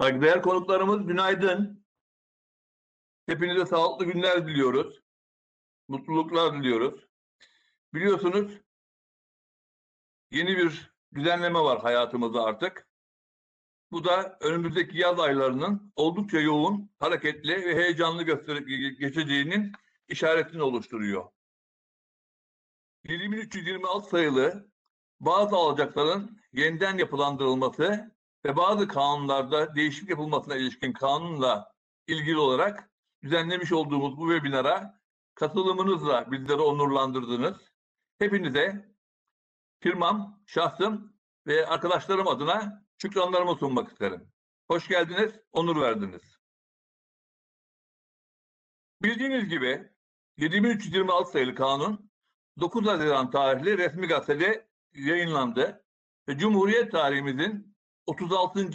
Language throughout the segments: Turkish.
Saygıdeğer konuklarımız günaydın. Hepinize sağlıklı günler diliyoruz. Mutluluklar diliyoruz. Biliyorsunuz yeni bir düzenleme var hayatımızda artık. Bu da önümüzdeki yaz aylarının oldukça yoğun, hareketli ve heyecanlı gösterip geçeceğinin işaretini oluşturuyor. 7326 sayılı bazı alacakların yeniden yapılandırılması ve bazı kanunlarda değişiklik yapılmasına ilişkin kanunla ilgili olarak düzenlemiş olduğumuz bu webinara katılımınızla bizleri onurlandırdınız. Hepinize firmam, şahsım ve arkadaşlarım adına şükranlarımı sunmak isterim. Hoş geldiniz, onur verdiniz. Bildiğiniz gibi 7326 sayılı kanun 9 Haziran tarihli resmi gazetede yayınlandı ve Cumhuriyet tarihimizin 36.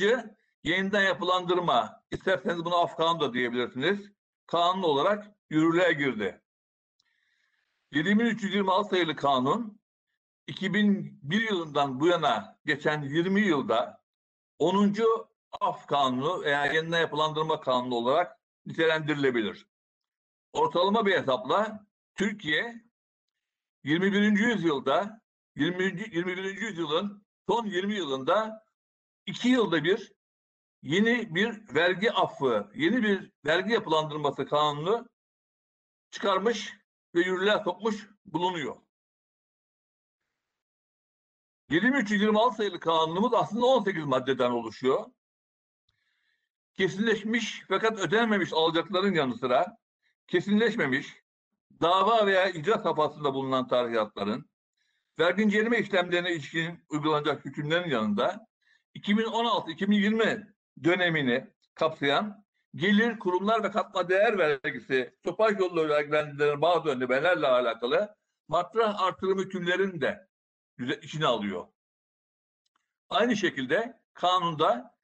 yeniden yapılandırma, isterseniz bunu Afgan da diyebilirsiniz, kanun olarak yürürlüğe girdi. 7326 sayılı kanun 2001 yılından bu yana geçen 20 yılda 10. af kanunu veya yeniden yapılandırma kanunu olarak nitelendirilebilir. Ortalama bir hesapla Türkiye 21. yüzyılda 20. 21. yüzyılın son 20 yılında iki yılda bir yeni bir vergi affı, yeni bir vergi yapılandırması kanunu çıkarmış ve yürürlüğe sokmuş bulunuyor. 7326 sayılı kanunumuz aslında 18 maddeden oluşuyor. Kesinleşmiş fakat ödenememiş alacakların yanı sıra kesinleşmemiş dava veya icra safhasında bulunan tarihatların vergi inceleme işlemlerine ilişkin uygulanacak hükümlerin yanında 2016-2020 dönemini kapsayan gelir, kurumlar ve katma değer vergisi, topaj yolları vergilendirilen bazı önlemelerle alakalı matrah artırım hükümlerini de içine alıyor. Aynı şekilde kanunda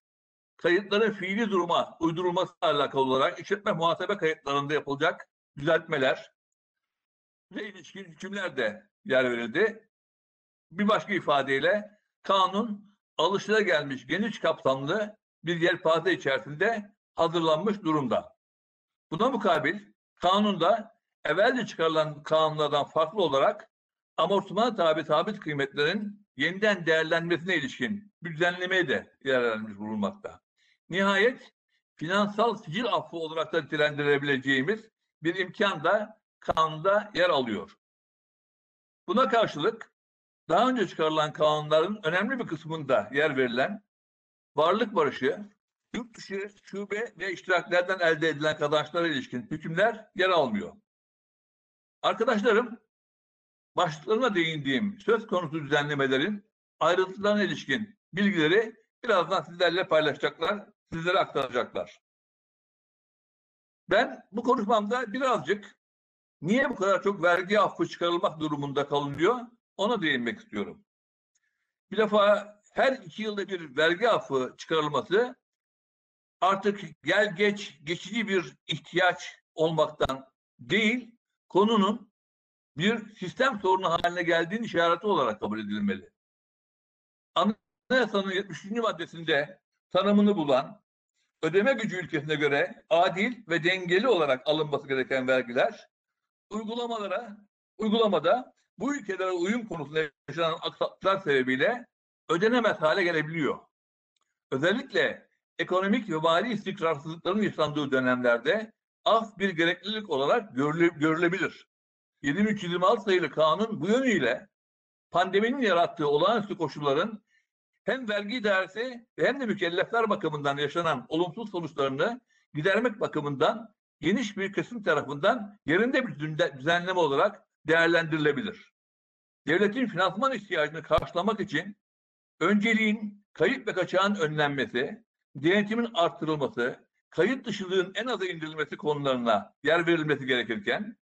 kayıtların fiili duruma uydurulması alakalı olarak işletme muhasebe kayıtlarında yapılacak düzeltmeler ve ilişkin hükümler de yer verildi. Bir başka ifadeyle kanun alışılagelmiş geniş kapsamlı bir yelpaze içerisinde hazırlanmış durumda. Buna mukabil kanunda evvelce çıkarılan kanunlardan farklı olarak amortisman tabi sabit kıymetlerin yeniden değerlenmesine ilişkin bir düzenlemeye de verilmiş bulunmakta. Nihayet finansal sicil affı olarak da nitelendirebileceğimiz bir imkan da kanunda yer alıyor. Buna karşılık daha önce çıkarılan kanunların önemli bir kısmında yer verilen varlık barışı, yurt dışı şube ve iştiraklerden elde edilen kazançlara ilişkin hükümler yer almıyor. Arkadaşlarım, başlıklarına değindiğim söz konusu düzenlemelerin ayrıntılarına ilişkin bilgileri birazdan sizlerle paylaşacaklar, sizlere aktaracaklar. Ben bu konuşmamda birazcık niye bu kadar çok vergi affı çıkarılmak durumunda kalınıyor ona değinmek istiyorum. Bir defa her iki yılda bir vergi affı çıkarılması artık gel geç geçici bir ihtiyaç olmaktan değil, konunun bir sistem sorunu haline geldiğini işareti olarak kabul edilmeli. Anayasanın 73. maddesinde tanımını bulan ödeme gücü ülkesine göre adil ve dengeli olarak alınması gereken vergiler uygulamalara uygulamada bu ülkelere uyum konusunda yaşanan aksaklıklar sebebiyle ödenemez hale gelebiliyor. Özellikle ekonomik ve mali istikrarsızlıkların yaşandığı dönemlerde af bir gereklilik olarak görüle, görülebilir. 7326 sayılı kanun bu yönüyle pandeminin yarattığı olağanüstü koşulların hem vergi idaresi hem de mükellefler bakımından yaşanan olumsuz sonuçlarını gidermek bakımından geniş bir kesim tarafından yerinde bir düzenleme olarak değerlendirilebilir. Devletin finansman ihtiyacını karşılamak için önceliğin kayıp ve kaçağın önlenmesi, denetimin arttırılması, kayıt dışılığın en aza indirilmesi konularına yer verilmesi gerekirken,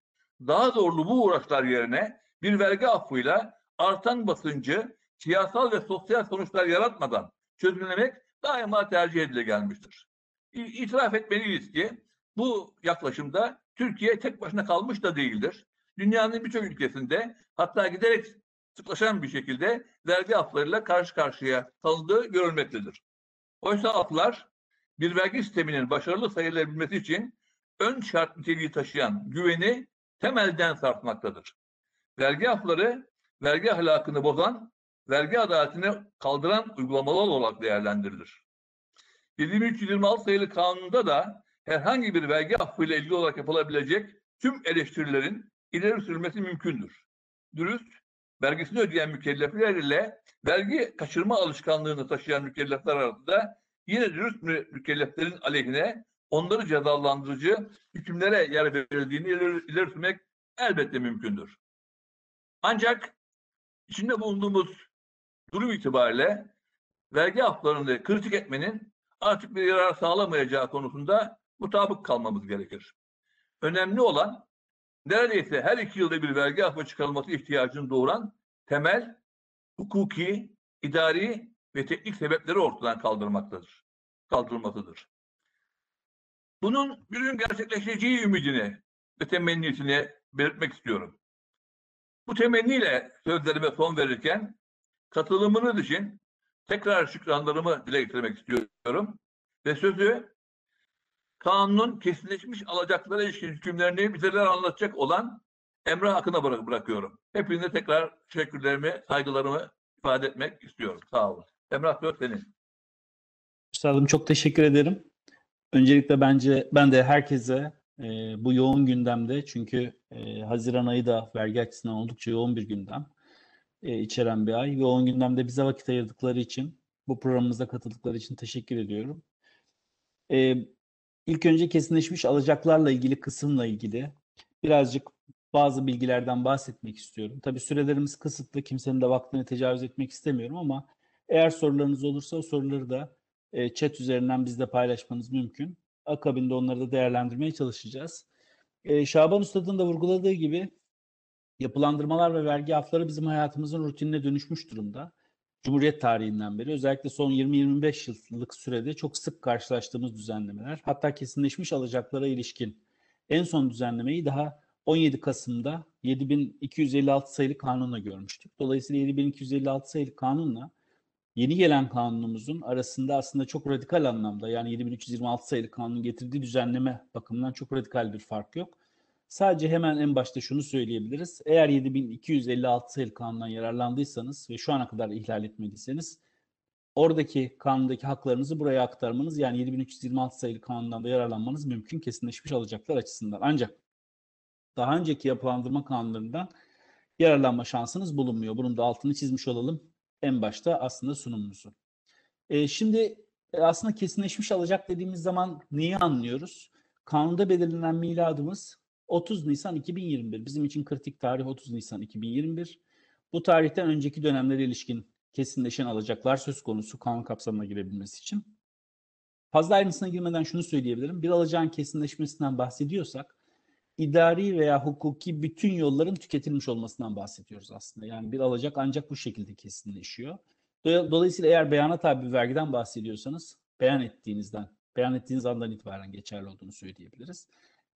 daha zorlu bu uğraşlar yerine bir vergi affıyla artan basıncı siyasal ve sosyal sonuçlar yaratmadan çözümlemek daima tercih edile gelmiştir. İtiraf etmeliyiz ki bu yaklaşımda Türkiye tek başına kalmış da değildir. Dünyanın birçok ülkesinde hatta giderek sıklaşan bir şekilde vergi aflarıyla karşı karşıya kalındığı görülmektedir. Oysa aflar bir vergi sisteminin başarılı sayılabilmesi için ön şart niteliği taşıyan güveni temelden sarsmaktadır. Vergi afları, vergi ahlakını bozan, vergi adaletini kaldıran uygulamalar olarak değerlendirilir. 7326 sayılı kanunda da herhangi bir vergi affıyla ilgili olarak yapılabilecek tüm eleştirilerin ileri sürülmesi mümkündür. Dürüst, vergisini ödeyen mükellefler ile vergi kaçırma alışkanlığını taşıyan mükellefler arasında yine dürüst mü- mükelleflerin aleyhine onları cezalandırıcı hükümlere yer verildiğini ileri, sürmek elbette mümkündür. Ancak içinde bulunduğumuz durum itibariyle vergi afflarını kritik etmenin artık bir yarar sağlamayacağı konusunda mutabık kalmamız gerekir. Önemli olan neredeyse her iki yılda bir vergi affı çıkarılması ihtiyacını doğuran temel, hukuki, idari ve teknik sebepleri ortadan kaldırmaktadır. Kaldırılmasıdır. Bunun bir gün gerçekleşeceği ümidini ve temennisini belirtmek istiyorum. Bu temenniyle sözlerime son verirken katılımınız için tekrar şükranlarımı dile getirmek istiyorum ve sözü kanunun kesinleşmiş alacaklara ilişkin hükümlerini bizlere anlatacak olan Emrah Akın'a bırak bırakıyorum. Hepinize tekrar teşekkürlerimi, saygılarımı ifade etmek istiyorum. Sağ olun. Emrah söz senin. Üstadım çok teşekkür ederim. Öncelikle bence ben de herkese e, bu yoğun gündemde çünkü e, Haziran ayı da vergi açısından oldukça yoğun bir gündem e, içeren bir ay. Yoğun gündemde bize vakit ayırdıkları için, bu programımıza katıldıkları için teşekkür ediyorum. E, ilk önce kesinleşmiş alacaklarla ilgili kısımla ilgili birazcık bazı bilgilerden bahsetmek istiyorum. Tabii sürelerimiz kısıtlı, kimsenin de vaktini tecavüz etmek istemiyorum ama eğer sorularınız olursa o soruları da e, chat üzerinden bizle paylaşmanız mümkün. Akabinde onları da değerlendirmeye çalışacağız. E, Şaban Ustad'ın da vurguladığı gibi yapılandırmalar ve vergi afları bizim hayatımızın rutinine dönüşmüş durumda. Cumhuriyet tarihinden beri özellikle son 20-25 yıllık sürede çok sık karşılaştığımız düzenlemeler. Hatta kesinleşmiş alacaklara ilişkin en son düzenlemeyi daha 17 Kasım'da 7256 sayılı kanunla görmüştük. Dolayısıyla 7256 sayılı kanunla yeni gelen kanunumuzun arasında aslında çok radikal anlamda yani 7326 sayılı kanunun getirdiği düzenleme bakımından çok radikal bir fark yok. Sadece hemen en başta şunu söyleyebiliriz. Eğer 7256 sayılı kanundan yararlandıysanız ve şu ana kadar ihlal etmediyseniz oradaki kanundaki haklarınızı buraya aktarmanız yani 7326 sayılı kanundan da yararlanmanız mümkün kesinleşmiş alacaklar açısından. Ancak daha önceki yapılandırma kanunlarından yararlanma şansınız bulunmuyor. Bunun da altını çizmiş olalım en başta aslında sunumumuzu. E, şimdi e, aslında kesinleşmiş alacak dediğimiz zaman neyi anlıyoruz? Kanunda belirlenen miladımız 30 Nisan 2021. Bizim için kritik tarih 30 Nisan 2021. Bu tarihten önceki dönemlere ilişkin kesinleşen alacaklar söz konusu kanun kapsamına girebilmesi için. Fazla ayrıntısına girmeden şunu söyleyebilirim. Bir alacağın kesinleşmesinden bahsediyorsak idari veya hukuki bütün yolların tüketilmiş olmasından bahsediyoruz aslında. Yani bir alacak ancak bu şekilde kesinleşiyor. Dolayısıyla eğer beyana tabi bir vergiden bahsediyorsanız beyan ettiğinizden, beyan ettiğiniz andan itibaren geçerli olduğunu söyleyebiliriz.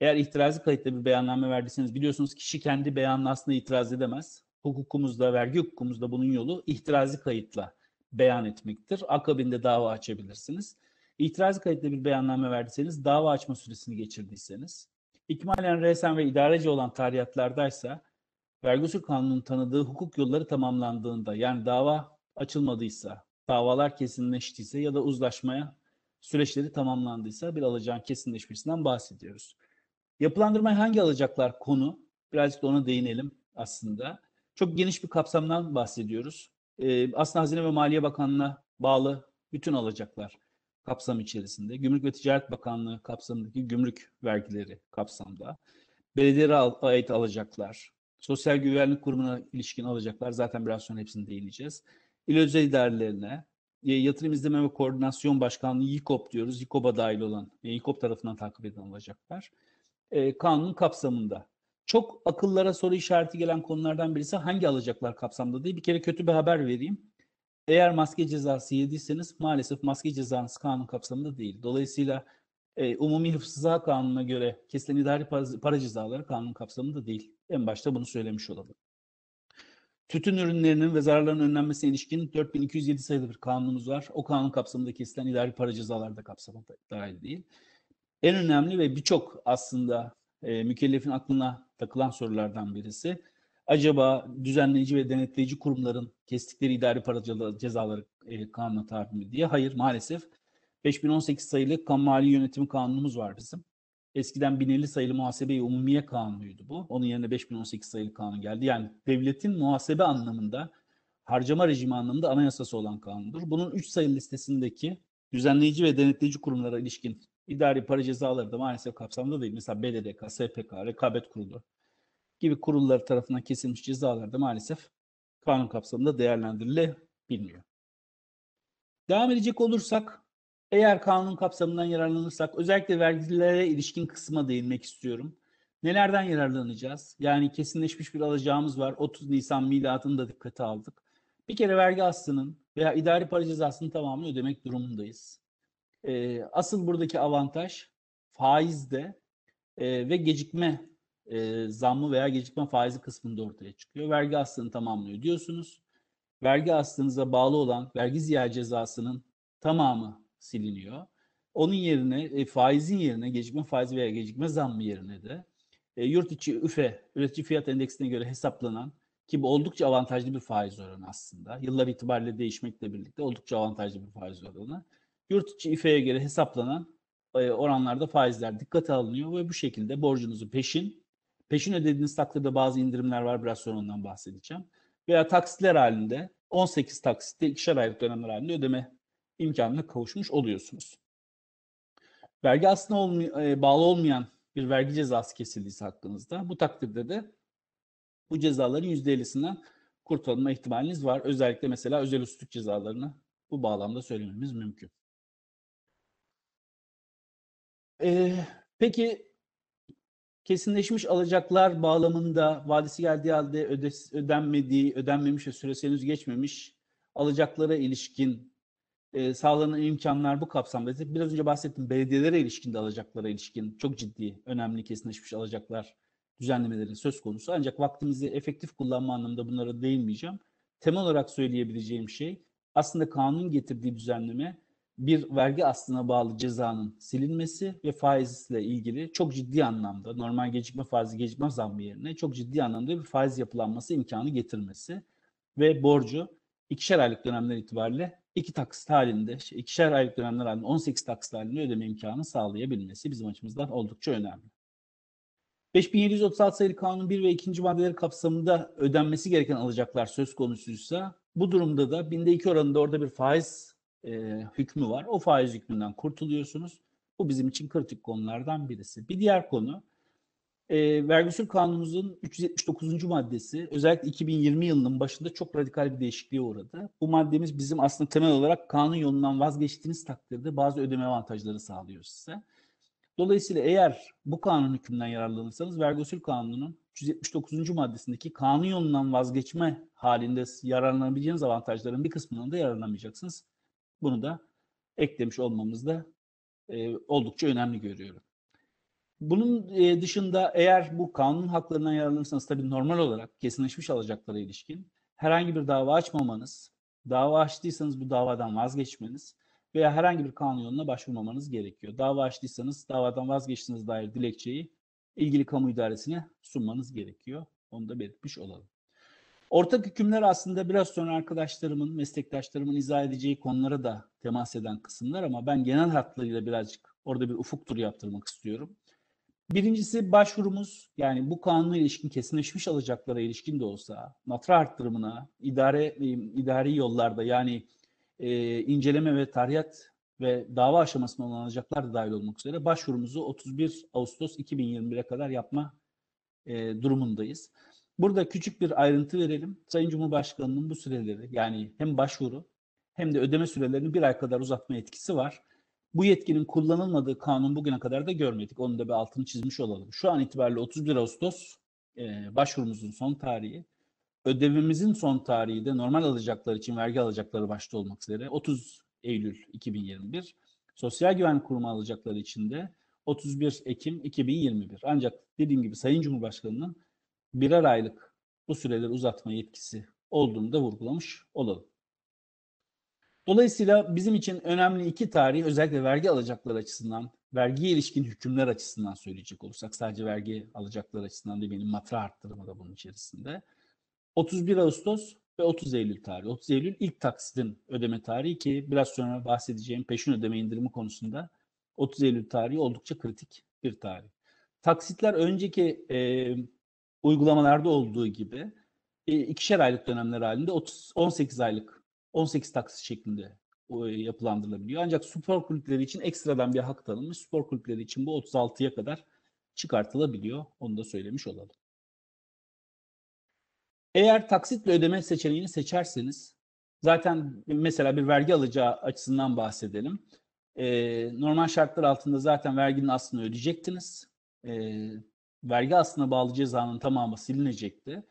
Eğer itirazı kayıtlı bir beyanname verdiyseniz biliyorsunuz kişi kendi beyanına aslında itiraz edemez. Hukukumuzda, vergi hukukumuzda bunun yolu ihtirazı kayıtla beyan etmektir. Akabinde dava açabilirsiniz. İtirazı kayıtlı bir beyanname verdiyseniz, dava açma süresini geçirdiyseniz, ikmalen resen ve idareci olan tarihiyatlardaysa vergi usul kanunun tanıdığı hukuk yolları tamamlandığında yani dava açılmadıysa, davalar kesinleştiyse ya da uzlaşmaya süreçleri tamamlandıysa bir alacağın kesinleşmesinden bahsediyoruz. Yapılandırmaya hangi alacaklar konu? Birazcık da ona değinelim aslında. Çok geniş bir kapsamdan bahsediyoruz. Ee, aslında Hazine ve Maliye Bakanlığı'na bağlı bütün alacaklar kapsam içerisinde. Gümrük ve Ticaret Bakanlığı kapsamındaki gümrük vergileri kapsamda. Belediyelere ait alacaklar, Sosyal Güvenlik Kurumu'na ilişkin alacaklar zaten biraz sonra hepsini değineceğiz. İl özel idarelerine, Yatırım İzleme ve Koordinasyon Başkanlığı YİKOP diyoruz. YİKOP'a dahil olan, YİKOP tarafından takip edilen alacaklar. E, kanunun kapsamında. Çok akıllara soru işareti gelen konulardan birisi hangi alacaklar kapsamda diye bir kere kötü bir haber vereyim. Eğer maske cezası yediyseniz maalesef maske cezanız kanun kapsamında değil. Dolayısıyla e, Umumi Hıfzı Kanunu'na göre kesilen idari para, para cezaları kanun kapsamında değil. En başta bunu söylemiş olalım. Tütün ürünlerinin ve zararların önlenmesine ilişkin 4207 sayılı bir kanunumuz var. O kanun kapsamında kesilen idari para cezaları da kapsamına dahil değil. En önemli ve birçok aslında e, mükellefin aklına takılan sorulardan birisi. Acaba düzenleyici ve denetleyici kurumların kestikleri idari para ceza- cezaları e, kanuna tabi mi diye? Hayır maalesef. 5018 sayılı kamu mali yönetimi kanunumuz var bizim. Eskiden 1050 sayılı muhasebe-i umumiye kanunuydu bu. Onun yerine 5018 sayılı kanun geldi. Yani devletin muhasebe anlamında, harcama rejimi anlamında anayasası olan kanundur. Bunun 3 sayılı listesindeki düzenleyici ve denetleyici kurumlara ilişkin idari para cezaları da maalesef kapsamda değil. Mesela BDDK, SPK, Rekabet Kurulu gibi kurullar tarafından kesilmiş cezalar da maalesef kanun kapsamında değerlendirilebilmiyor. Devam edecek olursak, eğer kanun kapsamından yararlanırsak, özellikle vergilere ilişkin kısma değinmek istiyorum. Nelerden yararlanacağız? Yani kesinleşmiş bir alacağımız var. 30 Nisan miladını da dikkate aldık. Bir kere vergi aslının veya idari para cezasının tamamını ödemek durumundayız. Ee, asıl buradaki avantaj faizde e, ve gecikme e, zammı veya gecikme faizi kısmında ortaya çıkıyor. Vergi aslını tamamını ödüyorsunuz. Vergi aslınıza bağlı olan vergi ziyaret cezasının tamamı siliniyor. Onun yerine e, faizin yerine gecikme faizi veya gecikme zammı yerine de e, yurt içi üfe üretici fiyat endeksine göre hesaplanan ki bu oldukça avantajlı bir faiz oranı aslında. Yıllar itibariyle değişmekle birlikte oldukça avantajlı bir faiz oranı. Yurt içi üfeye göre hesaplanan e, oranlarda faizler dikkate alınıyor ve bu şekilde borcunuzu peşin, peşin ödediğiniz takdirde bazı indirimler var biraz sonra ondan bahsedeceğim. Veya taksitler halinde 18 taksitte ikişer aylık dönemler halinde ödeme imkanına kavuşmuş oluyorsunuz. Vergi aslına olmay- e, bağlı olmayan bir vergi cezası kesildiyse hakkınızda bu takdirde de bu cezaların %50'sinden kurtulma ihtimaliniz var. Özellikle mesela özel üstlük cezalarını bu bağlamda söylememiz mümkün. Ee, peki kesinleşmiş alacaklar bağlamında vadesi geldiği halde ödes- ödenmediği, ödenmemiş ve süresi henüz geçmemiş alacaklara ilişkin e, sağlanan imkanlar bu kapsamda. Biraz önce bahsettim belediyelere ilişkin de alacaklara ilişkin çok ciddi, önemli kesinleşmiş alacaklar düzenlemelerin söz konusu. Ancak vaktimizi efektif kullanma anlamında bunlara değinmeyeceğim. Temel olarak söyleyebileceğim şey aslında kanun getirdiği düzenleme bir vergi aslına bağlı cezanın silinmesi ve faizle ilgili çok ciddi anlamda normal gecikme faizi gecikme zammı yerine çok ciddi anlamda bir faiz yapılanması imkanı getirmesi ve borcu ikişer aylık dönemler itibariyle iki taksit halinde, şey, ikişer aylık dönemler halinde 18 taksit halinde ödeme imkanı sağlayabilmesi bizim açımızdan oldukça önemli. 5736 sayılı kanun 1 ve 2. maddeleri kapsamında ödenmesi gereken alacaklar söz konusuysa bu durumda da binde 2 oranında orada bir faiz e, hükmü var. O faiz hükmünden kurtuluyorsunuz. Bu bizim için kritik konulardan birisi. Bir diğer konu e, vergi usul kanunumuzun 379. maddesi özellikle 2020 yılının başında çok radikal bir değişikliğe uğradı. Bu maddemiz bizim aslında temel olarak kanun yolundan vazgeçtiğiniz takdirde bazı ödeme avantajları sağlıyor size. Dolayısıyla eğer bu kanun hükmünden yararlanırsanız vergi usul kanununun 379. maddesindeki kanun yolundan vazgeçme halinde yararlanabileceğiniz avantajların bir kısmından da yararlanamayacaksınız. Bunu da eklemiş olmamız da e, oldukça önemli görüyorum. Bunun e, dışında eğer bu kanun haklarından yararlanırsanız tabii normal olarak kesinleşmiş alacaklara ilişkin herhangi bir dava açmamanız, dava açtıysanız bu davadan vazgeçmeniz veya herhangi bir kanun yoluna başvurmamanız gerekiyor. Dava açtıysanız davadan vazgeçtiğiniz dair dilekçeyi ilgili kamu idaresine sunmanız gerekiyor. Onu da belirtmiş olalım. Ortak hükümler aslında biraz sonra arkadaşlarımın, meslektaşlarımın izah edeceği konulara da temas eden kısımlar ama ben genel hatlarıyla birazcık orada bir ufuk turu yaptırmak istiyorum. Birincisi başvurumuz yani bu kanuna ilişkin kesinleşmiş alacaklara ilişkin de olsa matra arttırımına idare idari yollarda yani e, inceleme ve tarihat ve dava aşamasında olan alacaklar da dahil olmak üzere başvurumuzu 31 Ağustos 2021'e kadar yapma e, durumundayız. Burada küçük bir ayrıntı verelim. Sayın Cumhurbaşkanı'nın bu süreleri yani hem başvuru hem de ödeme sürelerini bir ay kadar uzatma etkisi var. Bu yetkinin kullanılmadığı kanun bugüne kadar da görmedik. Onun da bir altını çizmiş olalım. Şu an itibariyle 31 Ağustos e, başvurumuzun son tarihi. Ödevimizin son tarihi de normal alacaklar için vergi alacakları başta olmak üzere 30 Eylül 2021. Sosyal Güvenlik Kurumu alacakları için de 31 Ekim 2021. Ancak dediğim gibi Sayın Cumhurbaşkanı'nın birer aylık bu süreleri uzatma yetkisi olduğunu da vurgulamış olalım. Dolayısıyla bizim için önemli iki tarih özellikle vergi alacaklar açısından, vergiye ilişkin hükümler açısından söyleyecek olursak sadece vergi alacaklar açısından değil benim matra arttırımı da bunun içerisinde. 31 Ağustos ve 30 Eylül tarihi. 30 Eylül ilk taksitin ödeme tarihi ki biraz sonra bahsedeceğim peşin ödeme indirimi konusunda 30 Eylül tarihi oldukça kritik bir tarih. Taksitler önceki e, uygulamalarda olduğu gibi e, ikişer aylık dönemler halinde 30, 18 aylık 18 taksit şeklinde e, yapılandırılabiliyor. Ancak spor kulüpleri için ekstradan bir hak tanınmış. Spor kulüpleri için bu 36'ya kadar çıkartılabiliyor. Onu da söylemiş olalım. Eğer taksitle ödeme seçeneğini seçerseniz zaten mesela bir vergi alacağı açısından bahsedelim. Ee, normal şartlar altında zaten verginin aslını ödeyecektiniz. Ee, vergi aslına bağlı cezanın tamamı silinecekti.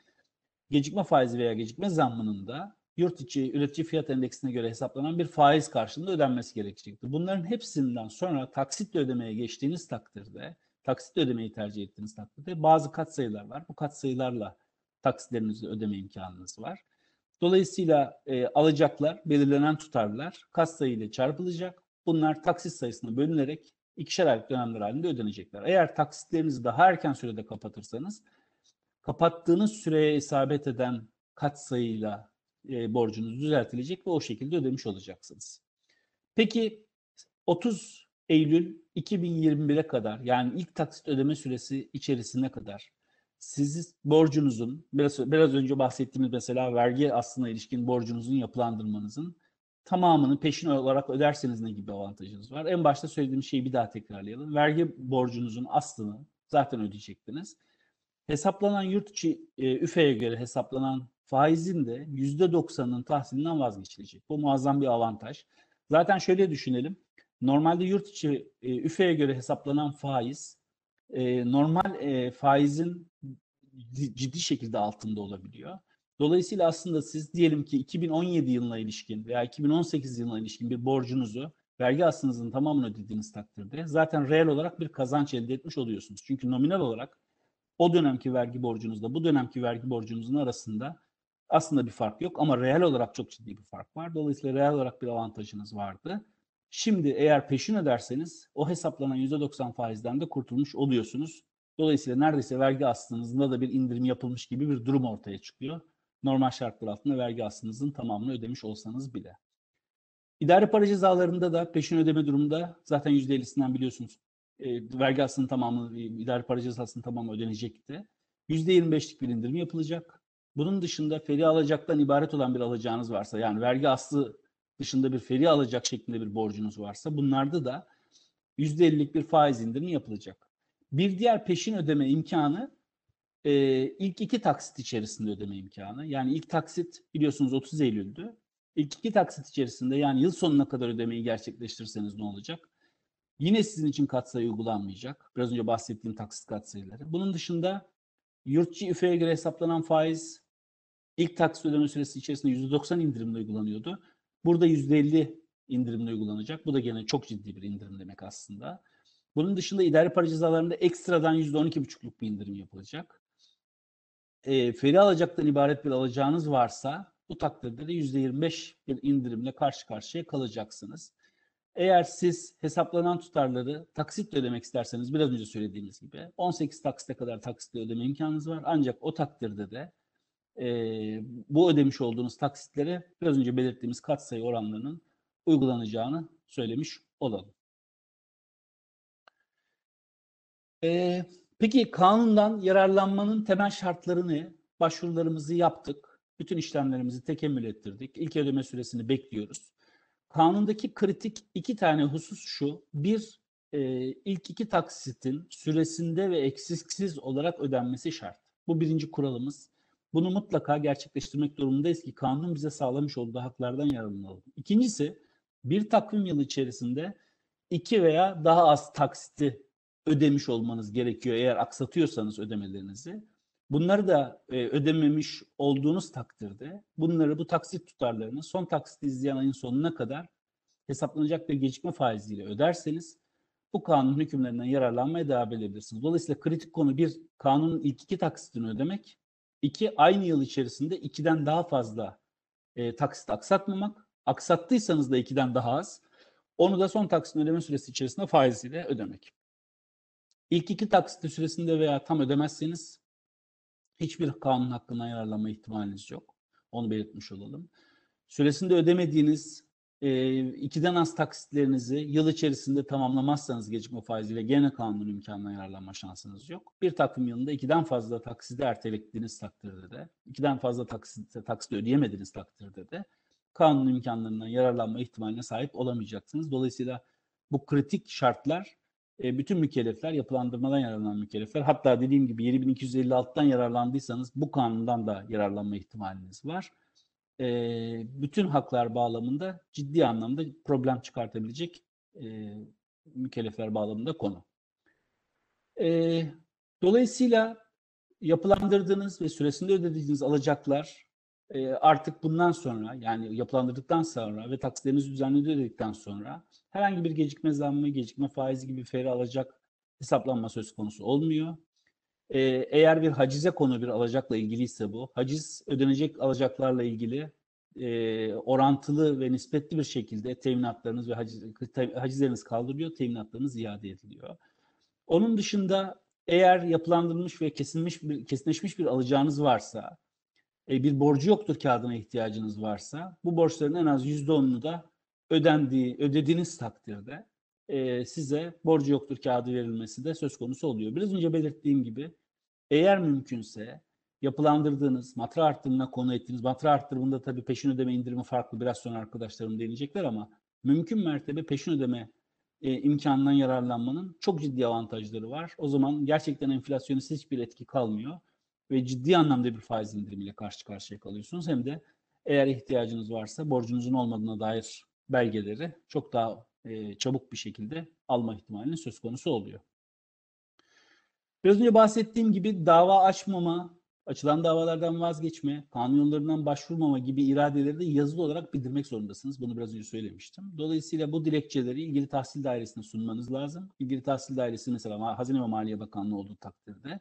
Gecikme faizi veya gecikme zammının da yurt içi üretici fiyat endeksine göre hesaplanan bir faiz karşılığında ödenmesi gerekecektir. Bunların hepsinden sonra taksitle ödemeye geçtiğiniz takdirde, taksitle ödemeyi tercih ettiğiniz takdirde bazı katsayılar var. Bu katsayılarla taksitlerinizi ödeme imkanınız var. Dolayısıyla e, alacaklar, belirlenen tutarlar katsayı ile çarpılacak. Bunlar taksit sayısına bölünerek ikişer aylık dönemler halinde ödenecekler. Eğer taksitlerinizi daha erken sürede kapatırsanız kapattığınız süreye isabet eden katsayıyla e, borcunuz düzeltilecek ve o şekilde ödemiş olacaksınız. Peki 30 Eylül 2021'e kadar yani ilk taksit ödeme süresi içerisine kadar siz borcunuzun biraz, biraz önce bahsettiğimiz mesela vergi aslına ilişkin borcunuzun yapılandırmanızın tamamını peşin olarak öderseniz ne gibi avantajınız var? En başta söylediğim şeyi bir daha tekrarlayalım. Vergi borcunuzun aslını zaten ödeyecektiniz. Hesaplanan yurt içi e, üfeye göre hesaplanan faizin de %90'ının tahsilinden vazgeçilecek. Bu muazzam bir avantaj. Zaten şöyle düşünelim. Normalde yurt içi e, üfeye göre hesaplanan faiz e, normal e, faizin ciddi şekilde altında olabiliyor. Dolayısıyla aslında siz diyelim ki 2017 yılına ilişkin veya 2018 yılına ilişkin bir borcunuzu vergi aslınızın tamamını ödediğiniz takdirde zaten reel olarak bir kazanç elde etmiş oluyorsunuz. Çünkü nominal olarak o dönemki vergi borcunuzla bu dönemki vergi borcunuzun arasında aslında bir fark yok ama reel olarak çok ciddi bir fark var. Dolayısıyla reel olarak bir avantajınız vardı. Şimdi eğer peşin öderseniz o hesaplanan %90 faizden de kurtulmuş oluyorsunuz. Dolayısıyla neredeyse vergi aslınızda da bir indirim yapılmış gibi bir durum ortaya çıkıyor. Normal şartlar altında vergi aslınızın tamamını ödemiş olsanız bile. İdari para cezalarında da peşin ödeme durumunda zaten %50'sinden biliyorsunuz e, vergi aslının tamamı, idari para cezasının tamamı ödenecekti. %25'lik bir indirim yapılacak. Bunun dışında feri alacaktan ibaret olan bir alacağınız varsa yani vergi aslı dışında bir feri alacak şeklinde bir borcunuz varsa bunlarda da %50'lik bir faiz indirimi yapılacak. Bir diğer peşin ödeme imkanı e, ilk iki taksit içerisinde ödeme imkanı. Yani ilk taksit biliyorsunuz 30 Eylül'dü. İlk iki taksit içerisinde yani yıl sonuna kadar ödemeyi gerçekleştirirseniz ne olacak? Yine sizin için katsayı uygulanmayacak. Biraz önce bahsettiğim taksit katsayıları. Bunun dışında yurtçı üfeye göre hesaplanan faiz ilk taksit ödeme süresi içerisinde %90 indirimle uygulanıyordu. Burada %50 indirimle uygulanacak. Bu da gene çok ciddi bir indirim demek aslında. Bunun dışında idari para cezalarında ekstradan %12,5'luk bir indirim yapılacak. E, feri alacaktan ibaret bir alacağınız varsa bu takdirde de %25 bir indirimle karşı karşıya kalacaksınız. Eğer siz hesaplanan tutarları taksitle ödemek isterseniz biraz önce söylediğimiz gibi 18 taksite kadar taksitle ödeme imkanınız var. Ancak o takdirde de e, bu ödemiş olduğunuz taksitlere biraz önce belirttiğimiz katsayı oranlarının uygulanacağını söylemiş olalım. E, peki kanundan yararlanmanın temel şartları ne? Başvurularımızı yaptık. Bütün işlemlerimizi tekemmül ettirdik. İlk ödeme süresini bekliyoruz. Kanundaki kritik iki tane husus şu. Bir, e, ilk iki taksitin süresinde ve eksiksiz olarak ödenmesi şart. Bu birinci kuralımız. Bunu mutlaka gerçekleştirmek durumundayız ki kanun bize sağlamış olduğu haklardan yararlanalım. İkincisi, bir takvim yılı içerisinde iki veya daha az taksiti ödemiş olmanız gerekiyor eğer aksatıyorsanız ödemelerinizi. Bunları da e, ödememiş olduğunuz takdirde bunları bu taksit tutarlarını son taksit izleyen ayın sonuna kadar hesaplanacak bir gecikme faiziyle öderseniz bu kanun hükümlerinden yararlanmaya devam edebilirsiniz. Dolayısıyla kritik konu bir kanunun ilk iki taksitini ödemek İki, aynı yıl içerisinde ikiden daha fazla e, taksit aksatmamak. Aksattıysanız da ikiden daha az. Onu da son taksitin ödeme süresi içerisinde faiziyle ödemek. İlk iki taksit süresinde veya tam ödemezseniz hiçbir kanun hakkından yararlanma ihtimaliniz yok. Onu belirtmiş olalım. Süresinde ödemediğiniz e, ikiden az taksitlerinizi yıl içerisinde tamamlamazsanız gecikme faiziyle gene kanun imkanından yararlanma şansınız yok. Bir takvim yılında ikiden fazla taksidi ertelediğiniz takdirde de, ikiden fazla taksit, taksit ödeyemediğiniz takdirde de kanun imkanlarından yararlanma ihtimaline sahip olamayacaksınız. Dolayısıyla bu kritik şartlar e, bütün mükellefler, yapılandırmadan yararlanan mükellefler, hatta dediğim gibi 7256'dan yararlandıysanız bu kanundan da yararlanma ihtimaliniz var. E, bütün haklar bağlamında ciddi anlamda problem çıkartabilecek e, mükellefler bağlamında konu. E, dolayısıyla yapılandırdığınız ve süresinde ödediğiniz alacaklar e, artık bundan sonra yani yapılandırdıktan sonra ve taksitlerinizi düzenli ödedikten sonra herhangi bir gecikme zammı, gecikme faizi gibi feri alacak hesaplanma söz konusu olmuyor. Ee, eğer bir hacize konu bir alacakla ilgiliyse bu, haciz ödenecek alacaklarla ilgili e, orantılı ve nispetli bir şekilde teminatlarınız ve haciz, te- hacizleriniz kaldırılıyor, teminatlarınız iade ediliyor. Onun dışında eğer yapılandırılmış ve kesilmiş bir, kesinleşmiş bir alacağınız varsa, e, bir borcu yoktur kağıdına ihtiyacınız varsa, bu borçların en az %10'unu da ödendiği, ödediğiniz takdirde e, size borcu yoktur kağıdı verilmesi de söz konusu oluyor. Biraz önce belirttiğim gibi eğer mümkünse yapılandırdığınız, matra arttırımına konu ettiğiniz, matra arttırımında tabii peşin ödeme indirimi farklı biraz sonra arkadaşlarım deneyecekler ama mümkün mertebe peşin ödeme e, imkanından yararlanmanın çok ciddi avantajları var. O zaman gerçekten enflasyonist hiçbir etki kalmıyor ve ciddi anlamda bir faiz indirimiyle karşı karşıya kalıyorsunuz. Hem de eğer ihtiyacınız varsa borcunuzun olmadığına dair belgeleri çok daha e, çabuk bir şekilde alma ihtimalinin söz konusu oluyor. Biraz önce bahsettiğim gibi dava açmama, açılan davalardan vazgeçme, kanun yollarından başvurmama gibi iradeleri de yazılı olarak bildirmek zorundasınız. Bunu biraz önce söylemiştim. Dolayısıyla bu dilekçeleri ilgili tahsil dairesine sunmanız lazım. İlgili tahsil dairesi mesela Hazine ve Maliye Bakanlığı olduğu takdirde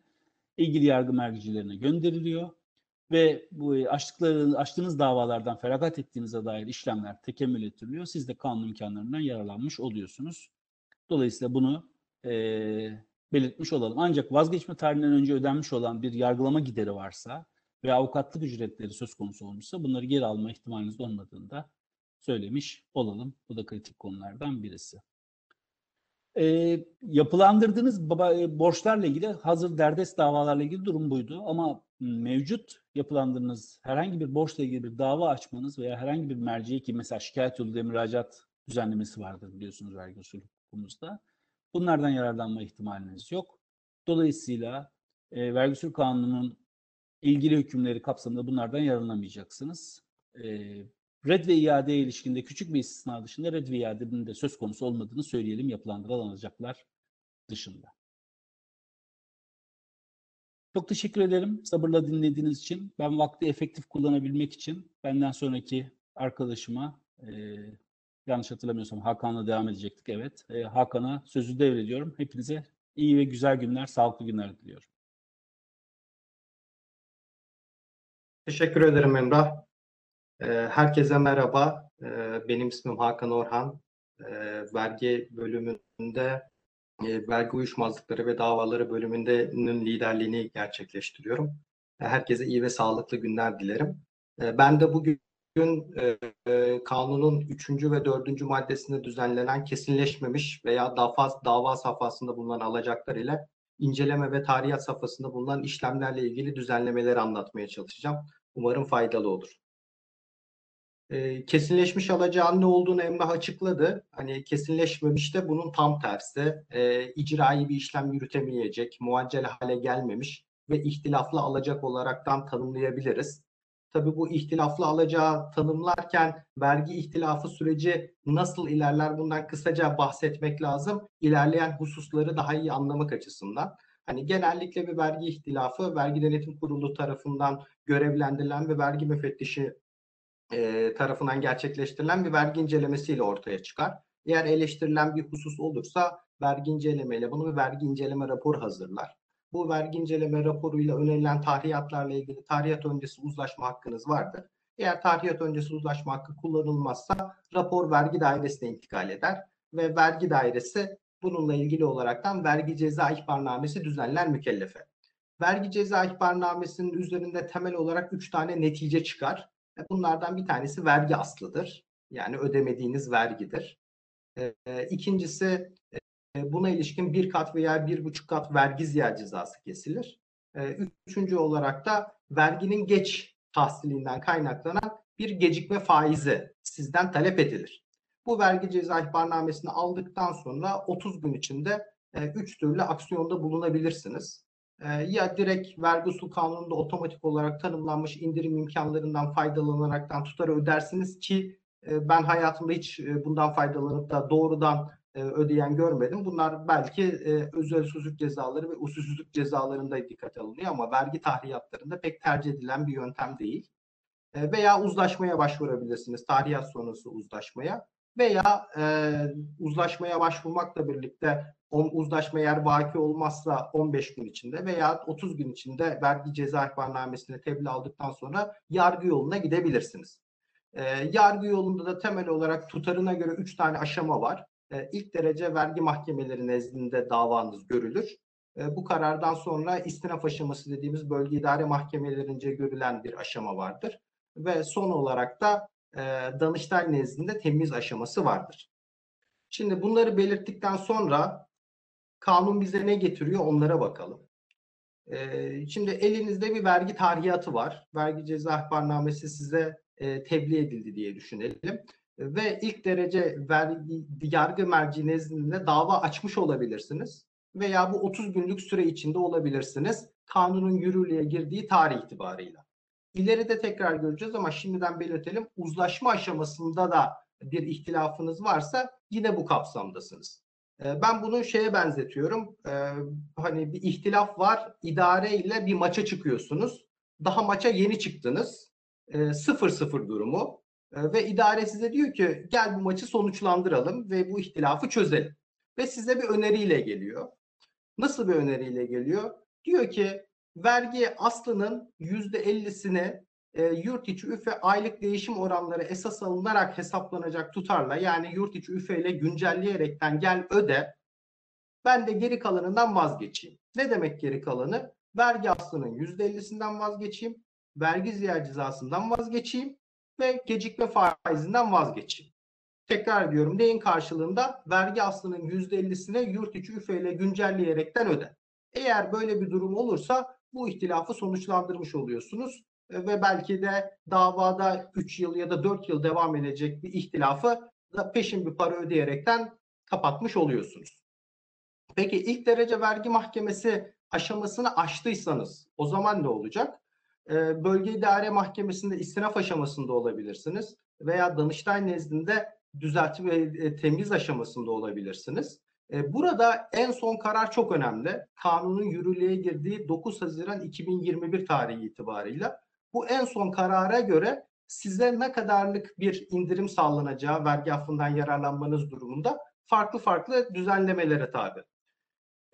ilgili yargı mercilerine gönderiliyor ve bu açtıkları, açtığınız davalardan feragat ettiğinize dair işlemler tekemmül ettiriliyor. Siz de kanun imkanlarından yararlanmış oluyorsunuz. Dolayısıyla bunu e, belirtmiş olalım. Ancak vazgeçme tarihinden önce ödenmiş olan bir yargılama gideri varsa ve avukatlık ücretleri söz konusu olmuşsa bunları geri alma ihtimaliniz olmadığını da söylemiş olalım. Bu da kritik konulardan birisi. E, yapılandırdığınız borçlarla ilgili hazır derdest davalarla ilgili durum buydu. Ama mevcut yapılandırdığınız herhangi bir borçla ilgili bir dava açmanız veya herhangi bir merceğe ki mesela şikayet yoluyla müracaat düzenlemesi vardır biliyorsunuz vergi usulü hukukumuzda. Bunlardan yararlanma ihtimaliniz yok. Dolayısıyla e, vergi usulü kanununun ilgili hükümleri kapsamında bunlardan yararlanamayacaksınız. E, red ve iadeye ilişkinde küçük bir istisna dışında red ve iadenin de söz konusu olmadığını söyleyelim yapılandırılan alacaklar dışında. Çok teşekkür ederim sabırla dinlediğiniz için. Ben vakti efektif kullanabilmek için benden sonraki arkadaşıma e, yanlış hatırlamıyorsam Hakan'la devam edecektik evet. E, Hakan'a sözü devrediyorum. Hepinize iyi ve güzel günler, sağlıklı günler diliyorum. Teşekkür ederim Emrah. Ee, Herkese merhaba. Ee, Benim ismim Hakan Orhan. Ee, Vergi bölümünde e, vergi uyuşmazlıkları ve davaları bölümünde'nin liderliğini gerçekleştiriyorum. Herkese iyi ve sağlıklı günler dilerim. Ben de bugün e, e, kanunun 3. ve 4. maddesinde düzenlenen kesinleşmemiş veya dava, dava safhasında bulunan alacaklar ile inceleme ve tarihat safhasında bulunan işlemlerle ilgili düzenlemeleri anlatmaya çalışacağım. Umarım faydalı olur. E, kesinleşmiş alacağın ne olduğunu Emrah açıkladı. Hani kesinleşmemiş de bunun tam tersi. E, icraî bir işlem yürütemeyecek, muaccel hale gelmemiş ve ihtilaflı alacak olaraktan tanımlayabiliriz. Tabii bu ihtilaflı alacağı tanımlarken vergi ihtilafı süreci nasıl ilerler bundan kısaca bahsetmek lazım. İlerleyen hususları daha iyi anlamak açısından. Hani genellikle bir vergi ihtilafı vergi denetim kurulu tarafından görevlendirilen ve vergi müfettişi e, tarafından gerçekleştirilen bir vergi incelemesiyle ortaya çıkar. Eğer eleştirilen bir husus olursa vergi incelemeyle bunu bir vergi inceleme raporu hazırlar. bu vergi inceleme raporuyla önerilen tahriyatlarla ilgili tahriyat öncesi uzlaşma hakkınız vardır. Eğer tahriyat öncesi uzlaşma hakkı kullanılmazsa rapor vergi dairesine intikal eder ve vergi dairesi bununla ilgili olaraktan vergi ceza ihbarnamesi düzenler mükellefe. Vergi ceza ihbarnamesinin üzerinde temel olarak 3 tane netice çıkar. E, Bunlardan bir tanesi vergi aslıdır. Yani ödemediğiniz vergidir. E, e, İkincisi e, buna ilişkin bir kat veya bir buçuk kat vergi ziyaret cezası kesilir. E, Üçüncü olarak da verginin geç tahsilinden kaynaklanan bir gecikme faizi sizden talep edilir. Bu vergi ceza ihbarnamesini aldıktan sonra 30 gün içinde 3 türlü aksiyonda bulunabilirsiniz. E, Ya direkt vergi usul kanununda otomatik olarak tanımlanmış indirim imkanlarından faydalanaraktan tutarı ödersiniz ki e, ben hayatımda hiç e, bundan faydalanıp da doğrudan e, ödeyen görmedim. Bunlar belki özel cezaları ve usulsüzlük cezalarında dikkate alınıyor ama vergi tahriyatlarında pek tercih edilen bir yöntem değil. Veya uzlaşmaya başvurabilirsiniz. Tahriyat sonrası uzlaşmaya. Veya e, uzlaşmaya başvurmakla birlikte uzlaşma eğer vaki olmazsa 15 gün içinde veya 30 gün içinde vergi ceza ihbarnamesine tebliğ aldıktan sonra yargı yoluna gidebilirsiniz. E, yargı yolunda da temel olarak tutarına göre 3 tane aşama var. E, ilk derece vergi mahkemeleri nezdinde davanız görülür. E, bu karardan sonra istinaf aşaması dediğimiz bölge idare mahkemelerince görülen bir aşama vardır. Ve son olarak da e, Danıştay nezdinde temiz aşaması vardır. Şimdi bunları belirttikten sonra kanun bize ne getiriyor onlara bakalım. E, şimdi elinizde bir vergi tarihiyatı var. Vergi ceza ihbarnamesi size e, tebliğ edildi diye düşünelim ve ilk derece vergi yargı merci nezdinde dava açmış olabilirsiniz veya bu 30 günlük süre içinde olabilirsiniz kanunun yürürlüğe girdiği tarih itibarıyla. İleride tekrar göreceğiz ama şimdiden belirtelim uzlaşma aşamasında da bir ihtilafınız varsa yine bu kapsamdasınız. Ee, Ben bunu şeye benzetiyorum. Ee, Hani bir ihtilaf var. idare ile bir maça çıkıyorsunuz. Daha maça yeni çıktınız. 0-0 durumu. E, ve idare size diyor ki gel bu maçı sonuçlandıralım ve bu ihtilafı çözelim. Ve size bir öneriyle geliyor. Nasıl bir öneriyle geliyor? Diyor ki vergi aslının %50'sini e, yurt içi üfe aylık değişim oranları esas alınarak hesaplanacak tutarla yani yurt içi üfe ile güncelleyerekten gel öde. Ben de geri kalanından vazgeçeyim. Ne demek geri kalanı? Vergi aslının %50'sinden vazgeçeyim. Vergi ziyaret cezasından vazgeçeyim ve gecikme faizinden vazgeçeyim. Tekrar ediyorum neyin karşılığında? Vergi aslının %50'sine yurt içi üfe ile güncelleyerekten öde. Eğer böyle bir durum olursa bu ihtilafı sonuçlandırmış oluyorsunuz ve belki de davada 3 yıl ya da 4 yıl devam edecek bir ihtilafı da peşin bir para ödeyerekten kapatmış oluyorsunuz. Peki ilk derece vergi mahkemesi aşamasını aştıysanız o zaman ne olacak? Ee, bölge idare mahkemesinde istinaf aşamasında olabilirsiniz veya Danıştay nezdinde düzeltme e, temyiz aşamasında olabilirsiniz. E, Burada en son karar çok önemli. Kanunun yürürlüğe girdiği 9 Haziran 2021 tarihi itibarıyla bu en son karara göre size ne kadarlık bir indirim sağlanacağı vergi affından yararlanmanız durumunda farklı farklı düzenlemelere tabi.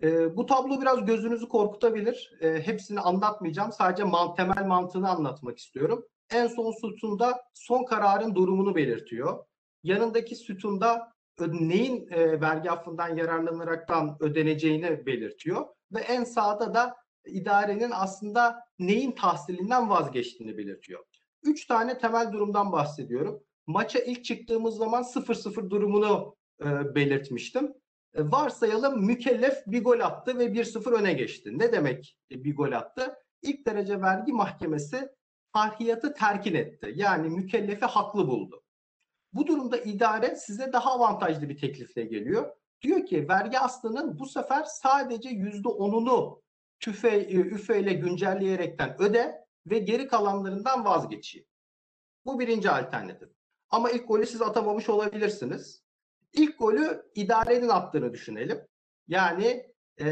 E, bu tablo biraz gözünüzü korkutabilir. E, hepsini anlatmayacağım. Sadece man, temel mantığını anlatmak istiyorum. En son sütunda son kararın durumunu belirtiyor. Yanındaki sütunda neyin e, vergi affından yararlanaraktan ödeneceğini belirtiyor. Ve en sağda da idarenin aslında neyin tahsilinden vazgeçtiğini belirtiyor. Üç tane temel durumdan bahsediyorum. Maça ilk çıktığımız zaman 0-0 durumunu e, belirtmiştim. E, varsayalım mükellef bir gol attı ve 1-0 öne geçti. Ne demek bir gol attı? İlk derece vergi mahkemesi tahiyatı terkin etti. Yani mükellefi haklı buldu. Bu durumda idare size daha avantajlı bir teklifle geliyor. Diyor ki vergi aslının bu sefer sadece %10'unu tüfe, e, üfe ile güncelleyerekten öde ve geri kalanlarından vazgeçeyim. Bu birinci alternatif. Ama ilk golü siz atamamış olabilirsiniz. İlk golü idarenin attığını düşünelim. Yani e,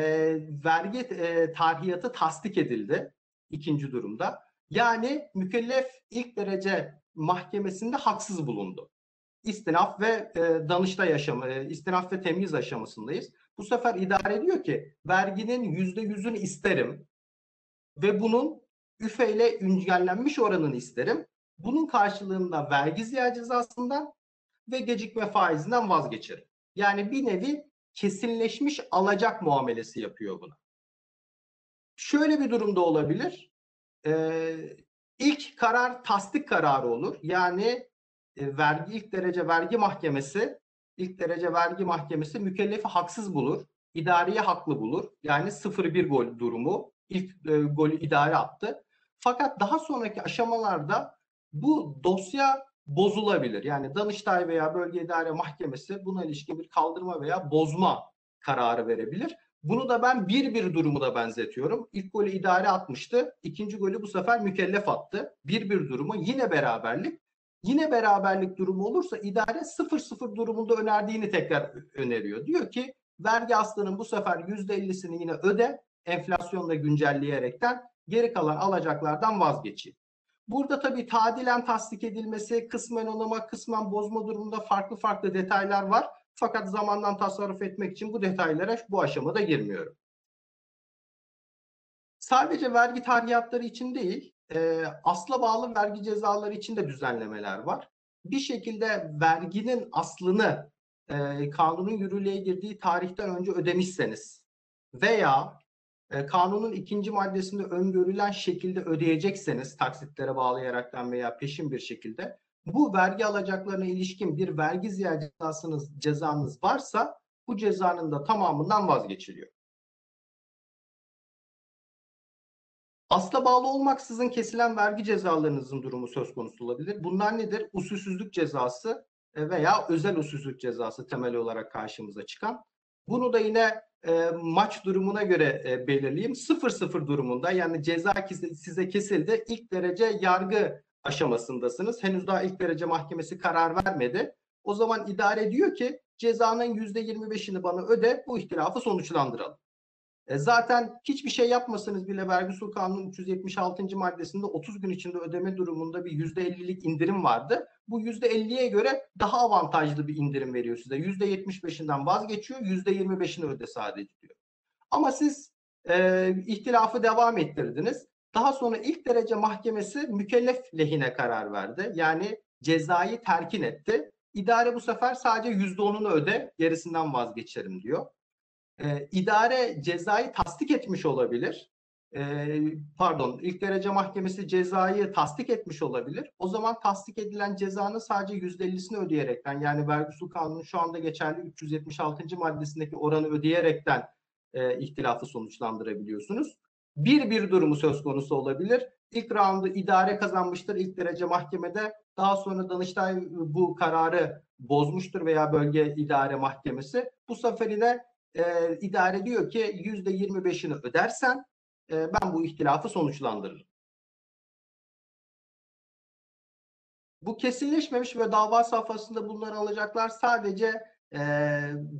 vergi e, tarhiyatı tasdik edildi ikinci durumda. Yani mükellef ilk derece mahkemesinde haksız bulundu. istinaf ve e, danıştay aşama, e, istinaf ve temyiz aşamasındayız. Bu sefer idare diyor ki verginin yüzde yüzünü isterim ve bunun üfeyle güncellenmiş oranını isterim. Bunun karşılığında vergi ziyaret cezasından ve gecikme faizinden vazgeçerim. Yani bir nevi kesinleşmiş alacak muamelesi yapıyor buna. Şöyle bir durumda olabilir. Ee, ilk karar tasdik kararı olur. Yani e, vergi ilk derece vergi mahkemesi ilk derece vergi mahkemesi mükellefi haksız bulur. İdareyi haklı bulur. Yani 0-1 gol durumu. ilk e, golü idare attı. Fakat daha sonraki aşamalarda bu dosya bozulabilir. Yani Danıştay veya Bölge İdare Mahkemesi buna ilişkin bir kaldırma veya bozma kararı verebilir. Bunu da ben bir bir durumu da benzetiyorum. İlk golü idare atmıştı. ikinci golü bu sefer mükellef attı. Bir bir durumu yine beraberlik. Yine beraberlik durumu olursa idare 0-0 durumunda önerdiğini tekrar öneriyor. Diyor ki vergi aslının bu sefer %50'sini yine öde enflasyonla güncelleyerekten geri kalan alacaklardan vazgeçeyim. Burada tabii tadilen tasdik edilmesi, kısmen onama, kısmen bozma durumunda farklı farklı detaylar var. Fakat zamandan tasarruf etmek için bu detaylara bu aşamada girmiyorum. Sadece vergi tarihiyatları için değil, e, asla bağlı vergi cezaları için de düzenlemeler var. Bir şekilde verginin aslını e, kanunun yürürlüğe girdiği tarihten önce ödemişseniz veya e, kanunun ikinci maddesinde öngörülen şekilde ödeyecekseniz taksitlere bağlayaraktan veya peşin bir şekilde bu vergi alacaklarına ilişkin bir vergi cezasınız, cezanız varsa bu cezanın da tamamından vazgeçiliyor. Asla bağlı olmaksızın kesilen vergi cezalarınızın durumu söz konusu olabilir. Bunlar nedir? Usulsüzlük cezası e, veya özel usulsüzlük cezası temel olarak karşımıza çıkan. Bunu da yine e, maç durumuna göre e, belirleyeyim. 0-0 durumunda yani ceza size kesildi. İlk derece yargı aşamasındasınız. Henüz daha ilk derece mahkemesi karar vermedi. O zaman idare diyor ki cezanın %25'ini bana öde bu ihtilafı sonuçlandıralım. E zaten hiçbir şey yapmasanız bile vergi usul kanunun 376. maddesinde 30 gün içinde ödeme durumunda bir %50'lik indirim vardı. Bu %50'ye göre daha avantajlı bir indirim veriyor size. %75'inden vazgeçiyor, %25'ini öde sadece diyor. Ama siz e, ihtilafı devam ettirdiniz. Daha sonra ilk derece mahkemesi mükellef lehine karar verdi. Yani cezayı terkin etti. İdare bu sefer sadece %10'unu öde, gerisinden vazgeçerim diyor. Ee, idare cezayı tasdik etmiş olabilir. Ee, pardon, ilk derece mahkemesi cezayı tasdik etmiş olabilir. O zaman tasdik edilen cezanın sadece %50'sini ödeyerekten yani vergi usul kanunun şu anda geçerli 376. maddesindeki oranı ödeyerekten e, ihtilafı sonuçlandırabiliyorsunuz. Bir bir durumu söz konusu olabilir. İlk roundu idare kazanmıştır ilk derece mahkemede. Daha sonra Danıştay bu kararı bozmuştur veya bölge idare mahkemesi. Bu sefer yine e, idare diyor ki yüzde 25'ini ödersen e, ben bu ihtilafı sonuçlandırırım. Bu kesinleşmemiş ve dava safhasında bulunan alacaklar sadece e,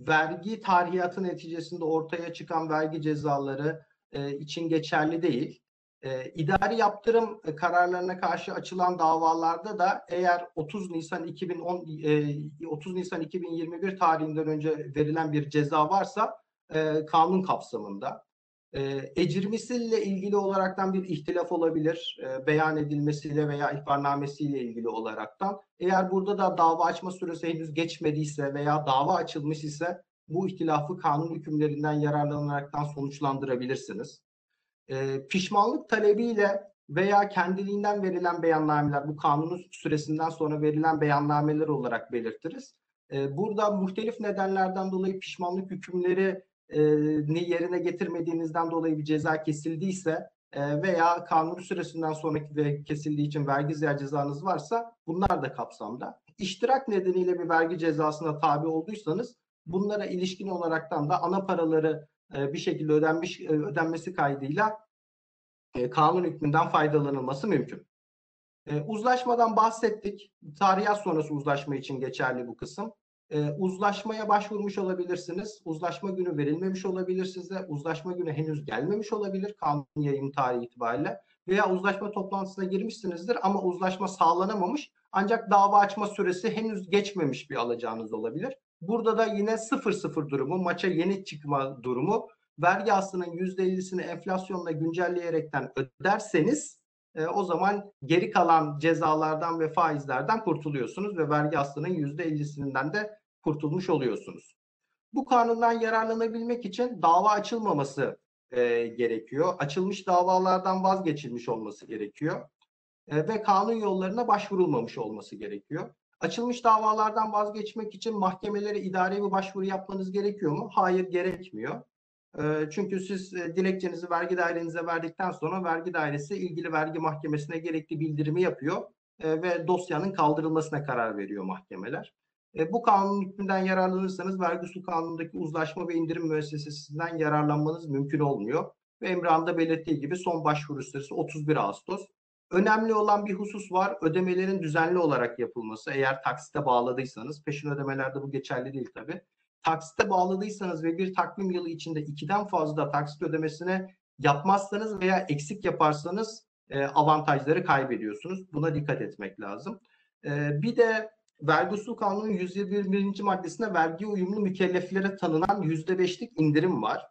vergi tarihiyatı neticesinde ortaya çıkan vergi cezaları e, için geçerli değil. E, idari yaptırım e, kararlarına karşı açılan davalarda da eğer 30 Nisan 2010 e, 30 Nisan 2021 tarihinden önce verilen bir ceza varsa e, kanun kapsamında. E, ecrimisiyle ilgili olaraktan bir ihtilaf olabilir. E, beyan edilmesiyle veya ihbarnamesiyle ilgili olaraktan. Eğer burada da dava açma süresi henüz geçmediyse veya dava açılmış ise bu ihtilafı kanun hükümlerinden yararlanaraktan sonuçlandırabilirsiniz. E, pişmanlık talebiyle veya kendiliğinden verilen beyannameler, bu kanunun süresinden sonra verilen beyannameler olarak belirtiriz. E, burada muhtelif nedenlerden dolayı pişmanlık hükümleri e, yerine getirmediğinizden dolayı bir ceza kesildiyse e, veya kanun süresinden sonraki ve kesildiği için vergi ziyaret cezanız varsa bunlar da kapsamda. İştirak nedeniyle bir vergi cezasına tabi olduysanız bunlara ilişkin olaraktan da ana paraları e, bir şekilde ödenmiş e, ödenmesi kaydıyla e, kanun hükmünden faydalanılması mümkün. Uzlaşmadan bahsettik. Tarihiyat sonrası uzlaşma için geçerli bu kısım. Uzlaşmaya başvurmuş olabilirsiniz. Uzlaşma günü verilmemiş olabilir size. Uzlaşma günü henüz gelmemiş olabilir kanun yayın tarihi itibariyle. Veya uzlaşma toplantısına girmişsinizdir ama uzlaşma sağlanamamış Ancak dava açma süresi henüz geçmemiş bir alacağınız olabilir. Burada da yine 0-0 durumu, maça yeni çıkma durumu vergi aslının %50'sini enflasyonla güncelleyerekten öderseniz e, o zaman geri kalan cezalardan ve faizlerden kurtuluyorsunuz ve vergi aslının %50'sinden de kurtulmuş oluyorsunuz. Bu kanundan yararlanabilmek için dava açılmaması e, gerekiyor. Açılmış davalardan vazgeçilmiş olması gerekiyor. E, ve kanun yollarına başvurulmamış olması gerekiyor. Açılmış davalardan vazgeçmek için mahkemelere idari bir başvuru yapmanız gerekiyor mu? Hayır gerekmiyor. E, çünkü siz e, dilekçenizi vergi dairenize verdikten sonra vergi dairesi ilgili vergi mahkemesine gerekli bildirimi yapıyor e, ve dosyanın kaldırılmasına karar veriyor mahkemeler. E, bu kanun hükmünden yararlanırsanız vergi usul kanunundaki uzlaşma ve indirim müessesesinden yararlanmanız mümkün olmuyor. Ve Emrah'ın da belirttiği gibi son başvuru süresi 31 Ağustos. Önemli olan bir husus var. Ödemelerin düzenli olarak yapılması. Eğer taksite bağladıysanız, peşin ödemelerde bu geçerli değil tabii. Taksite bağladıysanız ve bir takvim yılı içinde ikiden fazla taksit ödemesine yapmazsanız veya eksik yaparsanız e, avantajları kaybediyorsunuz. Buna dikkat etmek lazım. E, bir de Vergi Usul Kanunu'nun 121. maddesinde vergi uyumlu mükelleflere tanınan %5'lik indirim var.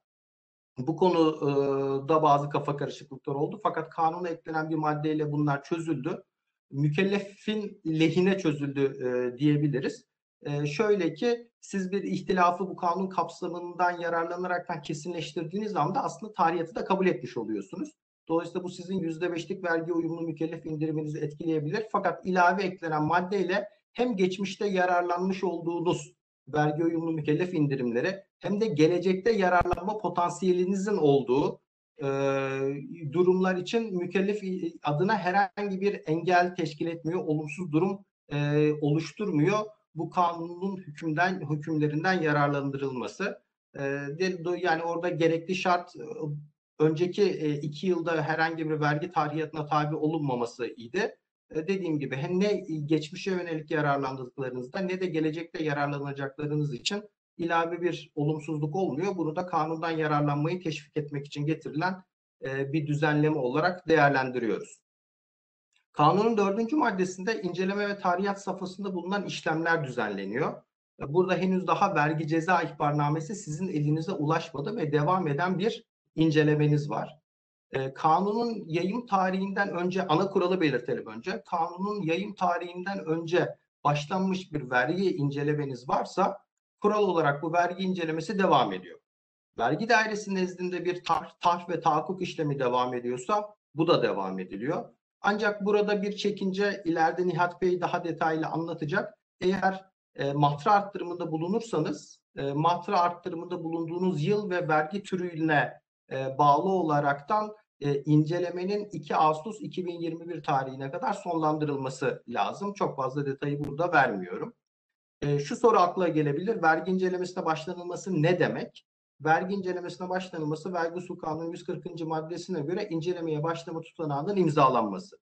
Bu konuda bazı kafa karışıklıkları oldu fakat kanuna eklenen bir maddeyle bunlar çözüldü. Mükellefin lehine çözüldü e, diyebiliriz. E, şöyle ki siz bir ihtilafı bu kanun kapsamından yararlanaraktan kesinleştirdiğiniz anda aslında tarihiyatı da kabul etmiş oluyorsunuz. Dolayısıyla bu sizin %5'lik vergi uyumlu mükellef indiriminizi etkileyebilir. Fakat ilave eklenen maddeyle hem geçmişte yararlanmış olduğunuz vergi uyumlu mükellef indirimleri hem de gelecekte yararlanma potansiyelinizin olduğu e, durumlar için mükellef adına herhangi bir engel teşkil etmiyor, olumsuz durum e, oluşturmuyor. Bu kanunun hükümden hükümlerinden yararlandırılması. E, yani orada gerekli şart önceki e, iki yılda herhangi bir vergi tarihiyatına tabi olunmaması idi. E, dediğim gibi hem ne geçmişe yönelik yararlandıklarınızda ne de gelecekte yararlanacaklarınız için ilave bir olumsuzluk olmuyor. Bunu da kanundan yararlanmayı teşvik etmek için getirilen e, bir düzenleme olarak değerlendiriyoruz. Kanunun dördüncü maddesinde inceleme ve tarihiyat safhasında bulunan işlemler düzenleniyor. E, burada henüz daha vergi ceza ihbarnamesi sizin elinize ulaşmadı ve devam eden bir incelemeniz var. E, kanunun yayım tarihinden önce ana kuralı belirtelim önce. Kanunun yayım tarihinden önce başlanmış bir vergi incelemeniz varsa kural olarak bu vergi incelemesi devam ediyor. Vergi dairesi nezdinde bir tar, tar ve tahakkuk işlemi devam ediyorsa bu da devam ediliyor. Ancak burada bir çekince ileride Nihat Bey daha detaylı anlatacak. Eğer e, matra arttırımında bulunursanız e, matra arttırımında bulunduğunuz yıl ve vergi türüne e, bağlı olaraktan e, incelemenin 2 Ağustos 2021 tarihine kadar sonlandırılması lazım. Çok fazla detayı burada vermiyorum. E, şu soru akla gelebilir. Vergi incelemesine başlanılması ne demek? Vergi incelemesine başlanılması Vergi Usul Kanunu 140. maddesine göre incelemeye başlama tutanağının imzalanması.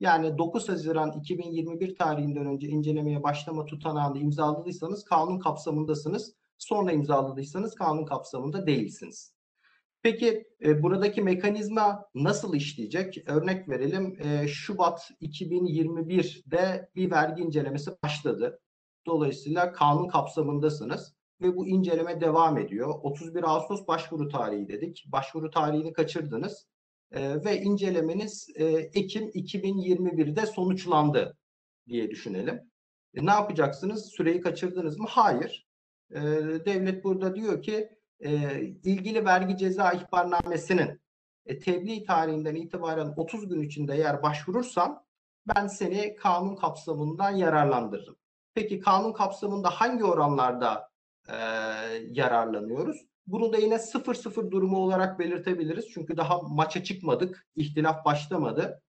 Yani 9 Haziran 2021 tarihinden önce incelemeye başlama tutanağını imzaladıysanız kanun kapsamındasınız. Sonra imzaladıysanız kanun kapsamında değilsiniz. Peki e, buradaki mekanizma nasıl işleyecek? Örnek verelim e, Şubat 2021'de bir vergi incelemesi başladı. Dolayısıyla kanun kapsamındasınız ve bu inceleme devam ediyor. 31 Ağustos başvuru tarihi dedik. Başvuru tarihini kaçırdınız e, ve incelemeniz e, Ekim 2021'de sonuçlandı diye düşünelim. E, ne yapacaksınız? Süreyi kaçırdınız mı? Hayır. E, devlet burada diyor ki e, ilgili vergi ceza ihbarnamesinin e, tebliğ tarihinden itibaren 30 gün içinde eğer başvurursan ben seni kanun kapsamından yararlandırırım. Peki kanun kapsamında hangi oranlarda e, yararlanıyoruz? Bunu da yine 0-0 durumu olarak belirtebiliriz. Çünkü daha maça çıkmadık, ihtilaf başlamadı.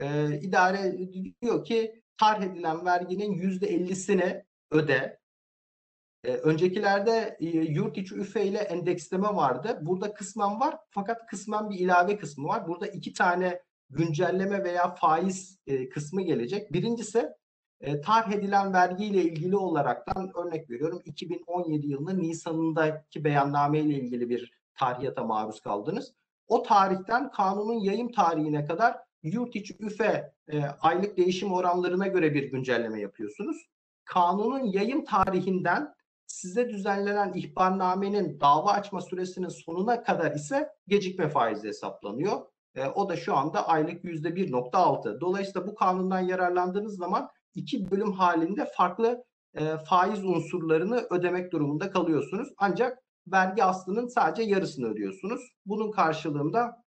E, idare diyor ki tarh edilen verginin %50'sini öde. E, öncekilerde e, yurt içi üfe ile endeksleme vardı. Burada kısmen var fakat kısmen bir ilave kısmı var. Burada iki tane güncelleme veya faiz e, kısmı gelecek. Birincisi e, tarh edilen vergiyle ilgili olaraktan örnek veriyorum 2017 yılının Nisan'ındaki beyanname ile ilgili bir tarihata maruz kaldınız. O tarihten kanunun yayım tarihine kadar yurt içi üfe aylık değişim oranlarına göre bir güncelleme yapıyorsunuz. Kanunun yayım tarihinden size düzenlenen ihbarnamenin dava açma süresinin sonuna kadar ise gecikme faizi hesaplanıyor. E, o da şu anda aylık %1.6. Dolayısıyla bu kanundan yararlandığınız zaman iki bölüm halinde farklı e, faiz unsurlarını ödemek durumunda kalıyorsunuz. Ancak vergi aslının sadece yarısını ödüyorsunuz. Bunun karşılığında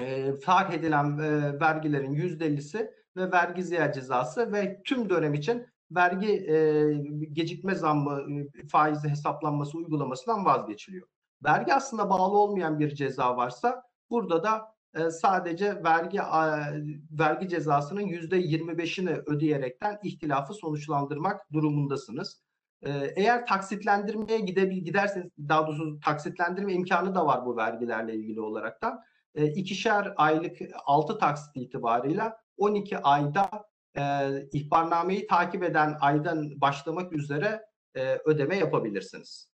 e, fark edilen e, vergilerin %50'si ve vergi ziyaret cezası ve tüm dönem için vergi e, gecikme zammı e, faizi hesaplanması uygulamasından vazgeçiliyor. Vergi aslında bağlı olmayan bir ceza varsa burada da e, sadece vergi a, vergi cezasının yüzde 25'ini ödeyerekten ihtilafı sonuçlandırmak durumundasınız. E, eğer taksitlendirmeye gidebil giderseniz daha doğrusu taksitlendirme imkanı da var bu vergilerle ilgili olaraktan. E, ikişer aylık 6 taksit itibarıyla 12 ayda e, ihbarnameyi takip eden aydan başlamak üzere e, ödeme yapabilirsiniz.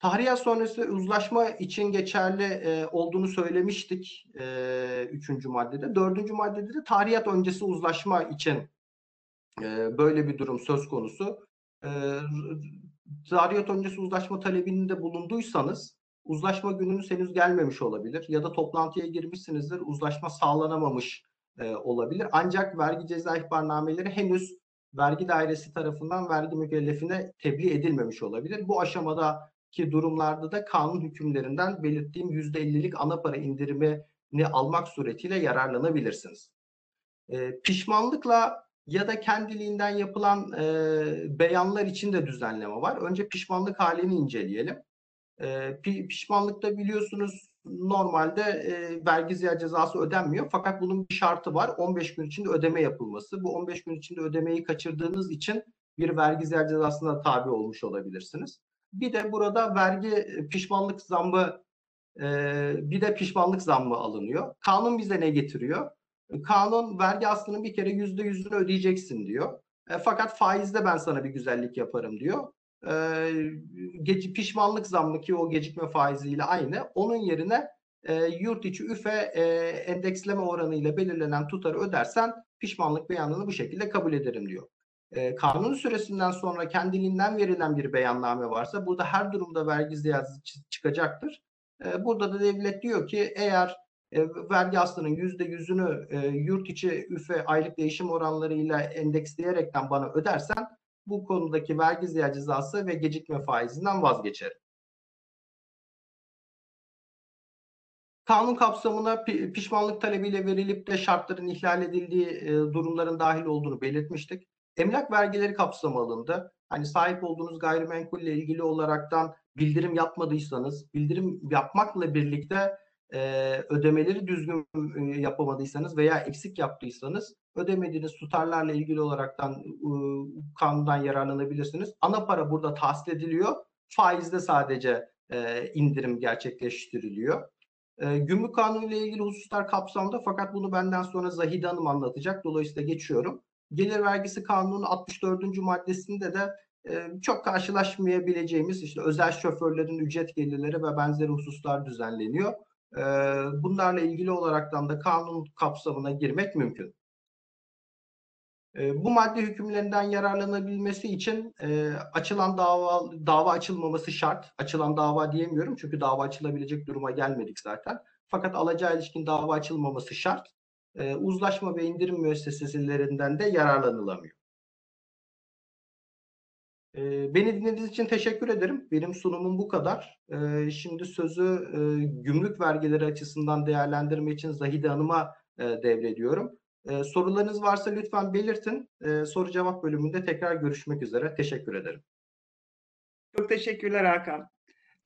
Tahriyat sonrası uzlaşma için geçerli e, olduğunu söylemiştik e, üçüncü maddede. Dördüncü maddede de tahriyat öncesi uzlaşma için e, böyle bir durum söz konusu. E, tahriyat öncesi uzlaşma talebinde bulunduysanız uzlaşma gününüz henüz gelmemiş olabilir ya da toplantıya girmişsinizdir uzlaşma sağlanamamış e, olabilir. Ancak vergi ceza ihbarnameleri henüz vergi dairesi tarafından vergi mükellefine tebliğ edilmemiş olabilir. Bu aşamadaki durumlarda da kanun hükümlerinden belirttiğim %50'lik ana para indirimini almak suretiyle yararlanabilirsiniz. E, pişmanlıkla ya da kendiliğinden yapılan e, beyanlar için de düzenleme var. Önce pişmanlık halini inceleyelim. E, pişmanlıkta biliyorsunuz normalde e, vergi ziyaret cezası ödenmiyor. Fakat bunun bir şartı var. 15 gün içinde ödeme yapılması. Bu 15 gün içinde ödemeyi kaçırdığınız için bir vergi ziyaret cezasına tabi olmuş olabilirsiniz. Bir de burada vergi pişmanlık zammı e, bir de pişmanlık zammı alınıyor. Kanun bize ne getiriyor? Kanun vergi aslının bir kere yüzde yüzünü ödeyeceksin diyor. E, fakat faizde ben sana bir güzellik yaparım diyor e, pişmanlık zammı ki o gecikme faiziyle aynı. Onun yerine e, yurt içi üfe e, endeksleme oranıyla belirlenen tutarı ödersen pişmanlık beyanını bu şekilde kabul ederim diyor. E, kanun süresinden sonra kendiliğinden verilen bir beyanname varsa burada her durumda vergi ziyadesi çıkacaktır. E, burada da devlet diyor ki eğer e, vergi aslının yüzde yüzünü e, yurt içi üfe aylık değişim oranlarıyla endeksleyerekten bana ödersen bu konudaki vergi ziyaret cezası ve gecikme faizinden vazgeçerim. Kanun kapsamına pişmanlık talebiyle verilip de şartların ihlal edildiği e, durumların dahil olduğunu belirtmiştik. Emlak vergileri kapsamı alındı. Hani sahip olduğunuz gayrimenkulle ilgili olaraktan bildirim yapmadıysanız, bildirim yapmakla birlikte e, ödemeleri düzgün e, yapamadıysanız veya eksik yaptıysanız ödemediğiniz tutarlarla ilgili olaraktan e, kanundan yararlanabilirsiniz. Ana para burada tahsil ediliyor. Faizde sadece e, indirim gerçekleştiriliyor. E, gümrük kanunu ile ilgili hususlar kapsamda fakat bunu benden sonra Zahide Hanım anlatacak. Dolayısıyla geçiyorum. Gelir vergisi kanunun 64. maddesinde de e, çok karşılaşmayabileceğimiz işte özel şoförlerin ücret gelirleri ve benzeri hususlar düzenleniyor. Bunlarla ilgili olaraktan da kanun kapsamına girmek mümkün. Bu madde hükümlerinden yararlanabilmesi için açılan dava dava açılmaması şart. Açılan dava diyemiyorum çünkü dava açılabilecek duruma gelmedik zaten. Fakat alacağı ilişkin dava açılmaması şart. Uzlaşma ve indirim müesseselerinden de yararlanılamıyor. E, beni dinlediğiniz için teşekkür ederim. Benim sunumum bu kadar. E, şimdi sözü e, gümrük vergileri açısından değerlendirme için Zahide Hanım'a e, devrediyorum. Ee, sorularınız varsa lütfen belirtin. Ee, soru cevap bölümünde tekrar görüşmek üzere. Teşekkür ederim. Çok teşekkürler Hakan.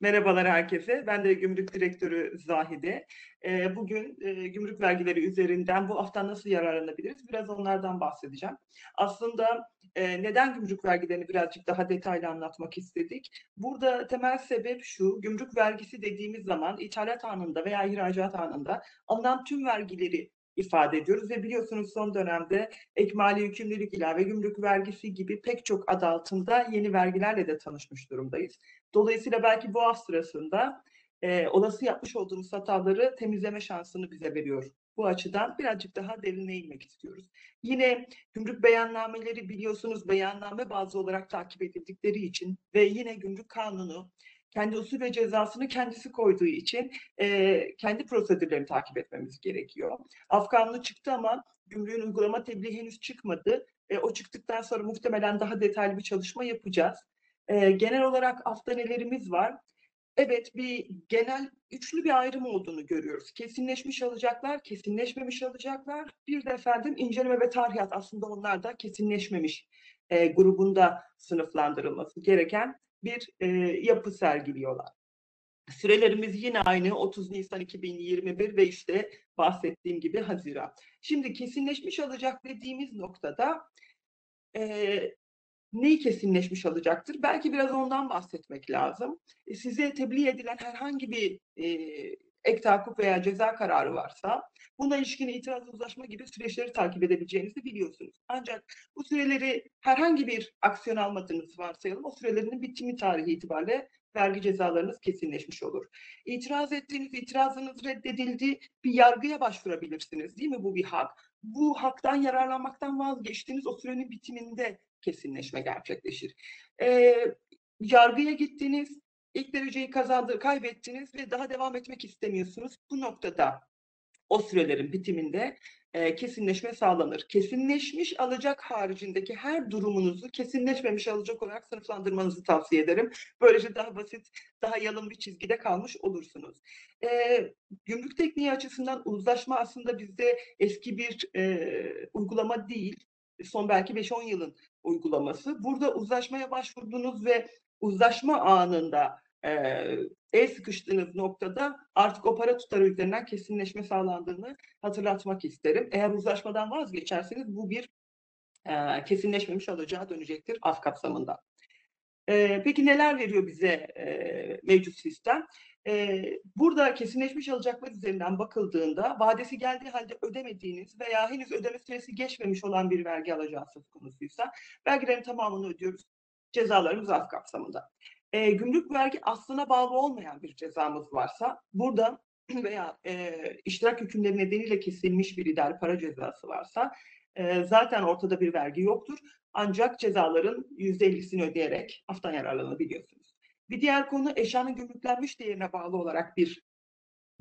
Merhabalar herkese. Ben de Gümrük Direktörü Zahide. Ee, bugün e, gümrük vergileri üzerinden bu hafta nasıl yararlanabiliriz? Biraz onlardan bahsedeceğim. Aslında e, neden gümrük vergilerini birazcık daha detaylı anlatmak istedik? Burada temel sebep şu, gümrük vergisi dediğimiz zaman ithalat anında veya ihracat anında alınan tüm vergileri ifade ediyoruz ve biliyorsunuz son dönemde ekmali yükümlülük ilave gümrük vergisi gibi pek çok adı altında yeni vergilerle de tanışmış durumdayız. Dolayısıyla belki bu af sırasında e, olası yapmış olduğumuz hataları temizleme şansını bize veriyor. Bu açıdan birazcık daha derine inmek istiyoruz. Yine gümrük beyannameleri biliyorsunuz beyanname bazı olarak takip edildikleri için ve yine gümrük kanunu kendi usul ve cezasını kendisi koyduğu için e, kendi prosedürlerini takip etmemiz gerekiyor. Af kanunu çıktı ama gümrüğün uygulama tebliği henüz çıkmadı. E, o çıktıktan sonra muhtemelen daha detaylı bir çalışma yapacağız. E, genel olarak afta nelerimiz var? Evet bir genel üçlü bir ayrım olduğunu görüyoruz. Kesinleşmiş alacaklar, kesinleşmemiş alacaklar. Bir de efendim inceleme ve tarihat aslında onlar da kesinleşmemiş e, grubunda sınıflandırılması gereken bir e, yapı sergiliyorlar. Sürelerimiz yine aynı 30 Nisan 2021 ve işte bahsettiğim gibi Haziran. Şimdi kesinleşmiş alacak dediğimiz noktada e, neyi kesinleşmiş alacaktır? Belki biraz ondan bahsetmek lazım. E, size tebliğ edilen herhangi bir e, ek tahakkuk veya ceza kararı varsa buna ilişkin itiraz uzlaşma gibi süreçleri takip edebileceğinizi biliyorsunuz. Ancak bu süreleri herhangi bir aksiyon almadığınızı varsayalım. O sürelerin bitimi tarihi itibariyle vergi cezalarınız kesinleşmiş olur. İtiraz ettiğiniz itirazınız reddedildi. Bir yargıya başvurabilirsiniz değil mi? Bu bir hak. Bu haktan yararlanmaktan vazgeçtiğiniz o sürenin bitiminde kesinleşme gerçekleşir. Ee, yargıya gittiniz, ilk dereceyi kazandı, kaybettiniz ve daha devam etmek istemiyorsunuz. Bu noktada o sürelerin bitiminde e, kesinleşme sağlanır. Kesinleşmiş alacak haricindeki her durumunuzu kesinleşmemiş alacak olarak sınıflandırmanızı tavsiye ederim. Böylece daha basit, daha yalın bir çizgide kalmış olursunuz. E, gümrük tekniği açısından uzlaşma aslında bizde eski bir e, uygulama değil. Son belki 5-10 yılın uygulaması. Burada uzlaşmaya başvurdunuz ve uzlaşma anında el sıkıştığınız noktada artık o para tutarı üzerinden kesinleşme sağlandığını hatırlatmak isterim. Eğer uzlaşmadan vazgeçerseniz bu bir e, kesinleşmemiş alacağı dönecektir af kapsamında. E, peki neler veriyor bize e, mevcut sistem? E, burada kesinleşmiş alacaklar üzerinden bakıldığında vadesi geldiği halde ödemediğiniz veya henüz ödeme süresi geçmemiş olan bir vergi alacağı söz konusuysa vergilerin tamamını ödüyoruz. Cezalarımız af kapsamında. E, gümrük vergi aslına bağlı olmayan bir cezamız varsa burada veya e, iştirak hükümleri nedeniyle kesilmiş bir idari para cezası varsa e, zaten ortada bir vergi yoktur. Ancak cezaların %50'sini ödeyerek aftan yararlanabiliyorsunuz. Bir diğer konu eşyanın gümrüklenmiş değerine bağlı olarak bir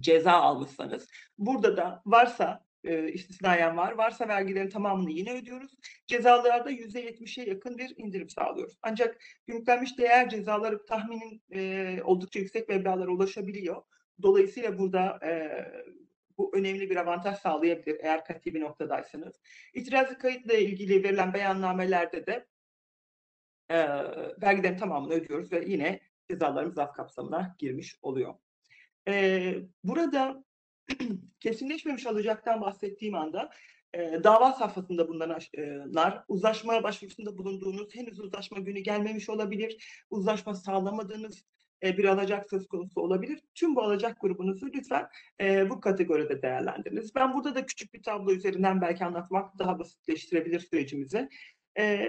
ceza almışsanız burada da varsa e, istisnayen var. Varsa vergilerin tamamını yine ödüyoruz. Cezalarda %70'e yakın bir indirim sağlıyoruz. Ancak gümrüklenmiş değer cezaları tahminin e, oldukça yüksek meblağlara ulaşabiliyor. Dolayısıyla burada e, bu önemli bir avantaj sağlayabilir eğer katı bir noktadaysanız. İtirazı kayıtla ilgili verilen beyannamelerde de e, vergilerin tamamını ödüyoruz ve yine cezalarımız af kapsamına girmiş oluyor. E, burada kesinleşmemiş alacaktan bahsettiğim anda e, dava safhasında bulunanlar, uzlaşma başvurusunda bulunduğunuz, henüz uzlaşma günü gelmemiş olabilir, uzlaşma sağlamadığınız e, bir alacak söz konusu olabilir. Tüm bu alacak grubunuzu lütfen e, bu kategoride değerlendiriniz. Ben burada da küçük bir tablo üzerinden belki anlatmak daha basitleştirebilir sürecimizi. E,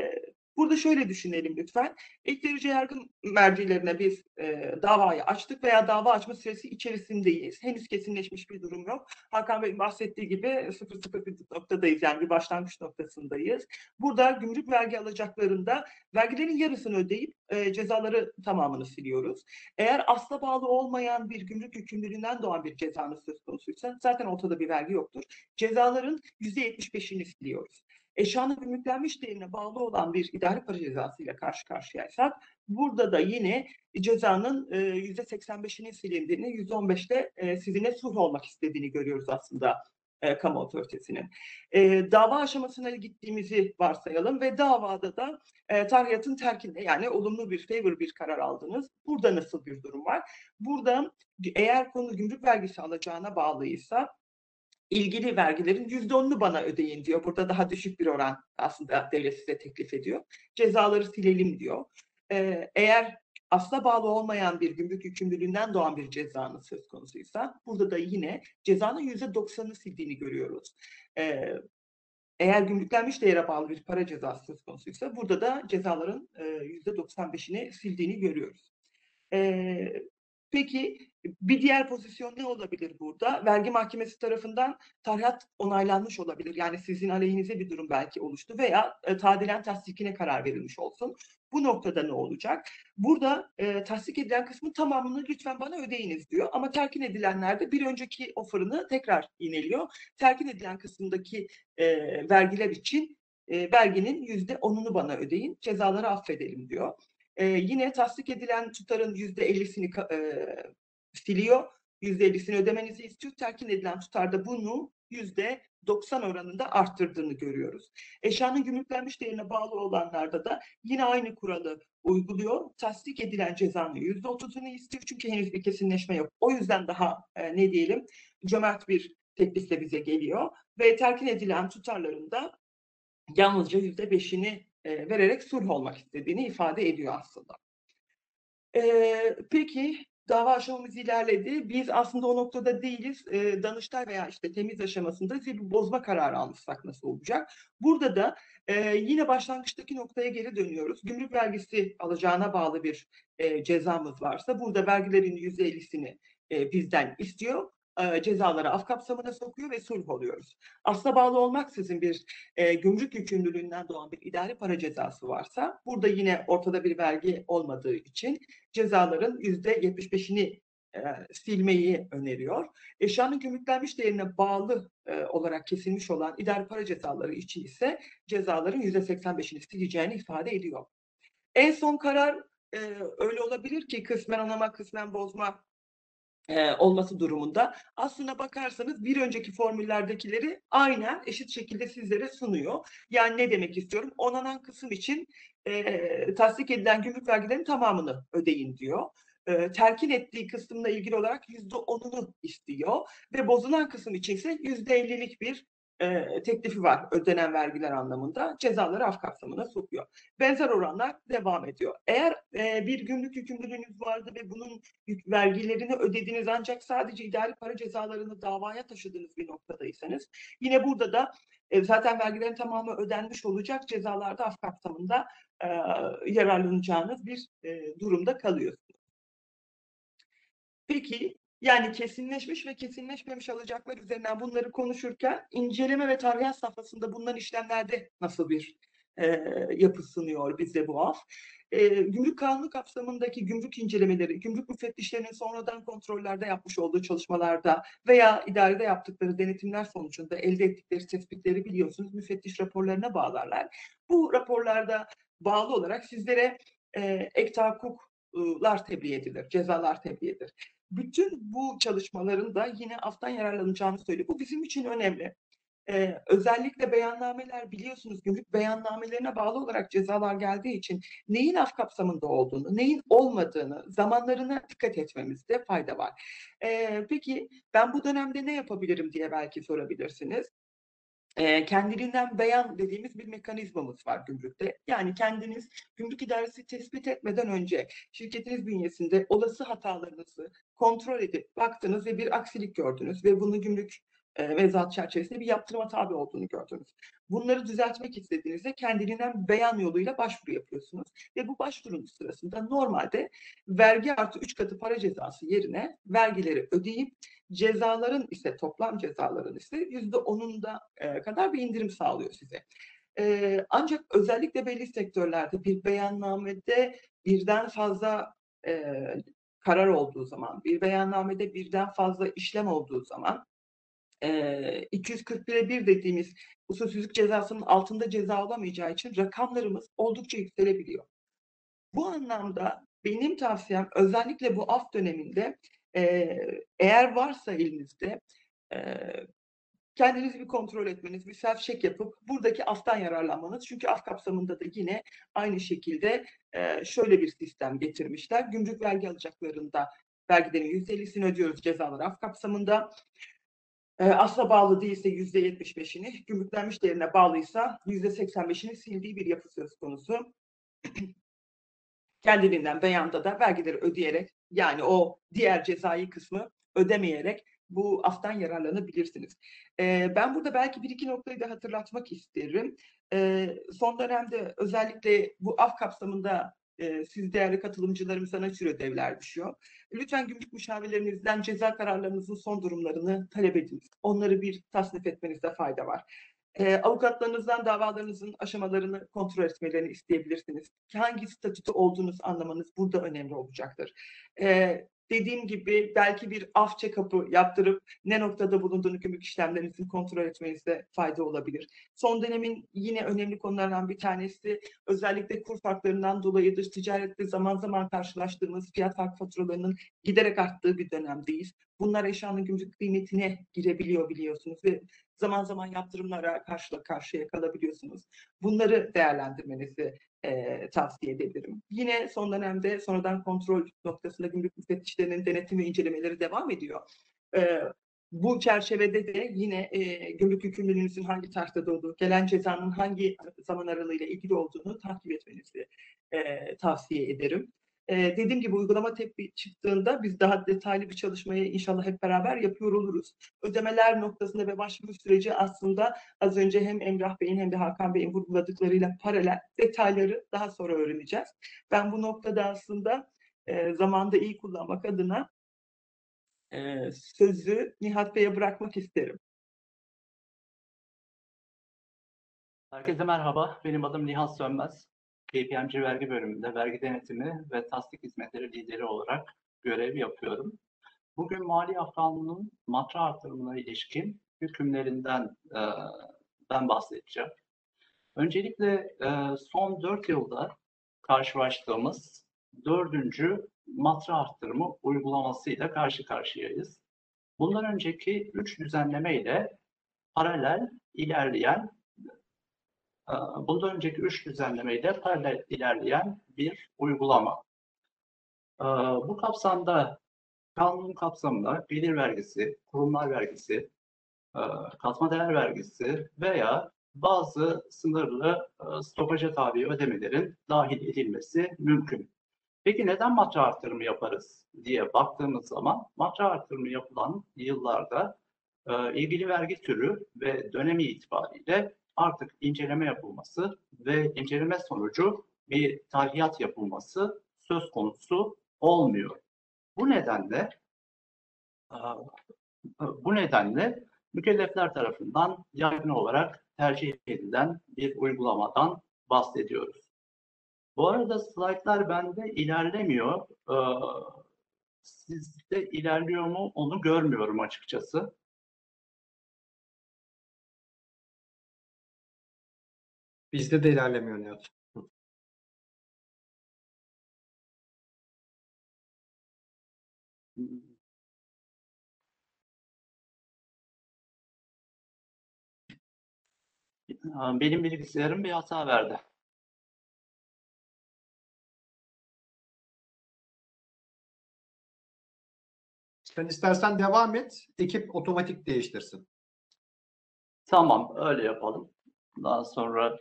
Burada şöyle düşünelim lütfen. İlk derece yargı mercilerine biz e, davayı açtık veya dava açma süresi içerisindeyiz. Henüz kesinleşmiş bir durum yok. Hakan Bey bahsettiği gibi sıfır sıfır bir noktadayız yani bir başlangıç noktasındayız. Burada gümrük vergi alacaklarında vergilerin yarısını ödeyip e, cezaları tamamını siliyoruz. Eğer asla bağlı olmayan bir gümrük yükümlülüğünden doğan bir cezanız söz konusuysa zaten ortada bir vergi yoktur. Cezaların %75'ini siliyoruz eşyanın gümrüklenmiş değerine bağlı olan bir idari para cezası ile karşı karşıyaysak burada da yine cezanın e, %85'inin silindiğini, %15'te e, sizinle sulh olmak istediğini görüyoruz aslında e, kamu otoritesinin. E, dava aşamasına gittiğimizi varsayalım ve davada da e, tarihatın terkinde yani olumlu bir favor bir karar aldınız. Burada nasıl bir durum var? Burada eğer konu gümrük vergisi alacağına bağlıysa ilgili vergilerin yüzde onunu bana ödeyin diyor. Burada daha düşük bir oran aslında devlet size teklif ediyor. Cezaları silelim diyor. Ee, eğer asla bağlı olmayan bir gümrük yükümlülüğünden doğan bir cezanın söz konusuysa burada da yine cezanın yüzde doksanını sildiğini görüyoruz. Ee, eğer gümrüklenmiş değere bağlı bir para cezası söz konusuysa burada da cezaların yüzde doksan beşini sildiğini görüyoruz. Ee, Peki bir diğer pozisyon ne olabilir burada? Vergi mahkemesi tarafından tarihat onaylanmış olabilir. Yani sizin aleyhinize bir durum belki oluştu veya e, tadilen tasdikine karar verilmiş olsun. Bu noktada ne olacak? Burada e, tasdik edilen kısmın tamamını lütfen bana ödeyiniz diyor. Ama terkin edilenlerde bir önceki offer'ını tekrar ineliyor. Terkin edilen kısımdaki e, vergiler için e, verginin yüzde onunu bana ödeyin, cezaları affedelim diyor. E, yine tasdik edilen tutarın yüzde ellisini e, siliyor. Yüzde ellisini ödemenizi istiyor. Terkin edilen tutarda bunu yüzde 90 oranında arttırdığını görüyoruz. Eşyanın gümrüklenmiş değerine bağlı olanlarda da yine aynı kuralı uyguluyor. Tasdik edilen cezanın yüzde otuzunu istiyor çünkü henüz bir kesinleşme yok. O yüzden daha e, ne diyelim cömert bir teklifle bize geliyor ve terkin edilen tutarlarında yalnızca yüzde beşini vererek sulh olmak istediğini ifade ediyor aslında. Peki dava aşamamız ilerledi. Biz aslında o noktada değiliz. Danıştay veya işte temiz aşamasında bir bozma kararı almışsak nasıl olacak? Burada da yine başlangıçtaki noktaya geri dönüyoruz. Gümrük vergisi alacağına bağlı bir cezamız varsa burada vergilerin yüzde ellisini e, bizden istiyor. E, cezaları af kapsamına sokuyor ve sulh oluyoruz. Asla bağlı olmaksızın bir e, gümrük yükümlülüğünden doğan bir idari para cezası varsa burada yine ortada bir vergi olmadığı için cezaların yüzde 75'ini e, silmeyi öneriyor. Eşyanın gümrüklenmiş değerine bağlı e, olarak kesilmiş olan idari para cezaları için ise cezaların yüzde 85'ini sileceğini ifade ediyor. En son karar e, öyle olabilir ki kısmen onama kısmen bozma e, olması durumunda aslına bakarsanız bir önceki formüllerdekileri aynen eşit şekilde sizlere sunuyor. Yani ne demek istiyorum? Onanan kısım için e, tasdik edilen gümrük vergilerinin tamamını ödeyin diyor. E, terkin ettiği kısımla ilgili olarak yüzde onunu istiyor ve bozulan kısım için ise yüzde ellilik bir e, teklifi var ödenen vergiler anlamında cezaları af kapsamına sokuyor. Benzer oranlar devam ediyor. Eğer e, bir gümrük yükümlülüğünüz vardı ve bunun yük vergilerini ödediniz ancak sadece idari para cezalarını davaya taşıdığınız bir noktadaysanız yine burada da e, zaten vergilerin tamamı ödenmiş olacak cezalarda af kapsamında e, yararlanacağınız bir e, durumda kalıyorsunuz. Peki yani kesinleşmiş ve kesinleşmemiş alacaklar üzerinden bunları konuşurken inceleme ve tarihat safhasında bulunan işlemlerde nasıl bir e, yapı sunuyor bize bu af? E, gümrük kanunu kapsamındaki gümrük incelemeleri, gümrük müfettişlerinin sonradan kontrollerde yapmış olduğu çalışmalarda veya idarede yaptıkları denetimler sonucunda elde ettikleri tespitleri biliyorsunuz müfettiş raporlarına bağlarlar. Bu raporlarda bağlı olarak sizlere e, ek tebliğ edilir, cezalar tebliğ edilir bütün bu çalışmaların da yine aftan yararlanacağını söylüyor. Bu bizim için önemli. Ee, özellikle beyannameler biliyorsunuz gümrük beyannamelerine bağlı olarak cezalar geldiği için neyin af kapsamında olduğunu, neyin olmadığını, zamanlarına dikkat etmemizde fayda var. Ee, peki ben bu dönemde ne yapabilirim diye belki sorabilirsiniz. E, kendiliğinden beyan dediğimiz bir mekanizmamız var gümrükte. Yani kendiniz gümrük idaresi tespit etmeden önce şirketiniz bünyesinde olası hatalarınızı kontrol edip baktınız ve bir aksilik gördünüz ve bunu gümrük e, mevzuat çerçevesinde bir yaptırıma tabi olduğunu gördünüz. Bunları düzeltmek istediğinizde kendiliğinden beyan yoluyla başvuru yapıyorsunuz ve bu başvurunuz sırasında normalde vergi artı 3 katı para cezası yerine vergileri ödeyip cezaların ise toplam cezaların ise yüzde onunda e, kadar bir indirim sağlıyor size. E, ancak özellikle belli sektörlerde bir beyannamede birden fazla e, karar olduğu zaman, bir beyannamede birden fazla işlem olduğu zaman e, 241'e 1 dediğimiz usulsüzlük cezasının altında ceza olamayacağı için rakamlarımız oldukça yükselebiliyor. Bu anlamda benim tavsiyem özellikle bu af döneminde e, eğer varsa elinizde e, kendinizi bir kontrol etmeniz, bir self check yapıp buradaki aftan yararlanmanız. Çünkü af kapsamında da yine aynı şekilde şöyle bir sistem getirmişler. Gümrük vergi alacaklarında vergilerin %50'sini ödüyoruz cezalar af kapsamında. Asla bağlı değilse %75'ini, gümrüklenmiş değerine bağlıysa %85'ini sildiği bir yapı söz konusu. Kendiliğinden beyanda da vergileri ödeyerek yani o diğer cezai kısmı ödemeyerek bu aftan yararlanabilirsiniz. E, ben burada belki bir iki noktayı da hatırlatmak isterim. E, son dönemde özellikle bu af kapsamında e, siz değerli katılımcılarımıza ne tür ödevler düşüyor? Lütfen gümrük müşavirlerinizden ceza kararlarınızın son durumlarını talep ediniz. Onları bir tasnif etmenizde fayda var. E, avukatlarınızdan davalarınızın aşamalarını kontrol etmelerini isteyebilirsiniz. Hangi statüde olduğunuz anlamanız burada önemli olacaktır. E, dediğim gibi belki bir af check-up'ı yaptırıp ne noktada bulunduğunu gümrük işlemlerinizin kontrol etmenizde fayda olabilir. Son dönemin yine önemli konularından bir tanesi özellikle kur farklarından dolayı dış ticarette zaman zaman karşılaştığımız fiyat fark faturalarının giderek arttığı bir dönemdeyiz. Bunlar eşyanın gümrük kıymetine girebiliyor biliyorsunuz ve zaman zaman yaptırımlara karşı karşıya kalabiliyorsunuz. Bunları değerlendirmenizi e, tavsiye edebilirim. Yine son dönemde sonradan kontrol noktasında gümrük müfettişlerinin denetim ve incelemeleri devam ediyor. E, bu çerçevede de yine e, gümrük yükümlülüğünüzün hangi tarihte doğduğu, gelen cezanın hangi zaman aralığıyla ilgili olduğunu takip etmenizi e, tavsiye ederim. E, dediğim gibi uygulama tepki çıktığında biz daha detaylı bir çalışmayı inşallah hep beraber yapıyor oluruz. Ödemeler noktasında ve başvuru süreci aslında az önce hem Emrah Bey'in hem de Hakan Bey'in vurguladıklarıyla paralel detayları daha sonra öğreneceğiz. Ben bu noktada aslında e, zamanda iyi kullanmak adına e, sözü Nihat Bey'e bırakmak isterim. Herkese merhaba. Benim adım Nihat Sönmez. KPMG Vergi Bölümünde vergi denetimi ve tasdik hizmetleri lideri olarak görev yapıyorum. Bugün Mali Kanunun matra artırımına ilişkin hükümlerinden e, ben bahsedeceğim. Öncelikle e, son 4 yılda karşılaştığımız dördüncü matra arttırımı uygulamasıyla karşı karşıyayız. Bundan önceki 3 düzenleme ile paralel ilerleyen Bundan önceki üç düzenlemeyle paralel ilerleyen bir uygulama. Ee, Bu kapsamda kanun kapsamında gelir vergisi, kurumlar vergisi, e, katma değer vergisi veya bazı sınırlı e, stopaja tabi ödemelerin dahil edilmesi mümkün. Peki neden matra artırımı yaparız diye baktığımız zaman matra artırımı yapılan yıllarda e, ilgili vergi türü ve dönemi itibariyle artık inceleme yapılması ve inceleme sonucu bir tarihiyat yapılması söz konusu olmuyor. Bu nedenle bu nedenle mükellefler tarafından yaygın olarak tercih edilen bir uygulamadan bahsediyoruz. Bu arada slaytlar bende ilerlemiyor. Sizde ilerliyor mu onu görmüyorum açıkçası. Bizde de ilerlemiyor Nihat. Benim bilgisayarım bir hata verdi. Sen istersen devam et. Ekip otomatik değiştirsin. Tamam, öyle yapalım. Daha sonra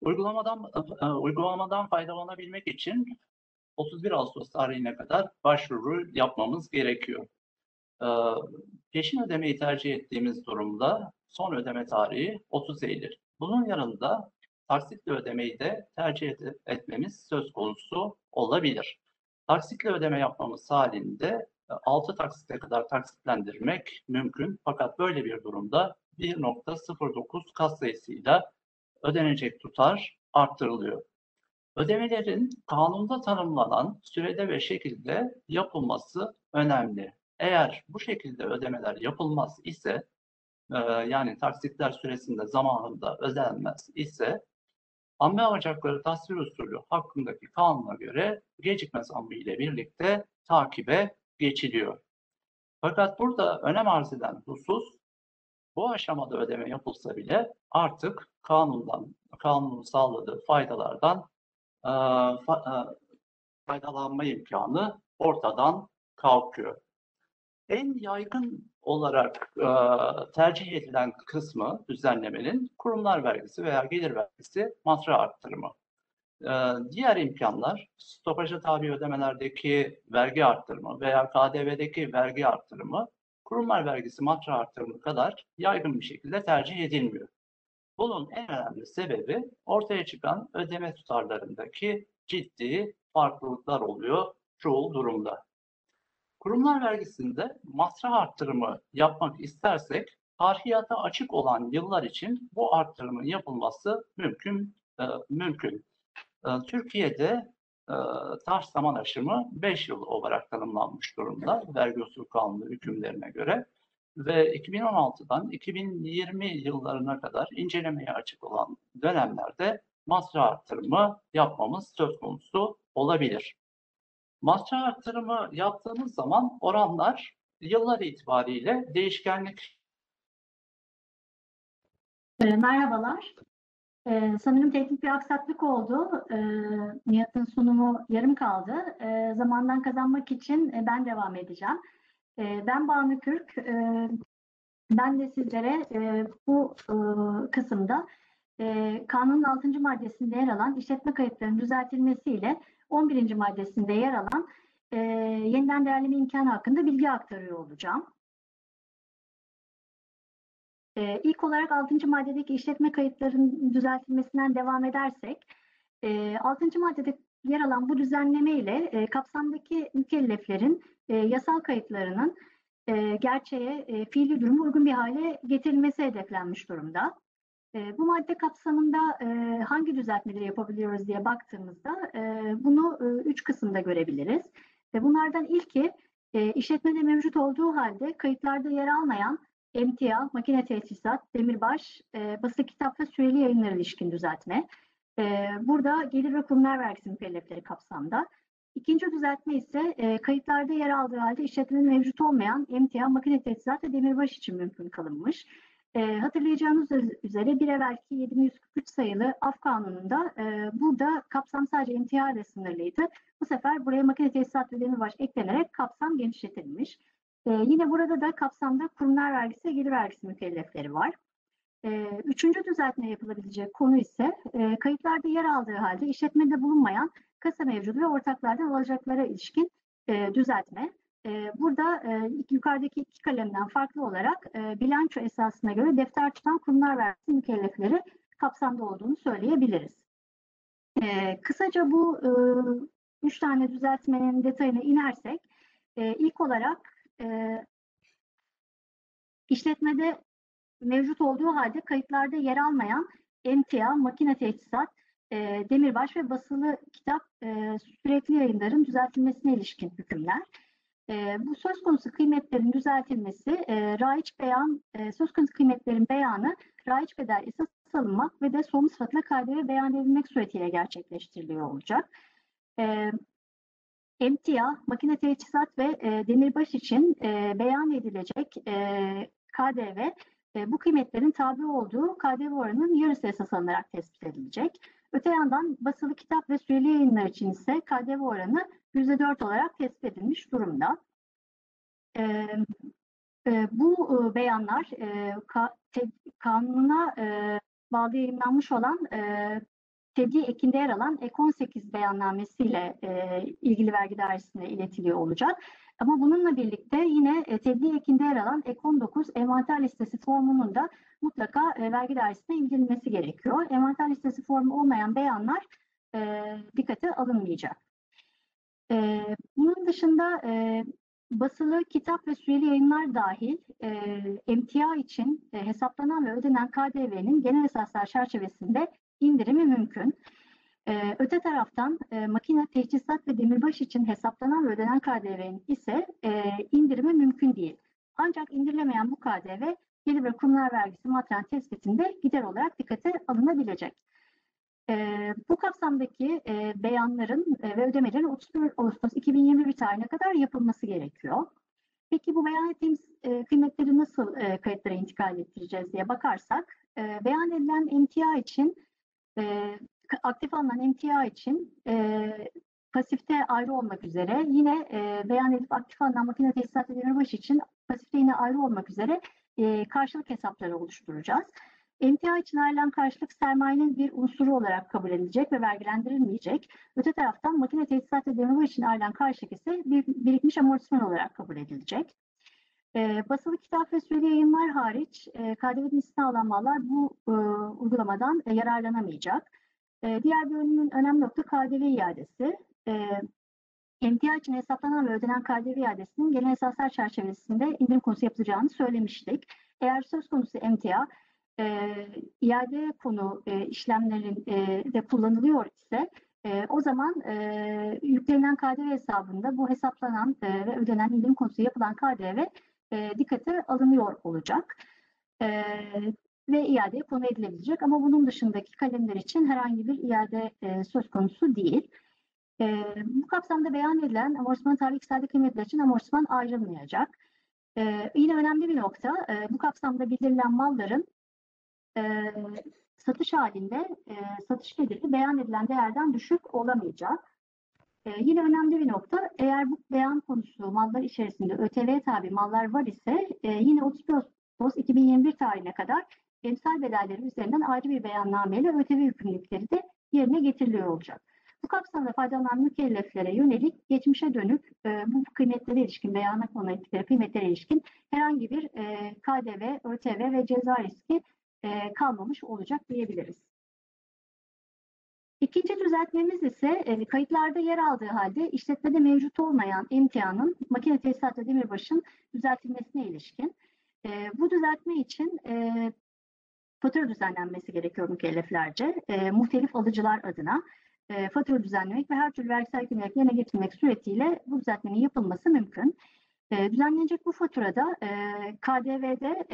uygulamadan e, uygulamadan faydalanabilmek için 31 Ağustos tarihine kadar başvuru yapmamız gerekiyor. E, peşin ödemeyi tercih ettiğimiz durumda son ödeme tarihi 30 Eylül. Bunun yanında taksitli ödemeyi de tercih et- etmemiz söz konusu olabilir. Taksitli ödeme yapmamız halinde 6 taksite kadar taksitlendirmek mümkün. Fakat böyle bir durumda 1.09 kat sayısıyla ödenecek tutar arttırılıyor. Ödemelerin kanunda tanımlanan sürede ve şekilde yapılması önemli. Eğer bu şekilde ödemeler yapılmaz ise e, yani taksitler süresinde zamanında ödenmez ise amme alacakları tasvir usulü hakkındaki kanuna göre gecikme zammı ile birlikte takibe geçiliyor. Fakat burada önem arz eden husus bu aşamada ödeme yapılsa bile artık kanundan, kanunun sağladığı faydalardan e, fa, e, faydalanma imkanı ortadan kalkıyor. En yaygın olarak e, tercih edilen kısmı düzenlemenin kurumlar vergisi veya gelir vergisi matra arttırımı. E, diğer imkanlar stopaja tabi ödemelerdeki vergi arttırımı veya KDV'deki vergi arttırımı kurumlar vergisi matra artırımı kadar yaygın bir şekilde tercih edilmiyor. Bunun en önemli sebebi ortaya çıkan ödeme tutarlarındaki ciddi farklılıklar oluyor çoğu durumda. Kurumlar vergisinde masraf arttırımı yapmak istersek tarihata açık olan yıllar için bu arttırımın yapılması mümkün. e, mümkün. E, Türkiye'de tarz zaman aşımı 5 yıl olarak tanımlanmış durumda vergi usul kanunu hükümlerine göre ve 2016'dan 2020 yıllarına kadar incelemeye açık olan dönemlerde masraf arttırımı yapmamız söz konusu olabilir. Masraf arttırımı yaptığımız zaman oranlar yıllar itibariyle değişkenlik E, Merhabalar. E, sanırım teknik bir aksaklık oldu. E, Nihat'ın sunumu yarım kaldı. E, zamandan kazanmak için e, ben devam edeceğim. E, ben Banu Kürk. E, ben de sizlere e, bu e, kısımda e, kanunun 6. maddesinde yer alan işletme kayıtlarının düzeltilmesiyle 11. maddesinde yer alan e, yeniden değerleme imkanı hakkında bilgi aktarıyor olacağım. Ee, ilk olarak 6. maddedeki işletme kayıtlarının düzeltilmesinden devam edersek, e, 6. maddede yer alan bu düzenleme ile e, kapsamdaki mükelleflerin e, yasal kayıtlarının e, gerçeğe, e, fiili duruma uygun bir hale getirilmesi hedeflenmiş durumda. E, bu madde kapsamında e, hangi düzeltmeleri yapabiliyoruz diye baktığımızda e, bunu e, üç kısımda görebiliriz. Ve bunlardan ilki e, işletmede mevcut olduğu halde kayıtlarda yer almayan emtia, makine tesisat, demirbaş, e, basılı kitap süreli yayınlara ilişkin düzeltme. E, burada gelir ve kurumlar vergisi mükellefleri kapsamda. İkinci düzeltme ise e, kayıtlarda yer aldığı halde işletmenin mevcut olmayan emtia, makine tesisat ve demirbaş için mümkün kılınmış. E, hatırlayacağınız üzere bir evvelki 7143 sayılı af kanununda e, burada kapsam sadece emtia ile sınırlıydı. Bu sefer buraya makine tesisat ve demirbaş eklenerek kapsam genişletilmiş. Ee, yine burada da kapsamda kurumlar vergisi ve gelir vergisi mükellefleri var. Ee, üçüncü düzeltme yapılabilecek konu ise e, kayıtlarda yer aldığı halde işletmede bulunmayan kasa mevcudu ve ortaklardan alacaklara ilişkin e, düzeltme. E, burada e, yukarıdaki iki kalemden farklı olarak e, bilanço esasına göre defter tutan kurumlar vergisi mükellefleri kapsamda olduğunu söyleyebiliriz. E, kısaca bu e, üç tane düzeltmenin detayına inersek, e, ilk olarak e, işletmede mevcut olduğu halde kayıtlarda yer almayan emtia, makine teçhizat, e, demirbaş ve basılı kitap e, sürekli yayınların düzeltilmesine ilişkin hükümler. E, bu söz konusu kıymetlerin düzeltilmesi, e, raiç beyan, e, söz konusu kıymetlerin beyanı raiç bedel esas alınmak ve de somut sıfatla KDV beyan edilmek suretiyle gerçekleştiriliyor olacak. E, emtia, makine teçhizat ve e, demirbaş için e, beyan edilecek e, KDV e, bu kıymetlerin tabi olduğu KDV oranının yarısı esas alınarak tespit edilecek. Öte yandan basılı kitap ve süreli yayınlar için ise KDV oranı %4 olarak tespit edilmiş durumda. E, e, bu e, beyanlar e, ka, te, kanuna e, bağlı yayınlanmış olan e, tebliğ ekinde yer alan Ek 18 beyannamesiyle e, ilgili vergi dairesine iletiliyor olacak. Ama bununla birlikte yine e, tebliğ ekinde yer alan Ek 19 envanter listesi formunun da mutlaka e, vergi dairesine indirilmesi gerekiyor. Envanter listesi formu olmayan beyanlar e, dikkate alınmayacak. E, bunun dışında e, basılı kitap ve süreli yayınlar dahil e, emtia için e, hesaplanan ve ödenen KDV'nin genel esaslar çerçevesinde indirimi mümkün. Ee, öte taraftan e, makine, teçhizat ve demirbaş için hesaplanan ve ödenen KDV'nin ise e, indirimi mümkün değil. Ancak indirilemeyen bu KDV gelir ve kurumlar vergisi matren tespitinde gider olarak dikkate alınabilecek. E, bu kapsamdaki e, beyanların e, ve ödemelerin 31 Ağustos 2021 tarihine kadar yapılması gerekiyor. Peki bu beyan ettiğimiz e, kıymetleri nasıl e, kayıtlara intikal ettireceğiz diye bakarsak, e, beyan edilen emtia için e, aktif alınan emtia için e, pasifte ayrı olmak üzere yine e, beyan edip aktif alınan makine tesisat ve demirbaş için pasifte yine ayrı olmak üzere e, karşılık hesapları oluşturacağız. Emtia için ayrılan karşılık sermayenin bir unsuru olarak kabul edilecek ve vergilendirilmeyecek. Öte taraftan makine tesisat ve demirbaş için ayrılan karşılık ise bir birikmiş amortisman olarak kabul edilecek. E, basılı kitap ve süreli yayınlar hariç e, KDV'nin üstüne alan mallar bu e, uygulamadan e, yararlanamayacak. E, diğer bir önemli, nokta KDV iadesi. e, emtia için hesaplanan ve ödenen KDV iadesinin genel esaslar çerçevesinde indirim konusu yapılacağını söylemiştik. Eğer söz konusu emtia e, iade konu e, işlemlerin e, de kullanılıyor ise e, o zaman e, yüklenilen KDV hesabında bu hesaplanan e, ve ödenen indirim konusu yapılan KDV e, dikkate alınıyor olacak. E, ve iadeye konu edilebilecek ama bunun dışındaki kalemler için herhangi bir iade e, söz konusu değil. E, bu kapsamda beyan edilen amortisman tabi iktisadi kıymetler için amortisman ayrılmayacak. E, yine önemli bir nokta, e, bu kapsamda bildirilen malların e, satış halinde e, satış bedeli beyan edilen değerden düşük olamayacak. E, yine önemli bir nokta, eğer bu beyan konusu mallar içerisinde ÖTV tabi mallar var ise e, yine 31 Ağustos 2021 tarihine kadar emsal bedelleri üzerinden ayrı bir beyannameyle ÖTV yükümlülükleri de yerine getiriliyor olacak. Bu kapsamda faydalanan mükelleflere yönelik geçmişe dönük e, bu kıymetlere ilişkin, beyana konu ettikleri kıymetlere ilişkin herhangi bir e, KDV, ÖTV ve ceza riski e, kalmamış olacak diyebiliriz. İkinci düzeltmemiz ise e, kayıtlarda yer aldığı halde işletmede mevcut olmayan emtianın makine tesisat demirbaşın düzeltilmesine ilişkin. E, bu düzeltme için e, fatura düzenlenmesi gerekiyor mükelleflerce. E, muhtelif alıcılar adına fatura düzenlemek ve her türlü vergisel yükümlülük yerine getirmek suretiyle bu düzeltmenin yapılması mümkün. Düzenlenecek bu faturada KDV'de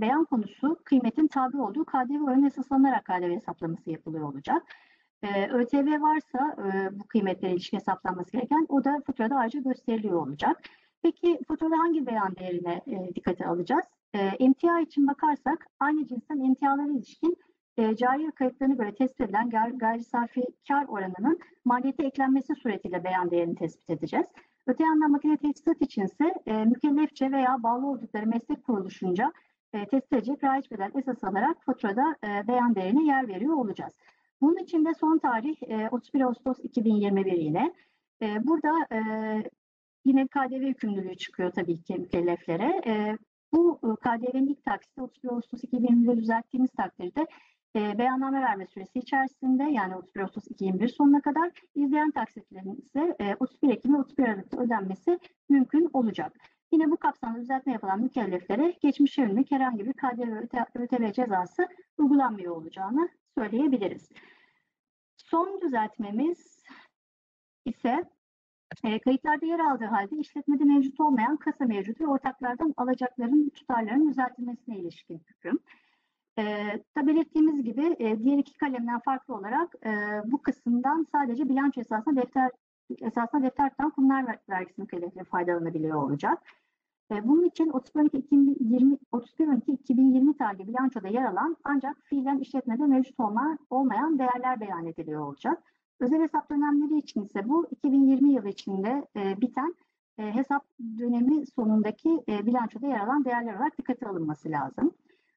beyan konusu kıymetin tabi olduğu KDV oranı esaslanarak KDV hesaplaması yapılıyor olacak. E, ÖTV varsa e, bu kıymetlere ilişkin hesaplanması gereken o da faturada ayrıca gösteriliyor olacak. Peki faturada hangi beyan değerine e, dikkate alacağız? E, için bakarsak aynı cinsten emtialara ilişkin e, cari kayıtlarına göre tespit edilen gayri, safi kar oranının maliyete eklenmesi suretiyle beyan değerini tespit edeceğiz. Öte yandan makine tesisat içinse e, mükellefçe veya bağlı oldukları meslek kuruluşunca e, tespit edecek raiç bedel esas alarak faturada beyan değerine yer veriyor olacağız. Bunun için de son tarih e, 31 Ağustos 2021 yine. E, burada e, yine KDV yükümlülüğü çıkıyor tabii ki mükelleflere. E, bu e, KDV'nin ilk taksiti 31 Ağustos 2021'de düzelttiğimiz takdirde e, beyanname verme süresi içerisinde yani 31 Ağustos 2021 sonuna kadar izleyen taksitlerin ise e, 31 Ekim ve 31 Aralık'ta ödenmesi mümkün olacak. Yine bu kapsamda düzeltme yapılan mükelleflere geçmişe yönelik herhangi bir KDV ÖTV cezası uygulanmıyor olacağını söyleyebiliriz. Son düzeltmemiz ise e, kayıtlarda yer aldığı halde işletmede mevcut olmayan kasa mevcudu ve ortaklardan alacakların tutarlarının düzeltilmesine ilişkin hüküm. E, tabi belirttiğimiz gibi e, diğer iki kalemden farklı olarak e, bu kısımdan sadece bilanço esasında defter esasında defter tutan kurumlar vergisi mükellefleri faydalanabiliyor olacak. E, bunun için 31-12-2020 31-12-2020 tarihli bilançoda yer alan ancak fiilen işletmede mevcut olma, olmayan değerler beyan ediliyor olacak. Özel hesap dönemleri için ise bu 2020 yılı içinde e, biten e, hesap dönemi sonundaki bilançoda yer alan değerler olarak dikkate alınması lazım.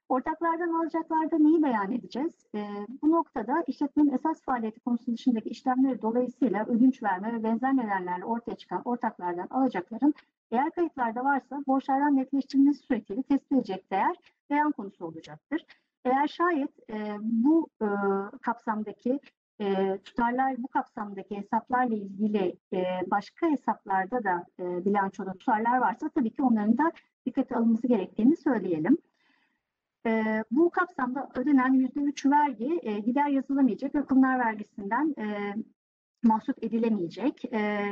Ortaklardan alacaklarda neyi beyan edeceğiz? Bu noktada işletmenin esas faaliyeti konusu dışındaki işlemleri dolayısıyla ödünç verme ve benzer nedenlerle ortaya çıkan ortaklardan alacakların eğer kayıtlarda varsa borçlardan netleştirilmesi suretiyle tespit edecek değer beyan konusu olacaktır. Eğer şayet e, bu e, kapsamdaki e, tutarlar bu kapsamdaki hesaplarla ilgili e, başka hesaplarda da e, bilançoda tutarlar varsa tabii ki onların da dikkate alınması gerektiğini söyleyelim. E, bu kapsamda ödenen %3 vergi e, gider yazılamayacak kurumlar vergisinden e, mahsup edilemeyecek. E,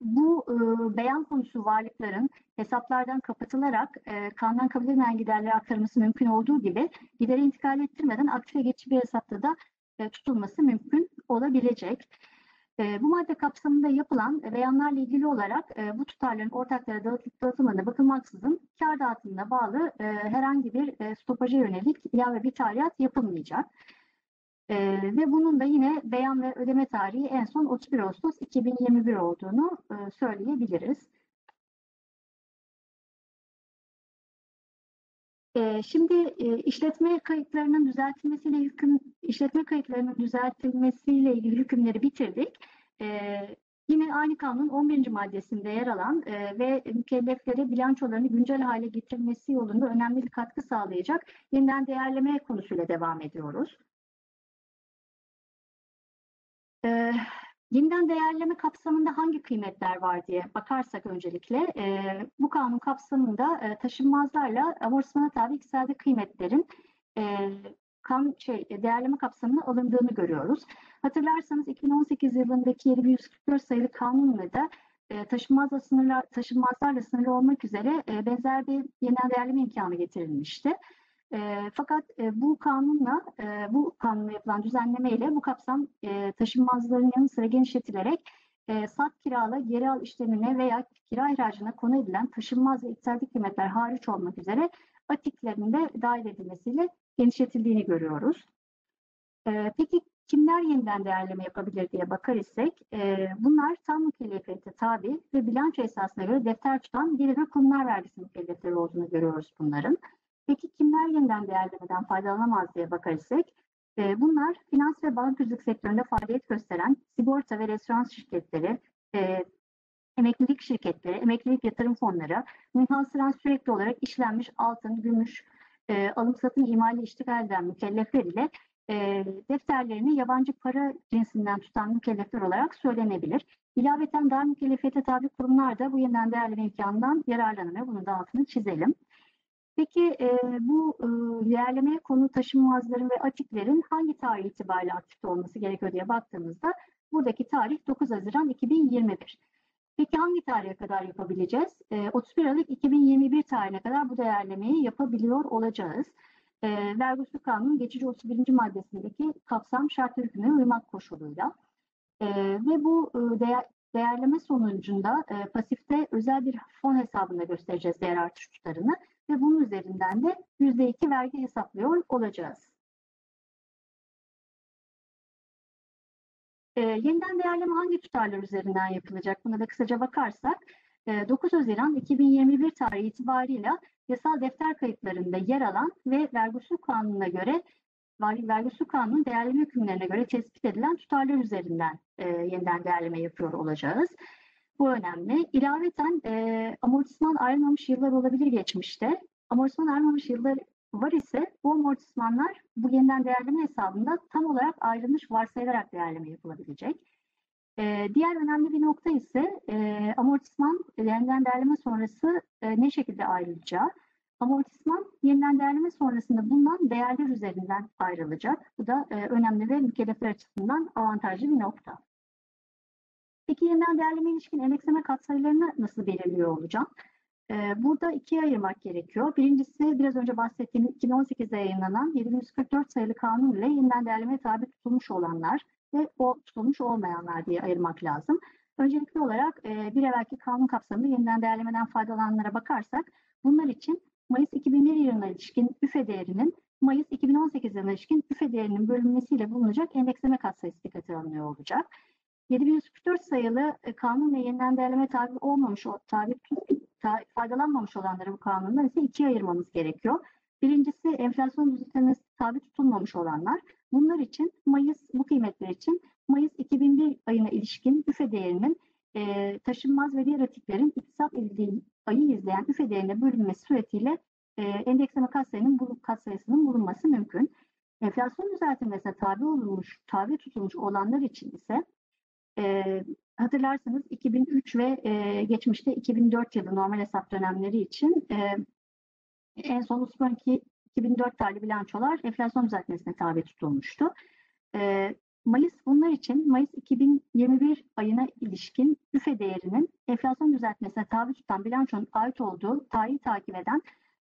bu e, beyan konusu varlıkların hesaplardan kapatılarak e, kanundan kabul edilen giderlere aktarılması mümkün olduğu gibi gideri intikal ettirmeden aktive geçici bir hesapta da e, tutulması mümkün olabilecek. E, bu madde kapsamında yapılan e, beyanlarla ilgili olarak e, bu tutarların ortaklara dağıtılıp dağıtılmadığına bakılmaksızın kar dağıtımına bağlı e, herhangi bir e, stopaja yönelik ilave bir tarihat yapılmayacak. Ee, ve bunun da yine beyan ve ödeme tarihi en son 31 Ağustos 2021 olduğunu e, söyleyebiliriz. Ee, şimdi e, işletme kayıtlarının düzeltilmesiyle hüküm, işletme kayıtlarının düzeltilmesiyle ilgili hükümleri bitirdik. Ee, yine aynı kanunun 11. maddesinde yer alan e, ve mükelleflere bilançolarını güncel hale getirmesi yolunda önemli bir katkı sağlayacak yeniden değerleme konusuyla devam ediyoruz. Ee, Yeniden değerleme kapsamında hangi kıymetler var diye bakarsak öncelikle e, bu kanun kapsamında e, taşınmazlarla amortismana tabi iktisadi kıymetlerin e, kan şey değerleme kapsamına alındığını görüyoruz. Hatırlarsanız 2018 yılındaki 7144 sayılı kanunla da e, taşınmazla sınırlar, taşınmazlarla sınırlı olmak üzere e, benzer bir yeniden değerleme imkanı getirilmişti. E, fakat e, bu kanunla, e, bu kanunla yapılan düzenleme ile bu kapsam e, taşınmazların yanı sıra genişletilerek e, sat kirala, geri al işlemine veya kira ihracına konu edilen taşınmaz ve iktisadi kıymetler hariç olmak üzere atiklerin de dahil edilmesiyle genişletildiğini görüyoruz. E, peki kimler yeniden değerleme yapabilir diye bakar isek, e, bunlar tam mükellefiyete tabi ve bilanço esasına göre defter tutan gelir ve kurumlar vergisi mükellefleri olduğunu görüyoruz bunların. Peki kimler yeniden değerlemeden faydalanamaz diye bakar isek, e, bunlar finans ve bankacılık sektöründe faaliyet gösteren sigorta ve restoran şirketleri, e, emeklilik şirketleri, emeklilik yatırım fonları, münhasıran sürekli olarak işlenmiş altın, gümüş, e, alım satım imali iştigal eden mükellefler ile e, defterlerini yabancı para cinsinden tutan mükellefler olarak söylenebilir. İlaveten daha mükellefiyete tabi kurumlar da bu yeniden değerleme imkanından yararlanamıyor. Bunun da altını çizelim. Peki e, bu e, değerlemeye konu taşınmazların ve atiklerin hangi tarih itibariyle aktifte olması gerekiyor diye baktığımızda buradaki tarih 9 Haziran 2021. Peki hangi tarihe kadar yapabileceğiz? E, 31 Aralık 2021 tarihine kadar bu değerlemeyi yapabiliyor olacağız. E, Vergi Usulü Kanunu'nun geçici 31. maddesindeki kapsam şartlı hükmüne uymak koşuluyla. E, ve bu e, değer, değerleme sonucunda e, pasifte özel bir fon hesabında göstereceğiz değer artış tutarını ve bunun üzerinden de %2 vergi hesaplıyor olacağız. E, yeniden değerleme hangi tutarlar üzerinden yapılacak? Buna da kısaca bakarsak, e, 9 Haziran 2021 tarihi itibarıyla yasal defter kayıtlarında yer alan ve vergi usul kanununa göre vergi, kanunun değerleme hükümlerine göre tespit edilen tutarlar üzerinden e, yeniden değerleme yapıyor olacağız. Bu önemli. İlaveten e, amortisman ayrılmamış yıllar olabilir geçmişte. Amortisman ayrılmamış yıllar var ise bu amortismanlar bu yeniden değerleme hesabında tam olarak ayrılmış varsayılarak değerleme yapılabilecek. E, diğer önemli bir nokta ise e, amortisman yeniden değerleme sonrası e, ne şekilde ayrılacağı. Amortisman yeniden değerleme sonrasında bulunan değerler üzerinden ayrılacak. Bu da e, önemli ve mükellefler açısından avantajlı bir nokta. Peki yeniden değerleme ilişkin endeksleme katsayılarını nasıl belirliyor olacağım? Ee, burada ikiye ayırmak gerekiyor. Birincisi biraz önce bahsettiğim 2018'de yayınlanan 744 sayılı kanun ile yeniden değerlemeye tabi tutulmuş olanlar ve o tutulmuş olmayanlar diye ayırmak lazım. Öncelikli olarak e, bir evvelki kanun kapsamında yeniden değerlemeden faydalananlara bakarsak bunlar için Mayıs 2001 yılına ilişkin üfe değerinin Mayıs 2018 yılına ilişkin üfe değerinin bölünmesiyle bulunacak endeksleme katsayısı dikkate alınıyor olacak. 7144 sayılı e, kanun ve yeniden değerleme tabi olmamış, tabi ta, faydalanmamış olanları bu kanundan ise ikiye ayırmamız gerekiyor. Birincisi enflasyon düzenlemesi tabi tutulmamış olanlar. Bunlar için Mayıs, bu kıymetler için Mayıs 2001 ayına ilişkin üfe değerinin e, taşınmaz ve diğer atiklerin iktisat edildiği ayı izleyen üfe değerine bölünmesi suretiyle e, endeksleme katsayının, katsayısının bulunması mümkün. Enflasyon düzeltilmesine tabi olunmuş, tabi tutulmuş olanlar için ise e, hatırlarsanız 2003 ve e, geçmişte 2004 yılı normal hesap dönemleri için e, en son sonraki 2004 tarihli bilançolar enflasyon düzeltmesine tabi tutulmuştu. E, Mayıs bunlar için Mayıs 2021 ayına ilişkin üfe değerinin enflasyon düzeltmesine tabi tutan bilançonun ait olduğu tarihi takip eden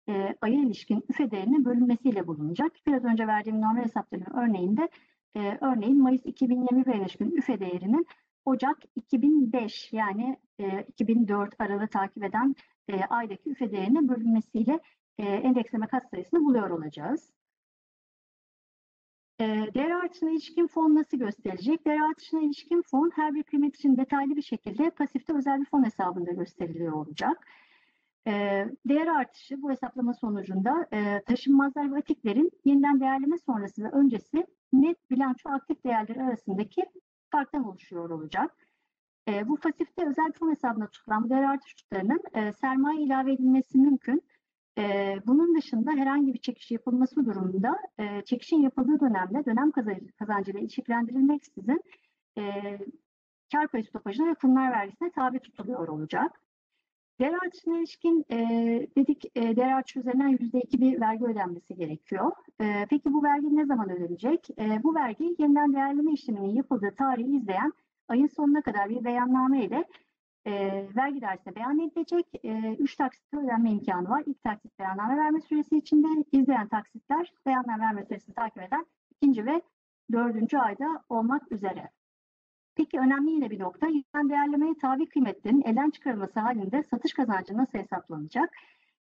e, aya ilişkin üfe değerinin bölünmesiyle bulunacak. Biraz önce verdiğim normal hesap dönemi örneğinde e, örneğin Mayıs 2021 ilişkin üfe değerinin Ocak 2005 yani e, 2004 aralığı takip eden e, aydaki üfe değerinin bölünmesiyle e, endeksleme katsayısını buluyor olacağız. E, değer artışına ilişkin fon nasıl gösterilecek? Değer artışına ilişkin fon her bir kıymet için detaylı bir şekilde pasifte özel bir fon hesabında gösteriliyor olacak. E, değer artışı bu hesaplama sonucunda e, taşınmazlar ve atiklerin yeniden değerleme sonrası ve öncesi net bilanço aktif değerleri arasındaki farktan oluşuyor olacak. E, bu pasifte özel fon hesabına tutulan değer artış tutarının e, sermaye ilave edilmesi mümkün. E, bunun dışında herhangi bir çekiş yapılması durumunda e, çekişin yapıldığı dönemde dönem kazancı, kazancıyla ilişkilendirilmeksizin e, kar payı stopajına ve kurumlar vergisine tabi tutuluyor olacak. Değer artışına ilişkin e, dedik e, değer artışı üzerinden %2 bir vergi ödenmesi gerekiyor. E, peki bu vergi ne zaman ödenecek? E, bu vergi yeniden değerleme işleminin yapıldığı tarihi izleyen ayın sonuna kadar bir beyanname ile e, vergi dairesine beyan edilecek. E, üç taksitte ödenme imkanı var. İlk taksit beyanname verme süresi içinde, izleyen taksitler beyanname verme süresini takip eden ikinci ve dördüncü ayda olmak üzere. Peki önemli yine bir nokta, yeniden değerlemeye tabi kıymetlerin elden çıkarılması halinde satış kazancı nasıl hesaplanacak?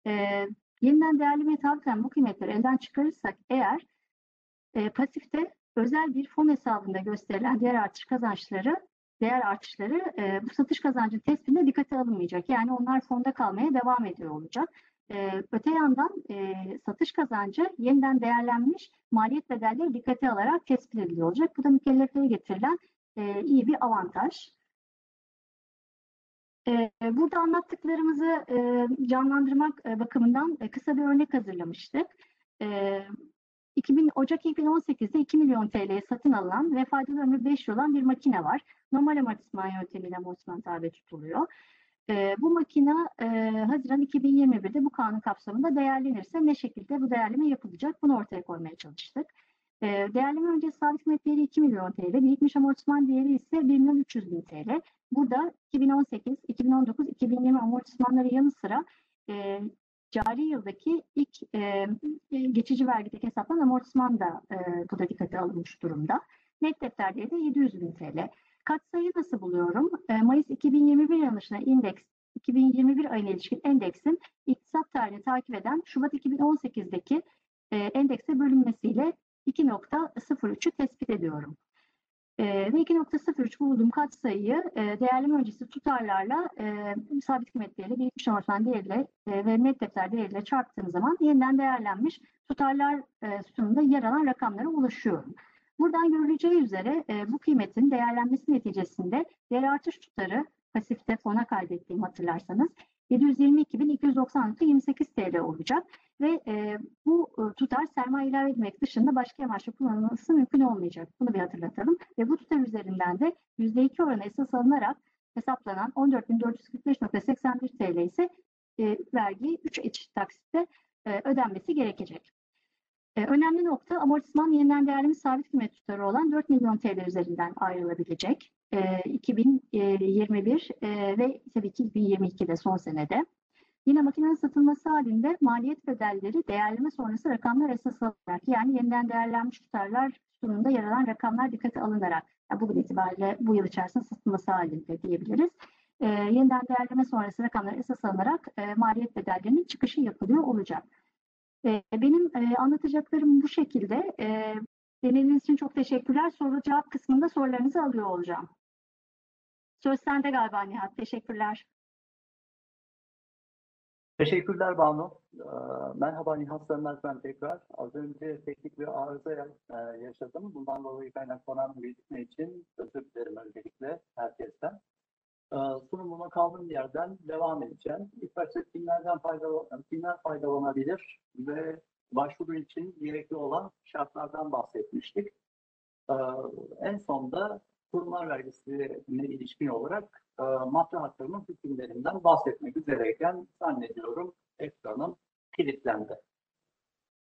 Ee, yeniden değerlemeye tabi tutan bu kıymetleri elden çıkarırsak eğer e, pasifte özel bir fon hesabında gösterilen değer artış kazançları, değer artışları e, bu satış kazancı tespitinde dikkate alınmayacak. Yani onlar fonda kalmaya devam ediyor olacak. E, öte yandan e, satış kazancı yeniden değerlenmiş maliyet bedelleri dikkate alarak tespit ediliyor olacak. Bu da mükelleflere getirilen e, iyi bir avantaj. E, burada anlattıklarımızı e, canlandırmak e, bakımından e, kısa bir örnek hazırlamıştık. E, 2000, Ocak 2018'de 2 milyon TL'ye satın alınan ve faydalı ömrü 5 yıl olan bir makine var. Normal amortisman yöntemiyle amortisman tabi tutuluyor. E, bu makine e, Haziran 2021'de bu kanun kapsamında değerlenirse ne şekilde bu değerleme yapılacak bunu ortaya koymaya çalıştık. E, değerleme öncesi sabit kıymet değeri 2 milyon TL, birikmiş amortisman değeri ise 1 milyon 300 bin TL. Burada 2018, 2019, 2020 amortismanları yanı sıra e, cari yıldaki ilk e, geçici vergideki hesaplanan amortisman da e, bu da dikkate alınmış durumda. Net defter değeri de 700 bin TL. Katsayı nasıl buluyorum? E, Mayıs 2021 yanlışına indeks 2021 ayına ilişkin endeksin iktisat tarihini takip eden Şubat 2018'deki e, endekse bölünmesiyle 2.03'ü tespit ediyorum. E, ve 2.03 bulduğum katsayıyı e, değerleme öncesi tutarlarla e, sabit kıymet değeri, birikmiş amortisman değeriyle e, ve net defter değeriyle çarptığım zaman yeniden değerlenmiş tutarlar e, sütununda yer alan rakamlara ulaşıyorum. Buradan görüleceği üzere e, bu kıymetin değerlenmesi neticesinde değer artış tutarı pasifte fona kaydettiğim hatırlarsanız 722.296.28 TL olacak ve e, bu e, tutar sermaye ilave etmek dışında başka amaçla kullanılması mümkün olmayacak. Bunu bir hatırlatalım ve bu tutar üzerinden de %2 oranı esas alınarak hesaplanan 14.445.81 TL ise e, vergi 3 eşit taksitte e, ödenmesi gerekecek. E, önemli nokta amortisman yeniden değerleme sabit kıymet tutarı olan 4 milyon TL üzerinden ayrılabilecek. E, 2021 e, ve tabii ki 2022'de son senede. Yine makinenin satılması halinde maliyet bedelleri değerleme sonrası rakamlar esas alınarak yani yeniden değerlenmiş tutarlar sunumunda yer alan rakamlar dikkate alınarak yani bugün itibariyle bu yıl içerisinde satılması halinde diyebiliriz. E, yeniden değerleme sonrası rakamlar esas alınarak e, maliyet bedellerinin çıkışı yapılıyor olacak. E, benim e, anlatacaklarım bu şekilde. E, dinlediğiniz için çok teşekkürler. Soru cevap kısmında sorularınızı alıyor olacağım. Söz sende galiba Nihat. Teşekkürler. Teşekkürler Banu. Ee, Merhaba Nihat Sönmez ben tekrar. Az önce teknik bir arıza e, yaşadım. Bundan dolayı kaynaklanan gecikme için özür dilerim öncelikle herkesten. Ee, Sunumuma kaldığım yerden devam edeceğim. İlk başta kimlerden faydalan kimler faydalanabilir ve başvuru için gerekli olan şartlardan bahsetmiştik. Ee, En sonda kurumlar vergisine ilişkin olarak e, madde haklarının bahsetmek üzereyken zannediyorum ekranım kilitlendi.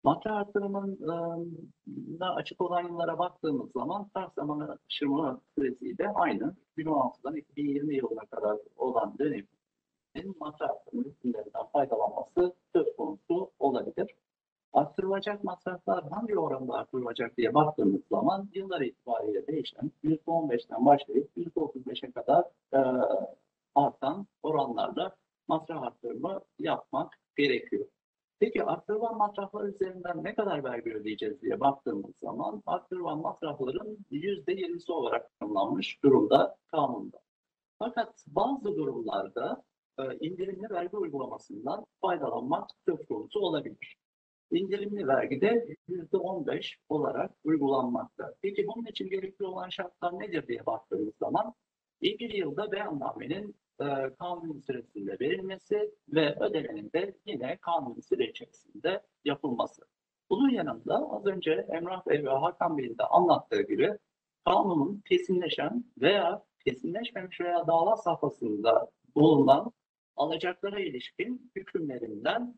Madde artırımına açık olan yıllara baktığımız zaman tarz zamanı aşırma süresi de aynı. 2016'dan 2020 yılına kadar olan dönemin madde artırımı hükümlerinden faydalanması söz konusu olabilir. Arttırılacak masraflar hangi oranda arttırılacak diye baktığımız zaman yıllar itibariyle değişen %15'ten başlayıp %35'e kadar e, artan oranlarla masraf arttırımı yapmak gerekiyor. Peki arttırılan masraflar üzerinden ne kadar vergi ödeyeceğiz diye baktığımız zaman arttırılan masrafların %20'si olarak tanımlanmış durumda kanunda. Fakat bazı durumlarda indirimli vergi uygulamasından faydalanmak söz konusu olabilir indirimli vergide %15 olarak uygulanmakta. Peki bunun için gerekli olan şartlar nedir diye baktığımız zaman bir yılda beyannamenin e, kanuni süresinde verilmesi ve ödemenin de yine kanuni süre içerisinde yapılması. Bunun yanında az önce Emrah Bey ve Hakan Bey'in de anlattığı gibi kanunun kesinleşen veya kesinleşmemiş veya dava safhasında bulunan alacaklara ilişkin hükümlerinden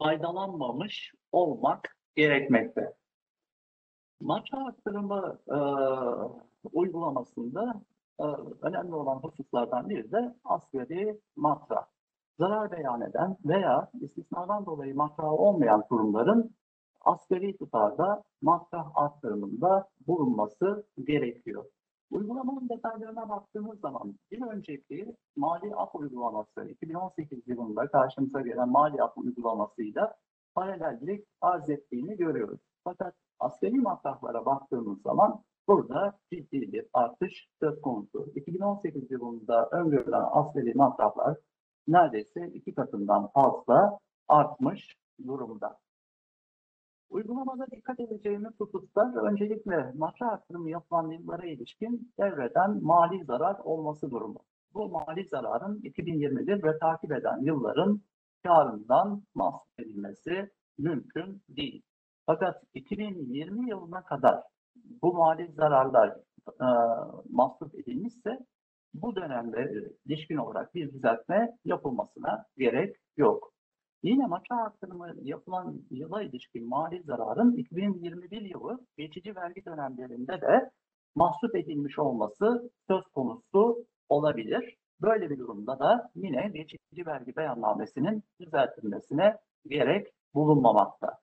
faydalanmamış olmak gerekmekte. Maça aktarımı e, uygulamasında e, önemli olan hususlardan biri de asgari matra. Zarar beyan eden veya istisnadan dolayı matrağı olmayan kurumların asgari tutarda matrah arttırımında bulunması gerekiyor. Uygulamanın detaylarına baktığımız zaman bir önceki mali af uygulaması 2018 yılında karşımıza gelen mali af uygulamasıyla paralellik arz ettiğini görüyoruz. Fakat askeri matrahlara baktığımız zaman burada ciddi bir artış söz konusu. 2018 yılında öngörülen askeri matrahlar neredeyse iki katından fazla artmış durumda. Uygulamada dikkat edeceğimiz hususlar öncelikle matrah artırımı yapılan yıllara ilişkin devreden mali zarar olması durumu. Bu mali zararın 2021 ve takip eden yılların karından mahsup edilmesi mümkün değil. Fakat 2020 yılına kadar bu mali zararlar e, mahsup edilmişse bu dönemde ilişkin olarak bir düzeltme yapılmasına gerek yok. Yine maça artırımı yapılan yıla ilişkin mali zararın 2021 yılı geçici vergi dönemlerinde de mahsup edilmiş olması söz konusu olabilir. Böyle bir durumda da yine geçici vergi beyannamesinin düzeltilmesine gerek bulunmamakta.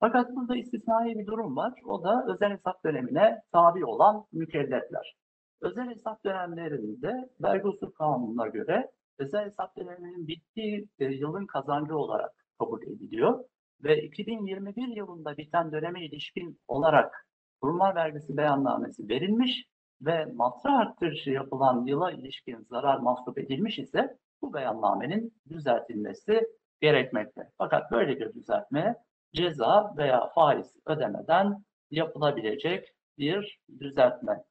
Fakat burada istisnai bir durum var. O da özel hesap dönemine tabi olan mükellefler. Özel hesap dönemlerinde vergi usul kanununa göre özel hesap döneminin bittiği e, yılın kazancı olarak kabul ediliyor. Ve 2021 yılında biten döneme ilişkin olarak kurumlar vergisi beyannamesi verilmiş ve matra arttırışı yapılan yıla ilişkin zarar mahsup edilmiş ise bu beyannamenin düzeltilmesi gerekmekte. Fakat böyle bir düzeltme ceza veya faiz ödemeden yapılabilecek bir düzeltme.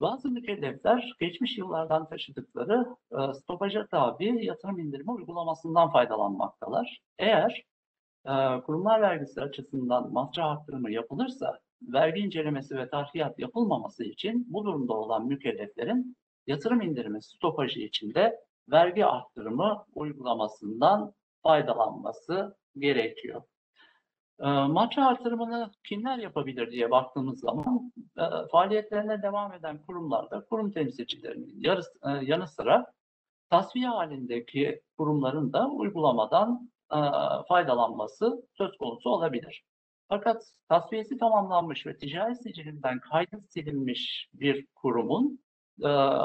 Bazı mükellefler geçmiş yıllardan taşıdıkları e, stopaja tabi yatırım indirimi uygulamasından faydalanmaktalar. Eğer e, kurumlar vergisi açısından matrah arttırımı yapılırsa vergi incelemesi ve tarhiyat yapılmaması için bu durumda olan mükelleflerin yatırım indirimi stopajı içinde vergi arttırımı uygulamasından faydalanması gerekiyor. E, artırımını kimler yapabilir diye baktığımız zaman e, faaliyetlerine devam eden kurumlarda kurum temsilcilerinin e, yanı sıra tasfiye halindeki kurumların da uygulamadan e, faydalanması söz konusu olabilir. Fakat tasfiyesi tamamlanmış ve ticari sicilinden kaydı silinmiş bir kurumun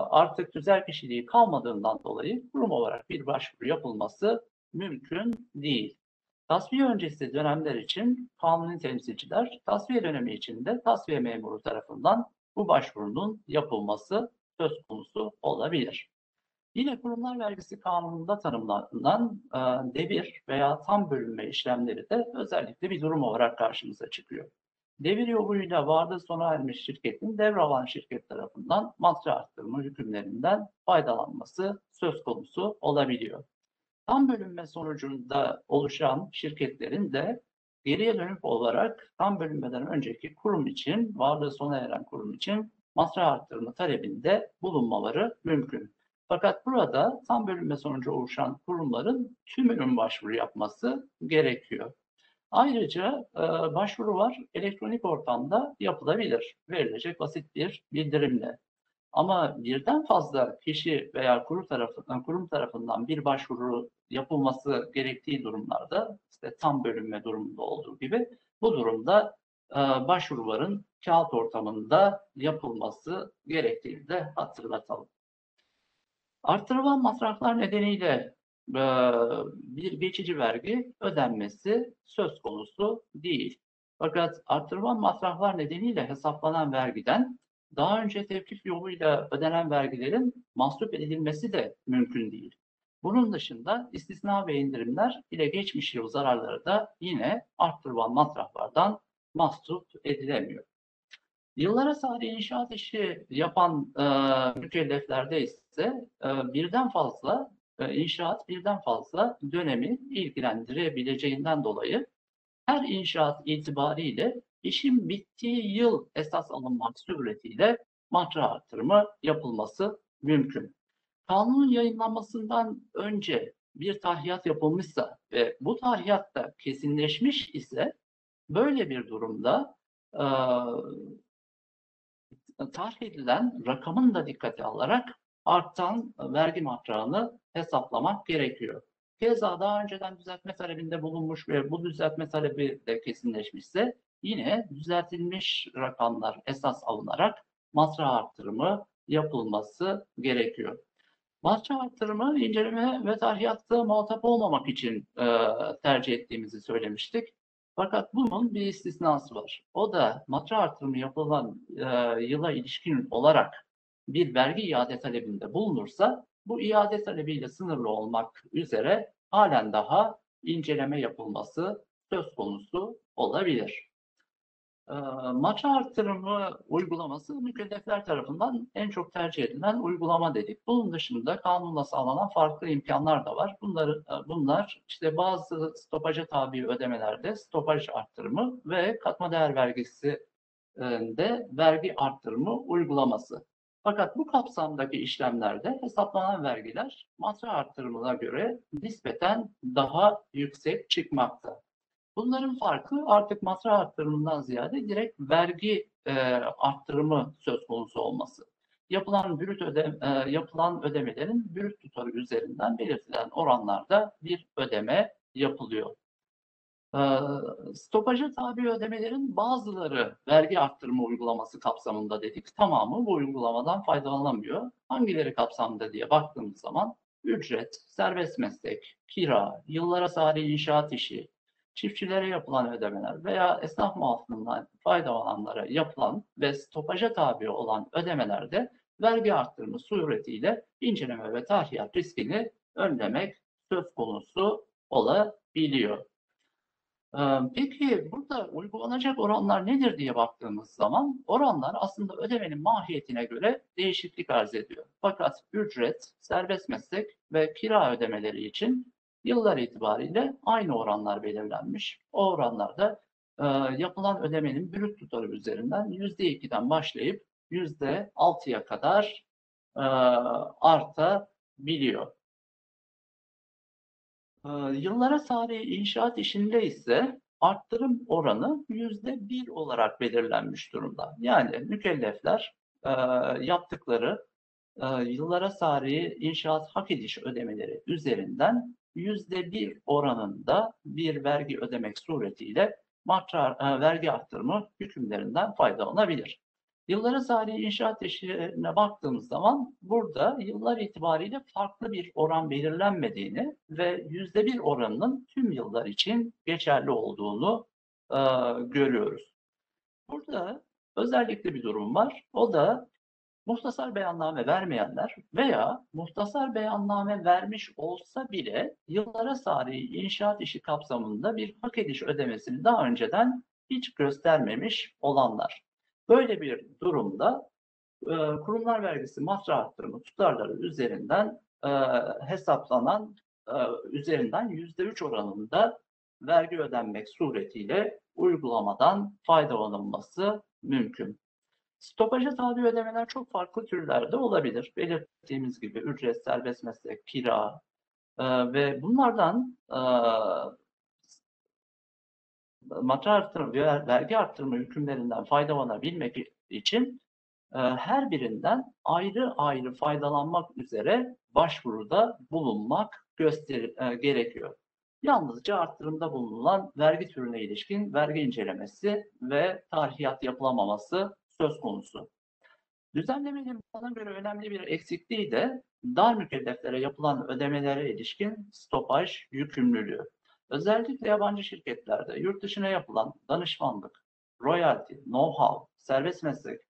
artık tüzel kişiliği kalmadığından dolayı kurum olarak bir başvuru yapılması mümkün değil. Tasfiye öncesi dönemler için kanuni temsilciler, tasfiye dönemi içinde tasfiye memuru tarafından bu başvurunun yapılması söz konusu olabilir. Yine kurumlar vergisi kanununda tanımlanan e, devir veya tam bölünme işlemleri de özellikle bir durum olarak karşımıza çıkıyor. Devir yoluyla varlığı sona ermiş şirketin devralan şirket tarafından matrah arttırma hükümlerinden faydalanması söz konusu olabiliyor. Tam bölünme sonucunda oluşan şirketlerin de geriye dönük olarak tam bölünmeden önceki kurum için, varlığı sona eren kurum için matrah arttırma talebinde bulunmaları mümkün. Fakat burada tam bölünme sonucu oluşan kurumların tümünün başvuru yapması gerekiyor. Ayrıca e, başvuru var elektronik ortamda yapılabilir. Verilecek basit bir bildirimle. Ama birden fazla kişi veya kurum tarafından, kurum tarafından bir başvuru yapılması gerektiği durumlarda, işte tam bölünme durumunda olduğu gibi, bu durumda e, başvuruların kağıt ortamında yapılması gerektiğini de hatırlatalım. Artırılan masraflar nedeniyle e, bir geçici vergi ödenmesi söz konusu değil. Fakat artırılan masraflar nedeniyle hesaplanan vergiden daha önce tevkif yoluyla ödenen vergilerin mahsup edilmesi de mümkün değil. Bunun dışında istisna ve indirimler ile geçmiş yıl zararları da yine arttırılan masraflardan mahsup edilemiyor. Yıllara sahne inşaat işi yapan e, mükelleflerde ise e, birden fazla e, inşaat birden fazla dönemi ilgilendirebileceğinden dolayı her inşaat itibariyle işin bittiği yıl esas alınmak suretiyle matra artırımı yapılması mümkün. Kanunun yayınlanmasından önce bir tahiyat yapılmışsa ve bu tahiyat da kesinleşmiş ise böyle bir durumda e, tarih edilen rakamın da dikkate alarak artan vergi matrağını hesaplamak gerekiyor. Keza daha önceden düzeltme talebinde bulunmuş ve bu düzeltme talebi de kesinleşmişse yine düzeltilmiş rakamlar esas alınarak matra artırımı yapılması gerekiyor. Matra artırımı inceleme ve tarihatta muhatap olmamak için e, tercih ettiğimizi söylemiştik. Fakat bunun bir istisnası var. O da matra artırımı yapılan e, yıla ilişkin olarak bir vergi iade talebinde bulunursa bu iade talebiyle sınırlı olmak üzere halen daha inceleme yapılması söz konusu olabilir. E, Maça artırımı uygulaması mükellefler tarafından en çok tercih edilen uygulama dedik. Bunun dışında kanunla sağlanan farklı imkanlar da var. Bunları, e, bunlar işte bazı stopaja tabi ödemelerde stopaj artırımı ve katma değer vergisi de vergi artırımı uygulaması. Fakat bu kapsamdaki işlemlerde hesaplanan vergiler matra artırımına göre nispeten daha yüksek çıkmakta. Bunların farkı artık matra arttırımından ziyade direkt vergi e, arttırımı söz konusu olması. Yapılan brüt öde, e, yapılan ödemelerin brüt tutarı üzerinden belirtilen oranlarda bir ödeme yapılıyor. E, stopaja tabi ödemelerin bazıları vergi arttırma uygulaması kapsamında dedik. Tamamı bu uygulamadan faydalanamıyor. Hangileri kapsamında diye baktığımız zaman ücret, serbest meslek, kira, yıllara sari inşaat işi, çiftçilere yapılan ödemeler veya esnaf muaflığından faydalananlara yapılan ve stopaja tabi olan ödemelerde vergi arttırımı suretiyle inceleme ve tahiyat riskini önlemek söz konusu olabiliyor. Peki burada uygulanacak oranlar nedir diye baktığımız zaman oranlar aslında ödemenin mahiyetine göre değişiklik arz ediyor. Fakat ücret, serbest meslek ve kira ödemeleri için yıllar itibariyle aynı oranlar belirlenmiş. O oranlarda e, yapılan ödemenin brüt tutarı üzerinden %2'den başlayıp %6'ya kadar e, artabiliyor. E, yıllara sari inşaat işinde ise arttırım oranı %1 olarak belirlenmiş durumda. Yani mükellefler e, yaptıkları e, yıllara sari inşaat hak ediş ödemeleri üzerinden yüzde bir oranında bir vergi ödemek suretiyle matra, e, vergi arttırımı hükümlerinden faydalanabilir. Yıllara sari inşaat işlerine baktığımız zaman burada yıllar itibariyle farklı bir oran belirlenmediğini ve yüzde bir oranının tüm yıllar için geçerli olduğunu e, görüyoruz. Burada özellikle bir durum var. O da muhtasar beyanname vermeyenler veya muhtasar beyanname vermiş olsa bile yıllara sari inşaat işi kapsamında bir hak ediş ödemesini daha önceden hiç göstermemiş olanlar. Böyle bir durumda e, kurumlar vergisi matra arttırımı tutarları üzerinden e, hesaplanan e, üzerinden %3 oranında vergi ödenmek suretiyle uygulamadan faydalanılması mümkün. Stopaja tabi ödemeler çok farklı türlerde olabilir. Belirttiğimiz gibi ücret, serbest meslek, kira e, ve bunlardan e, matra artırma, ver- vergi arttırma hükümlerinden faydalanabilmek için e, her birinden ayrı ayrı faydalanmak üzere başvuruda bulunmak göster e, gerekiyor. Yalnızca arttırımda bulunan vergi türüne ilişkin vergi incelemesi ve tarihiyat yapılamaması söz konusu. Düzenlemenin bana göre önemli bir eksikliği de dar mükelleflere yapılan ödemelere ilişkin stopaj yükümlülüğü. Özellikle yabancı şirketlerde yurt dışına yapılan danışmanlık, royalty, know-how, serbest meslek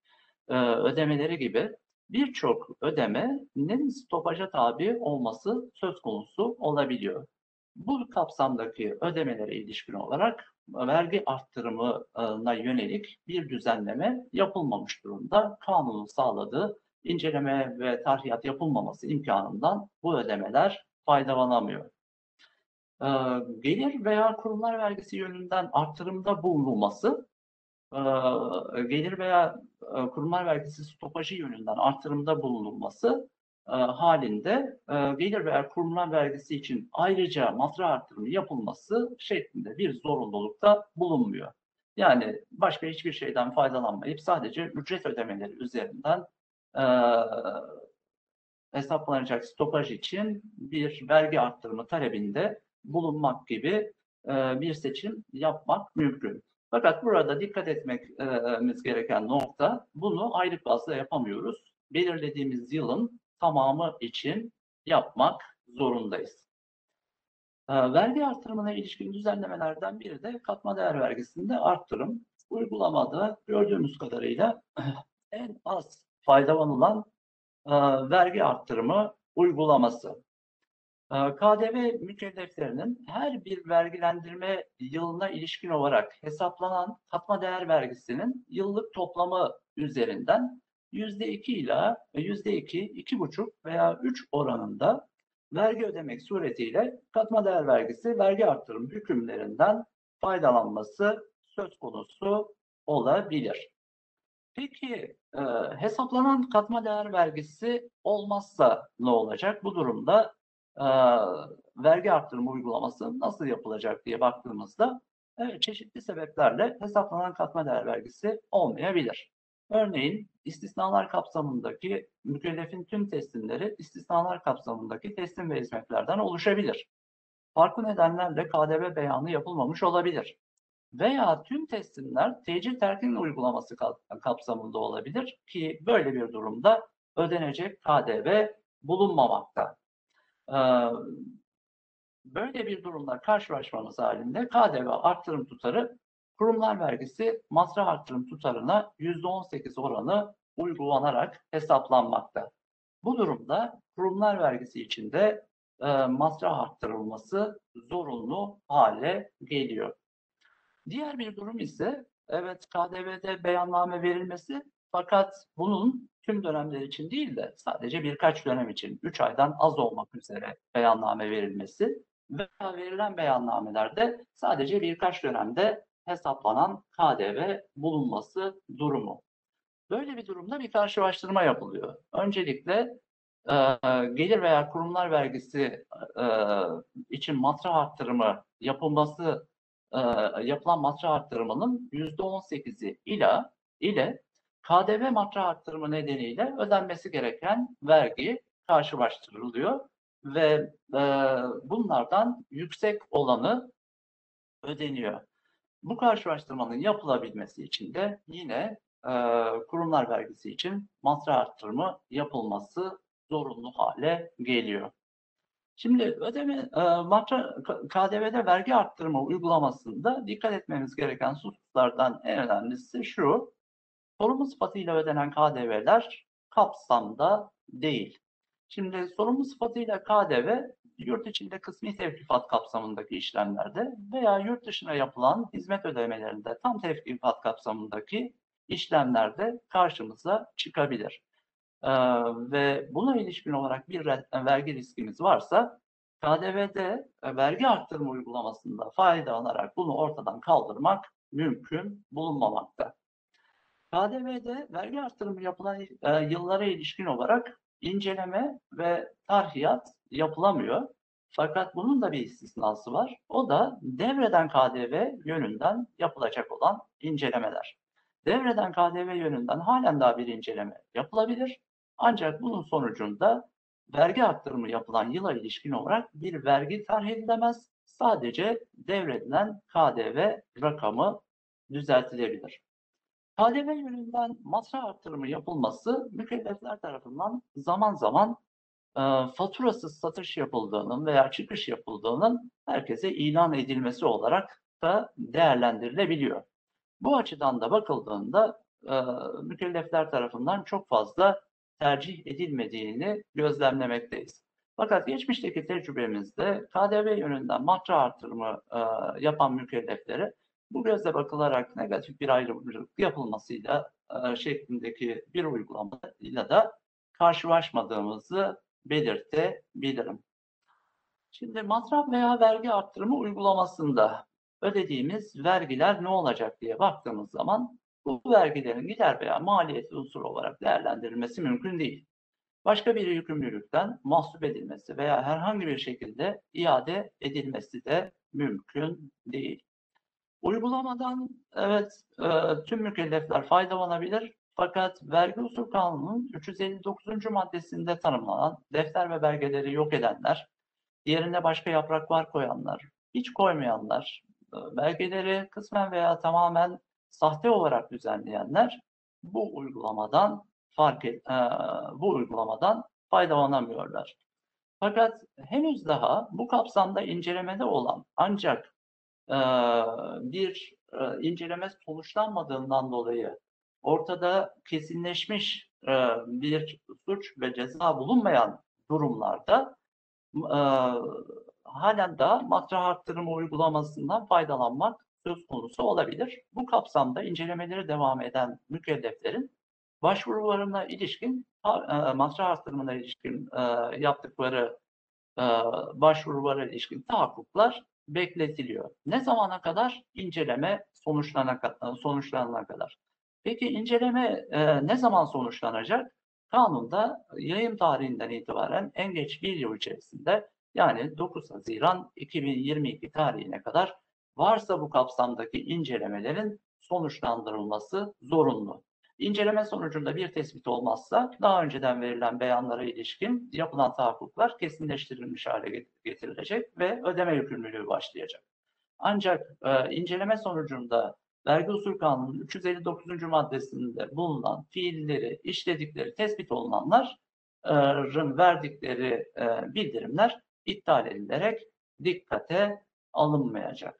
e, ödemeleri gibi birçok ödemenin stopaja tabi olması söz konusu olabiliyor. Bu kapsamdaki ödemelere ilişkin olarak vergi arttırımına yönelik bir düzenleme yapılmamış durumda. Kanunun sağladığı inceleme ve tarihiyat yapılmaması imkanından bu ödemeler faydalanamıyor. Ee, Gelir veya kurumlar vergisi yönünden artırımda bulunulması, e, gelir veya e, kurumlar vergisi stopajı yönünden artırımda bulunulması e, halinde e, gelir veya kurumlar vergisi için ayrıca matra artırımı yapılması şeklinde bir zorunlulukta bulunmuyor. Yani başka hiçbir şeyden faydalanmayıp sadece ücret ödemeleri üzerinden e, hesaplanacak stopaj için bir vergi arttırımı talebinde bulunmak gibi e, bir seçim yapmak mümkün. Fakat burada dikkat etmemiz gereken nokta bunu aylık bazda yapamıyoruz. Belirlediğimiz yılın tamamı için yapmak zorundayız. E, vergi artırımına ilişkin düzenlemelerden biri de katma değer vergisinde arttırım. Uygulamada gördüğümüz kadarıyla en az faydalanılan e, vergi arttırımı uygulaması. E, KDV mükelleflerinin her bir vergilendirme yılına ilişkin olarak hesaplanan katma değer vergisinin yıllık toplamı üzerinden %2 ile %2, 2,5 veya 3 oranında vergi ödemek suretiyle katma değer vergisi vergi arttırım hükümlerinden faydalanması söz konusu olabilir. Peki e, hesaplanan katma değer vergisi olmazsa ne olacak? Bu durumda e, vergi arttırımı uygulaması nasıl yapılacak diye baktığımızda evet, çeşitli sebeplerle hesaplanan katma değer vergisi olmayabilir. Örneğin istisnalar kapsamındaki mükellefin tüm teslimleri istisnalar kapsamındaki teslim ve hizmetlerden oluşabilir. Farklı nedenlerle KDV beyanı yapılmamış olabilir veya tüm teslimler tecil terkin uygulaması kapsamında olabilir ki böyle bir durumda ödenecek KDV bulunmamakta. Böyle bir durumla karşılaşmamız halinde KDV arttırım tutarı kurumlar vergisi masraf arttırım tutarına %18 oranı uygulanarak hesaplanmakta. Bu durumda kurumlar vergisi içinde e, masraf arttırılması zorunlu hale geliyor. Diğer bir durum ise evet KDV'de beyanname verilmesi fakat bunun tüm dönemler için değil de sadece birkaç dönem için 3 aydan az olmak üzere beyanname verilmesi veya verilen beyannamelerde sadece birkaç dönemde hesaplanan KDV bulunması durumu. Böyle bir durumda bir karşılaştırma yapılıyor. Öncelikle e, gelir veya kurumlar vergisi e, için masraf arttırımı yapılması e, yapılan masraf arttırımının %18'i ile ile KDV masraf arttırımı nedeniyle ödenmesi gereken vergi karşılaştırılıyor ve e, bunlardan yüksek olanı ödeniyor. Bu karşılaştırmanın yapılabilmesi için de yine e, kurumlar vergisi için masraf arttırımı yapılması zorunlu hale geliyor. Şimdi ödeme e, matra, KDV'de vergi arttırımı uygulamasında dikkat etmemiz gereken hususlardan en önemlisi şu. Sorumlu sıfatıyla ödenen KDV'ler kapsamda değil. Şimdi sorumlu sıfatıyla KDV yurt içinde kısmi tevkifat kapsamındaki işlemlerde veya yurt dışına yapılan hizmet ödemelerinde tam tevkifat kapsamındaki işlemlerde karşımıza çıkabilir. Ee, ve buna ilişkin olarak bir vergi riskimiz varsa KDV'de e, vergi arttırma uygulamasında faydalanarak bunu ortadan kaldırmak mümkün bulunmamakta. KDV'de vergi arttırımı yapılan e, yıllara ilişkin olarak inceleme ve tarhiyat yapılamıyor. Fakat bunun da bir istisnası var. O da devreden KDV yönünden yapılacak olan incelemeler. Devreden KDV yönünden halen daha bir inceleme yapılabilir. Ancak bunun sonucunda vergi arttırımı yapılan yıla ilişkin olarak bir vergi tarih edilemez. Sadece devredilen KDV rakamı düzeltilebilir. KDV yönünden masraf arttırımı yapılması mükellefler tarafından zaman zaman e, faturasız satış yapıldığının veya çıkış yapıldığının herkese ilan edilmesi olarak da değerlendirilebiliyor. Bu açıdan da bakıldığında mükellefler tarafından çok fazla tercih edilmediğini gözlemlemekteyiz. Fakat geçmişteki tecrübemizde KDV yönünden matra artırımı yapan mükelleflere bu gözle bakılarak negatif bir ayrımcılık yapılmasıyla şeklindeki bir uygulamayla da karşılaşmadığımızı belirtebilirim. Şimdi masraf veya vergi arttırımı uygulamasında ödediğimiz vergiler ne olacak diye baktığımız zaman bu vergilerin gider veya maliyeti unsuru olarak değerlendirilmesi mümkün değil. Başka bir yükümlülükten mahsup edilmesi veya herhangi bir şekilde iade edilmesi de mümkün değil. Uygulamadan evet e, tüm mükellefler faydalanabilir fakat vergi usul kanunun 359. maddesinde tanımlanan defter ve belgeleri yok edenler, yerine başka yapraklar koyanlar, hiç koymayanlar, e, belgeleri kısmen veya tamamen sahte olarak düzenleyenler bu uygulamadan fark et, e, bu uygulamadan faydalanamıyorlar. Fakat henüz daha bu kapsamda incelemede olan ancak e, bir e, inceleme sonuçlanmadığından dolayı ortada kesinleşmiş e, bir suç ve ceza bulunmayan durumlarda e, halen daha matrah arttırımı uygulamasından faydalanmak söz konusu olabilir. Bu kapsamda incelemeleri devam eden mükelleflerin başvurularına ilişkin, e, matrah arttırımına ilişkin yaptıkları başvurulara ilişkin tahakkuklar bekletiliyor. Ne zamana kadar? İnceleme sonuçlanana kadar. Peki inceleme e, ne zaman sonuçlanacak? Kanunda yayın tarihinden itibaren en geç bir yıl içerisinde yani 9 Haziran 2022 tarihine kadar varsa bu kapsamdaki incelemelerin sonuçlandırılması zorunlu. İnceleme sonucunda bir tespit olmazsa daha önceden verilen beyanlara ilişkin yapılan tahakkuklar kesinleştirilmiş hale getirilecek ve ödeme yükümlülüğü başlayacak. Ancak e, inceleme sonucunda Vergi Usul Kanunu'nun 359. maddesinde bulunan fiilleri, işledikleri tespit olunanların verdikleri e, bildirimler iptal edilerek dikkate alınmayacak.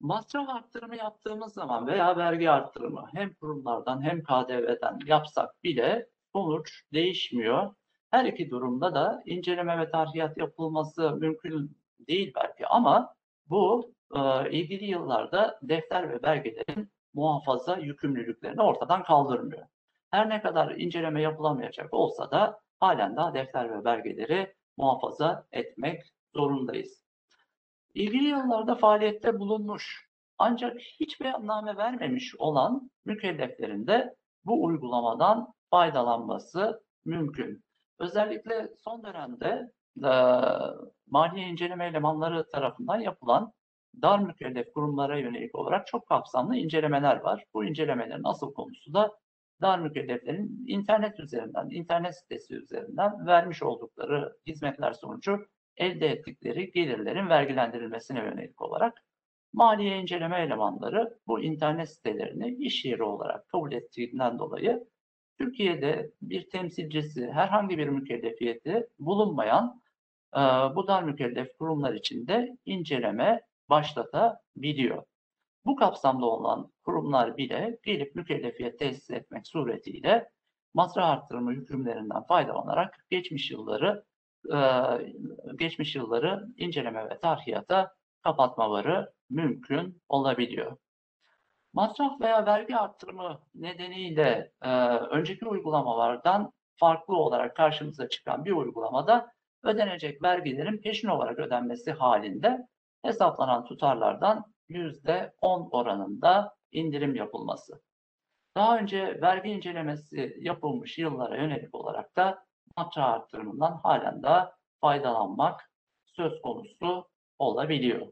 Masraf arttırımı yaptığımız zaman veya vergi arttırımı hem kurumlardan hem KDV'den yapsak bile sonuç değişmiyor. Her iki durumda da inceleme ve tarhiyat yapılması mümkün değil belki ama bu e, ilgili yıllarda defter ve belgelerin muhafaza yükümlülüklerini ortadan kaldırmıyor. Her ne kadar inceleme yapılamayacak olsa da halen daha defter ve belgeleri muhafaza etmek zorundayız. İlgili yıllarda faaliyette bulunmuş ancak hiç beyanname vermemiş olan mükelleflerin de bu uygulamadan faydalanması mümkün. Özellikle son dönemde e, maliye inceleme elemanları tarafından yapılan dar mükellef kurumlara yönelik olarak çok kapsamlı incelemeler var. Bu incelemelerin asıl konusu da dar mükelleflerin internet üzerinden, internet sitesi üzerinden vermiş oldukları hizmetler sonucu elde ettikleri gelirlerin vergilendirilmesine yönelik olarak maliye inceleme elemanları bu internet sitelerini iş yeri olarak kabul ettiğinden dolayı Türkiye'de bir temsilcisi herhangi bir mükellefiyeti bulunmayan bu dar mükellef kurumlar için de inceleme başlatabiliyor. Bu kapsamda olan kurumlar bile gelip mükellefiyet tesis etmek suretiyle masraf arttırımı hükümlerinden faydalanarak geçmiş yılları e, geçmiş yılları inceleme ve tarhiyata kapatmaları mümkün olabiliyor. Masraf veya vergi arttırımı nedeniyle e, önceki uygulamalardan farklı olarak karşımıza çıkan bir uygulamada ödenecek vergilerin peşin olarak ödenmesi halinde hesaplanan tutarlardan %10 oranında indirim yapılması. Daha önce vergi incelemesi yapılmış yıllara yönelik olarak da matrah arttırımından halen daha faydalanmak söz konusu olabiliyor.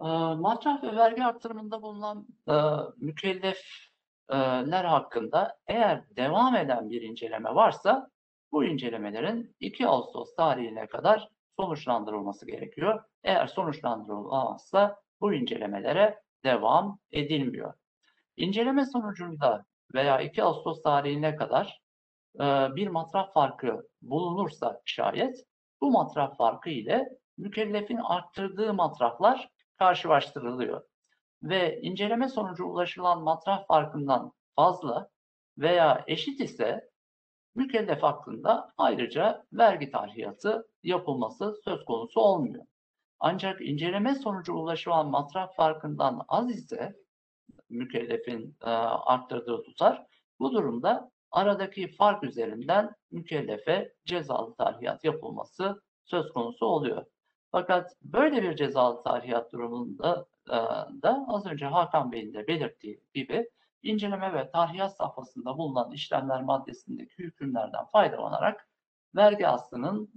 E, matrah ve vergi arttırımında bulunan e, mükellefler hakkında eğer devam eden bir inceleme varsa bu incelemelerin 2 Ağustos tarihine kadar sonuçlandırılması gerekiyor. Eğer sonuçlandırılamazsa bu incelemelere devam edilmiyor. İnceleme sonucunda veya 2 Ağustos tarihine kadar e, bir matraf farkı bulunursa şayet bu matraf farkı ile mükellefin arttırdığı matraflar karşılaştırılıyor. Ve inceleme sonucu ulaşılan matraf farkından fazla veya eşit ise mükellef hakkında ayrıca vergi tarhiyatı yapılması söz konusu olmuyor. Ancak inceleme sonucu ulaşılan matraf farkından az ise mükellefin e, arttırdığı tutar, bu durumda aradaki fark üzerinden mükellefe cezalı tarhiyat yapılması söz konusu oluyor. Fakat böyle bir cezalı tarhiyat durumunda e, da az önce Hakan Bey'in de belirttiği gibi inceleme ve tarhiyat safhasında bulunan işlemler maddesindeki hükümlerden faydalanarak vergi aslının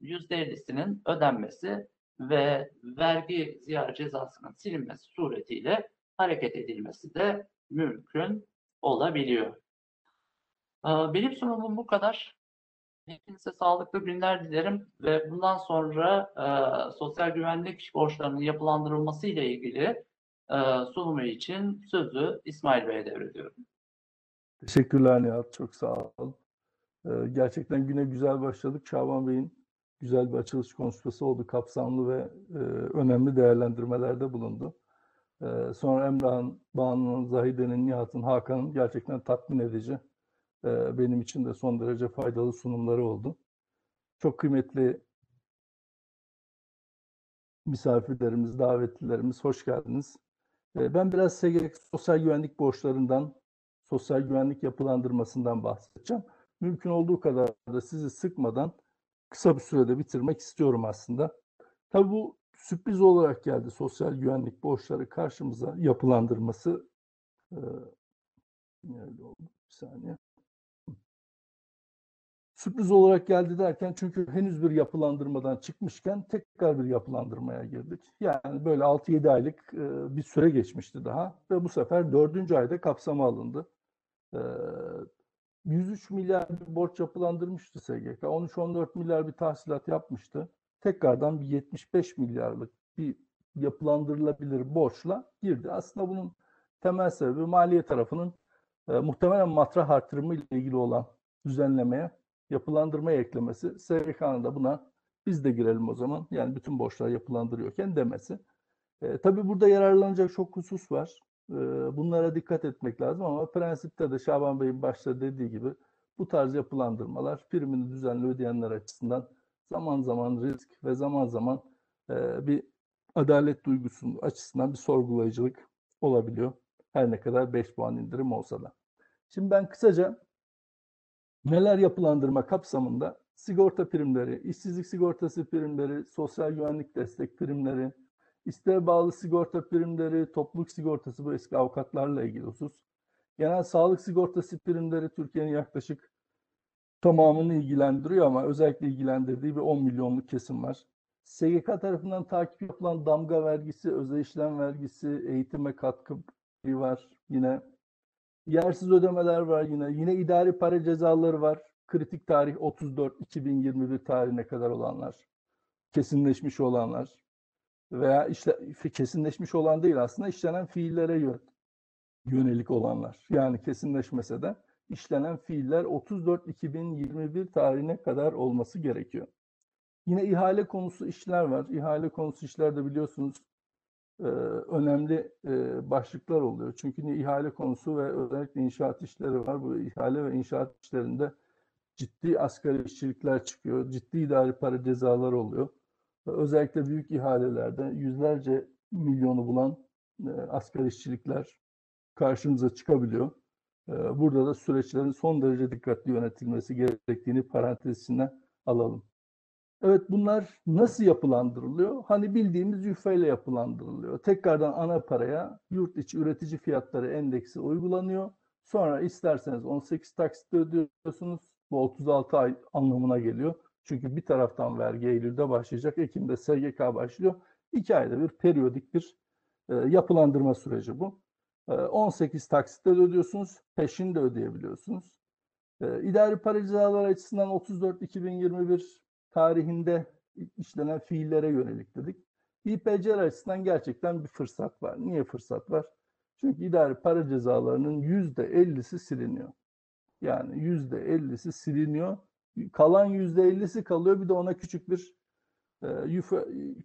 %50'sinin ödenmesi ve vergi ziyaret cezasının silinmesi suretiyle hareket edilmesi de mümkün olabiliyor. Ee, Benim sunumum bu kadar. Hepinize sağlıklı günler dilerim ve bundan sonra e, sosyal güvenlik borçlarının yapılandırılması ile ilgili sunumu için sözü İsmail Bey'e devrediyorum. Teşekkürler Nihat, çok sağ ol. Ee, gerçekten güne güzel başladık. Şaban Bey'in güzel bir açılış konuşması oldu. Kapsamlı ve e, önemli değerlendirmelerde bulundu. Ee, sonra Emrah'ın, Banu'nun, Zahide'nin, Nihat'ın, Hakan'ın gerçekten tatmin edici, e, benim için de son derece faydalı sunumları oldu. Çok kıymetli misafirlerimiz, davetlilerimiz hoş geldiniz. Ee, Ben biraz SGK sosyal güvenlik borçlarından, sosyal güvenlik yapılandırmasından bahsedeceğim. Mümkün olduğu kadar da sizi sıkmadan kısa bir sürede bitirmek istiyorum aslında. Tabii bu sürpriz olarak geldi sosyal güvenlik borçları karşımıza yapılandırması. Ee, nerede oldu? Bir saniye. Sürpriz olarak geldi derken çünkü henüz bir yapılandırmadan çıkmışken tekrar bir yapılandırmaya girdik. Yani böyle 6-7 aylık e, bir süre geçmişti daha ve bu sefer 4. ayda kapsama alındı. E, 103 milyar bir borç yapılandırmıştı SGK. 13-14 milyar bir tahsilat yapmıştı. Tekrardan bir 75 milyarlık bir yapılandırılabilir borçla girdi. Aslında bunun temel sebebi maliye tarafının e, muhtemelen matrah artırımı ile ilgili olan düzenlemeye yapılandırmaya eklemesi. SGK'nın da buna biz de girelim o zaman. Yani bütün borçlar yapılandırıyorken demesi. E, tabii burada yararlanacak çok husus var. E, bunlara dikkat etmek lazım ama prensipte de Şaban Bey'in başta dediği gibi bu tarz yapılandırmalar primini düzenli ödeyenler açısından zaman zaman risk ve zaman zaman e, bir adalet duygusu açısından bir sorgulayıcılık olabiliyor. Her ne kadar 5 puan indirim olsa da. Şimdi ben kısaca neler yapılandırma kapsamında sigorta primleri, işsizlik sigortası primleri, sosyal güvenlik destek primleri, isteğe bağlı sigorta primleri, topluluk sigortası bu eski avukatlarla ilgili husus. Genel sağlık sigortası primleri Türkiye'nin yaklaşık tamamını ilgilendiriyor ama özellikle ilgilendirdiği bir 10 milyonluk kesim var. SGK tarafından takip yapılan damga vergisi, özel işlem vergisi, eğitime katkı var yine. Yersiz ödemeler var yine. Yine idari para cezaları var. Kritik tarih 34-2021 tarihine kadar olanlar. Kesinleşmiş olanlar. Veya işte kesinleşmiş olan değil aslında işlenen fiillere yön- yönelik olanlar. Yani kesinleşmese de işlenen fiiller 34-2021 tarihine kadar olması gerekiyor. Yine ihale konusu işler var. İhale konusu işlerde biliyorsunuz e, önemli e, başlıklar oluyor. Çünkü ihale konusu ve özellikle inşaat işleri var. Bu ihale ve inşaat işlerinde ciddi asgari işçilikler çıkıyor. Ciddi idari para cezalar oluyor. Özellikle büyük ihalelerde yüzlerce milyonu bulan e, asgari işçilikler karşımıza çıkabiliyor. E, Burada da süreçlerin son derece dikkatli yönetilmesi gerektiğini parantez içine alalım. Evet bunlar nasıl yapılandırılıyor? Hani bildiğimiz yüfeyle yapılandırılıyor. Tekrardan ana paraya yurt içi üretici fiyatları endeksi uygulanıyor. Sonra isterseniz 18 taksitle ödüyorsunuz. Bu 36 ay anlamına geliyor. Çünkü bir taraftan vergi Eylül'de başlayacak. Ekim'de SGK başlıyor. İki ayda bir periyodik bir e, yapılandırma süreci bu. E, 18 taksitle de ödüyorsunuz. Peşin de ödeyebiliyorsunuz. E, idari para cezaları açısından 34-2021 tarihinde işlenen fiillere yönelik dedik. İPCR açısından gerçekten bir fırsat var. Niye fırsat var? Çünkü idari para cezalarının %50'si siliniyor. Yani %50'si siliniyor. Kalan %50'si kalıyor. Bir de ona küçük bir e,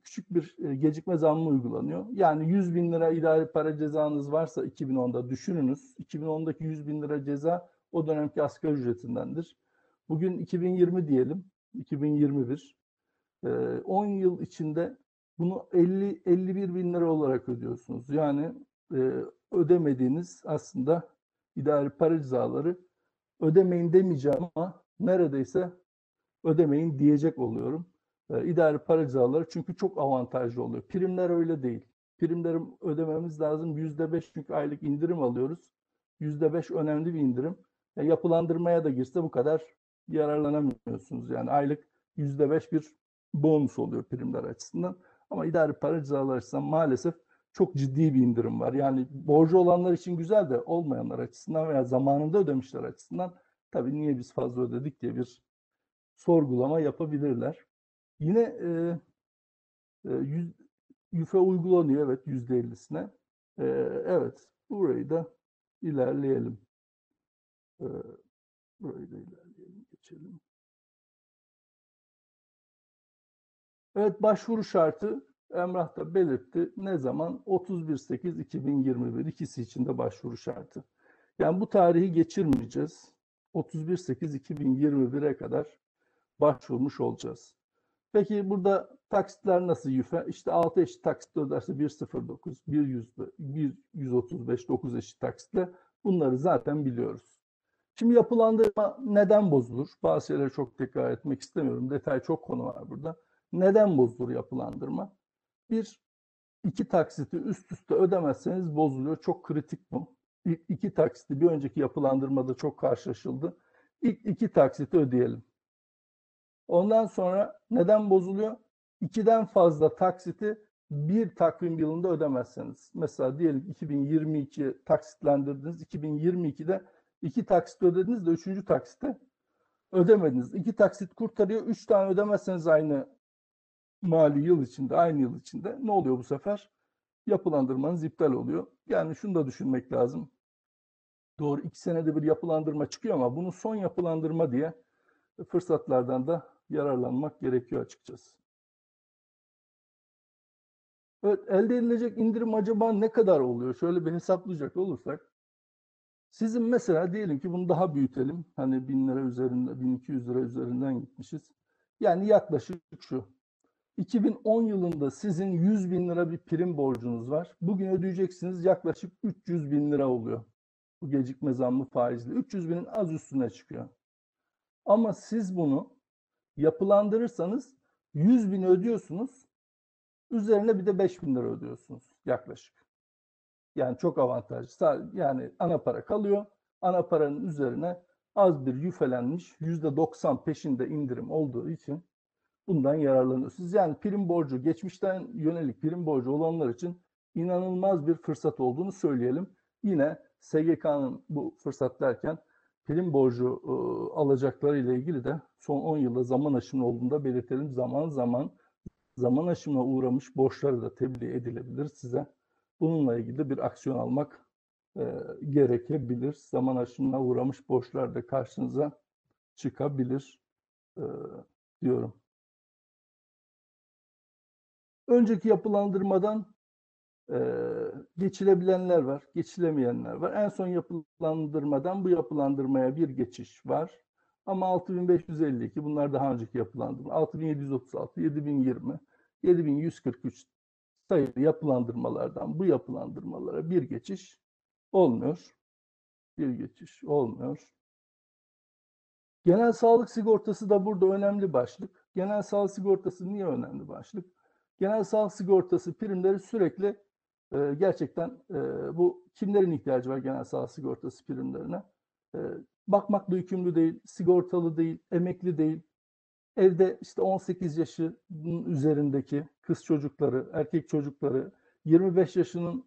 küçük bir e, gecikme zammı uygulanıyor. Yani 100 bin lira idari para cezanız varsa 2010'da düşününüz. 2010'daki 100 bin lira ceza o dönemki asgari ücretindendir. Bugün 2020 diyelim. 2021. Ee, 10 yıl içinde bunu 50 51 bin lira olarak ödüyorsunuz. Yani ödemediğiniz aslında idari para cezaları ödemeyin demeyeceğim ama neredeyse ödemeyin diyecek oluyorum. İdari para cezaları çünkü çok avantajlı oluyor. Primler öyle değil. primleri ödememiz lazım. Yüzde beş çünkü aylık indirim alıyoruz. Yüzde beş önemli bir indirim. E, yapılandırmaya da girse bu kadar yararlanamıyorsunuz. Yani aylık yüzde beş bir bonus oluyor primler açısından. Ama idari para cezaları açısından maalesef çok ciddi bir indirim var. Yani borcu olanlar için güzel de olmayanlar açısından veya zamanında ödemişler açısından tabii niye biz fazla ödedik diye bir sorgulama yapabilirler. Yine e, e, yüz, yüfe uygulanıyor evet yüzde ellisine. E, evet burayı da ilerleyelim. E, burayı da ilerleyelim geçelim. Evet başvuru şartı Emrah da belirtti. Ne zaman? 31.8.2021 ikisi için de başvuru şartı. Yani bu tarihi geçirmeyeceğiz. 31.8.2021'e kadar başvurmuş olacağız. Peki burada taksitler nasıl yüfe? İşte 6 eşit taksit öderse 1.09, 1.100, 1.135, 9 eşit taksitle bunları zaten biliyoruz. Şimdi yapılandırma neden bozulur? Bazı şeyleri çok tekrar etmek istemiyorum. Detay çok konu var burada. Neden bozulur yapılandırma? Bir, iki taksiti üst üste ödemezseniz bozuluyor. Çok kritik bu. İlk iki taksiti bir önceki yapılandırmada çok karşılaşıldı. İlk iki taksiti ödeyelim. Ondan sonra neden bozuluyor? İkiden fazla taksiti bir takvim yılında ödemezseniz. Mesela diyelim 2022 taksitlendirdiniz. 2022'de iki taksit ödediniz de üçüncü taksite ödemediniz. İki taksit kurtarıyor. Üç tane ödemezseniz aynı mali yıl içinde, aynı yıl içinde ne oluyor bu sefer? Yapılandırmanız iptal oluyor. Yani şunu da düşünmek lazım. Doğru iki senede bir yapılandırma çıkıyor ama bunu son yapılandırma diye fırsatlardan da yararlanmak gerekiyor açıkçası. Evet, elde edilecek indirim acaba ne kadar oluyor? Şöyle bir hesaplayacak olursak. Sizin mesela diyelim ki bunu daha büyütelim. Hani 1000 lira üzerinde, 1200 lira üzerinden gitmişiz. Yani yaklaşık şu. 2010 yılında sizin 100 bin lira bir prim borcunuz var. Bugün ödeyeceksiniz yaklaşık 300 bin lira oluyor. Bu gecikme zammı faizli. 300 binin az üstüne çıkıyor. Ama siz bunu yapılandırırsanız 100 bin ödüyorsunuz. Üzerine bir de 5 bin lira ödüyorsunuz yaklaşık. Yani çok avantajlı. Yani ana para kalıyor. Ana paranın üzerine az bir yüfelenmiş %90 peşinde indirim olduğu için bundan yararlanıyorsunuz. Yani prim borcu, geçmişten yönelik prim borcu olanlar için inanılmaz bir fırsat olduğunu söyleyelim. Yine SGK'nın bu fırsat derken prim borcu e, alacakları ile ilgili de son 10 yılda zaman aşımı olduğunda belirtelim. Zaman zaman zaman aşımına uğramış borçları da tebliğ edilebilir size. Bununla ilgili bir aksiyon almak e, gerekebilir. Zaman aşımına uğramış borçlar da karşınıza çıkabilir e, diyorum. Önceki yapılandırmadan e, geçilebilenler var, geçilemeyenler var. En son yapılandırmadan bu yapılandırmaya bir geçiş var. Ama 6552 bunlar daha önceki yapılandırma. 6736, 7020, 7143 sayılı yapılandırmalardan bu yapılandırmalara bir geçiş olmuyor. Bir geçiş olmuyor. Genel sağlık sigortası da burada önemli başlık. Genel sağlık sigortası niye önemli başlık? Genel sağlık sigortası primleri sürekli e, gerçekten e, bu kimlerin ihtiyacı var genel sağlık sigortası primlerine? E, bakmakla yükümlü değil, sigortalı değil, emekli değil. Evde işte 18 yaşının üzerindeki kız çocukları, erkek çocukları, 25 yaşının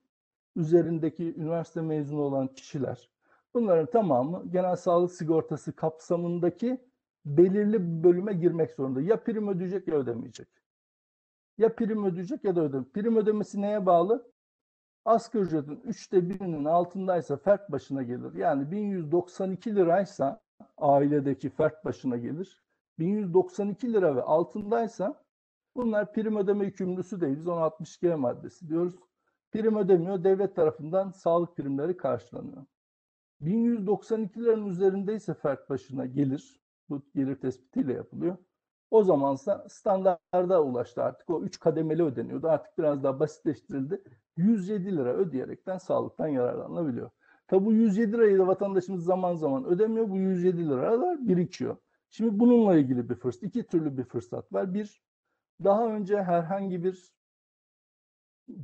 üzerindeki üniversite mezunu olan kişiler. Bunların tamamı genel sağlık sigortası kapsamındaki belirli bir bölüme girmek zorunda. Ya prim ödeyecek ya ödemeyecek. Ya prim ödeyecek ya da ödemeyecek. Prim ödemesi neye bağlı? Asgari ücretin üçte birinin altındaysa fert başına gelir. Yani 1192 liraysa ailedeki fert başına gelir. 1192 lira ve altındaysa bunlar prim ödeme yükümlüsü değil. Biz ona 62 maddesi diyoruz. Prim ödemiyor. Devlet tarafından sağlık primleri karşılanıyor. 1192 liranın üzerindeyse fert başına gelir. Bu gelir tespitiyle yapılıyor. O zamansa standarda ulaştı artık. O üç kademeli ödeniyordu. Artık biraz daha basitleştirildi. 107 lira ödeyerekten sağlıktan yararlanılabiliyor. Tabi bu 107 lirayı da vatandaşımız zaman zaman ödemiyor. Bu 107 liralar birikiyor. Şimdi bununla ilgili bir fırsat, iki türlü bir fırsat var. Bir, daha önce herhangi bir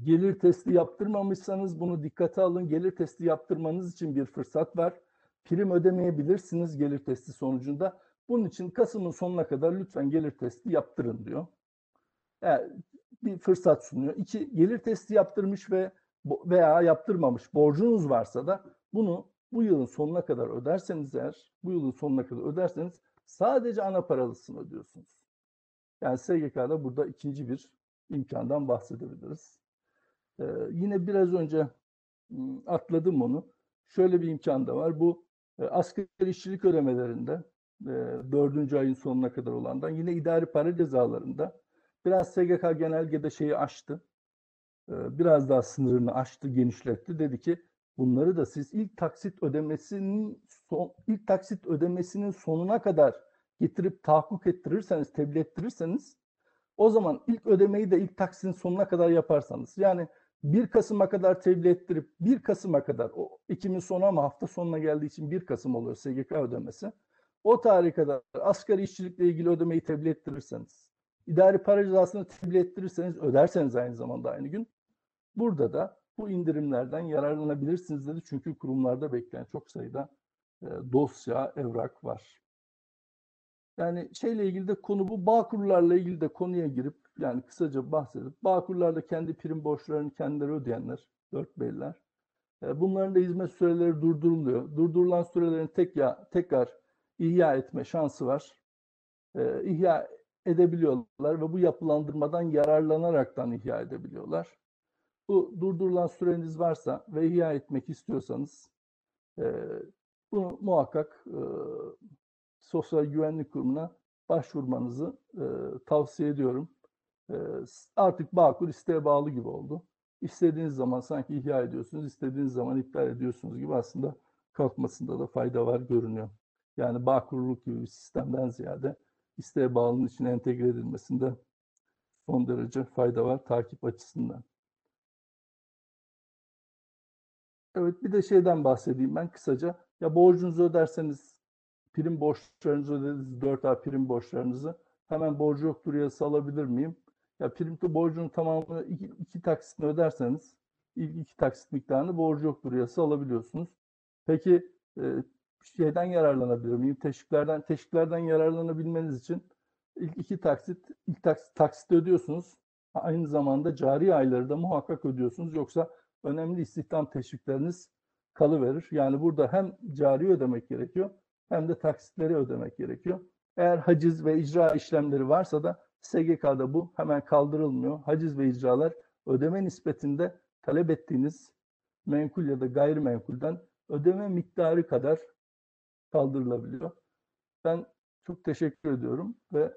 gelir testi yaptırmamışsanız bunu dikkate alın. Gelir testi yaptırmanız için bir fırsat var. Prim ödemeyebilirsiniz gelir testi sonucunda. Bunun için Kasım'ın sonuna kadar lütfen gelir testi yaptırın diyor. Yani bir fırsat sunuyor. İki, gelir testi yaptırmış ve veya yaptırmamış borcunuz varsa da bunu bu yılın sonuna kadar öderseniz eğer, bu yılın sonuna kadar öderseniz sadece ana paralısını ödüyorsunuz. Yani SGK'da burada ikinci bir imkandan bahsedebiliriz. Ee, yine biraz önce atladım onu. Şöyle bir imkan da var. Bu e, asgari işçilik ödemelerinde e, dördüncü ayın sonuna kadar olandan yine idari para cezalarında biraz SGK genelgede şeyi aştı. Ee, biraz daha sınırını aştı, genişletti. Dedi ki bunları da siz ilk taksit ödemesinin son, ilk taksit ödemesinin sonuna kadar getirip tahakkuk ettirirseniz, tebliğ ettirirseniz o zaman ilk ödemeyi de ilk taksitin sonuna kadar yaparsanız yani 1 Kasım'a kadar tebliğ ettirip 1 Kasım'a kadar o Ekim'in sonu ama hafta sonuna geldiği için 1 Kasım oluyor SGK ödemesi. O tarihe kadar asgari işçilikle ilgili ödemeyi tebliğ ettirirseniz, idari para cezasını tebliğ ettirirseniz, öderseniz aynı zamanda aynı gün burada da bu indirimlerden yararlanabilirsiniz dedi. Çünkü kurumlarda bekleyen çok sayıda e, dosya, evrak var. Yani şeyle ilgili de konu bu. Bağkurlarla ilgili de konuya girip yani kısaca bahsedip Bağkurlarda kendi prim borçlarını kendileri ödeyenler, dört beyler. e, Bunların da hizmet süreleri durduruluyor. Durdurulan sürelerin tek ya, tekrar ihya etme şansı var. E, ihya edebiliyorlar ve bu yapılandırmadan yararlanaraktan ihya edebiliyorlar. Bu durdurulan süreniz varsa ve ihya etmek istiyorsanız e, bunu muhakkak e, Sosyal Güvenlik Kurumu'na başvurmanızı e, tavsiye ediyorum. E, artık Bağkur isteğe bağlı gibi oldu. İstediğiniz zaman sanki ihya ediyorsunuz, istediğiniz zaman iptal ediyorsunuz gibi aslında kalkmasında da fayda var görünüyor. Yani Bağkurluk gibi bir sistemden ziyade isteğe bağlının içine entegre edilmesinde son derece fayda var takip açısından. Evet bir de şeyden bahsedeyim ben kısaca. Ya borcunuzu öderseniz prim borçlarınızı ödediniz 4A prim borçlarınızı hemen borcu yoktur yazısı alabilir miyim? Ya prim borcunun tamamını iki, iki taksitini öderseniz ilk iki taksit miktarını borcu yoktur yazısı alabiliyorsunuz. Peki e, şeyden yararlanabilir miyim? Teşviklerden teşviklerden yararlanabilmeniz için ilk iki taksit ilk taksit, taksit ödüyorsunuz. Aynı zamanda cari ayları da muhakkak ödüyorsunuz. Yoksa önemli istihdam teşvikleriniz kalıverir. Yani burada hem cari ödemek gerekiyor hem de taksitleri ödemek gerekiyor. Eğer haciz ve icra işlemleri varsa da SGK'da bu hemen kaldırılmıyor. Haciz ve icralar ödeme nispetinde talep ettiğiniz menkul ya da gayrimenkulden ödeme miktarı kadar kaldırılabiliyor. Ben çok teşekkür ediyorum ve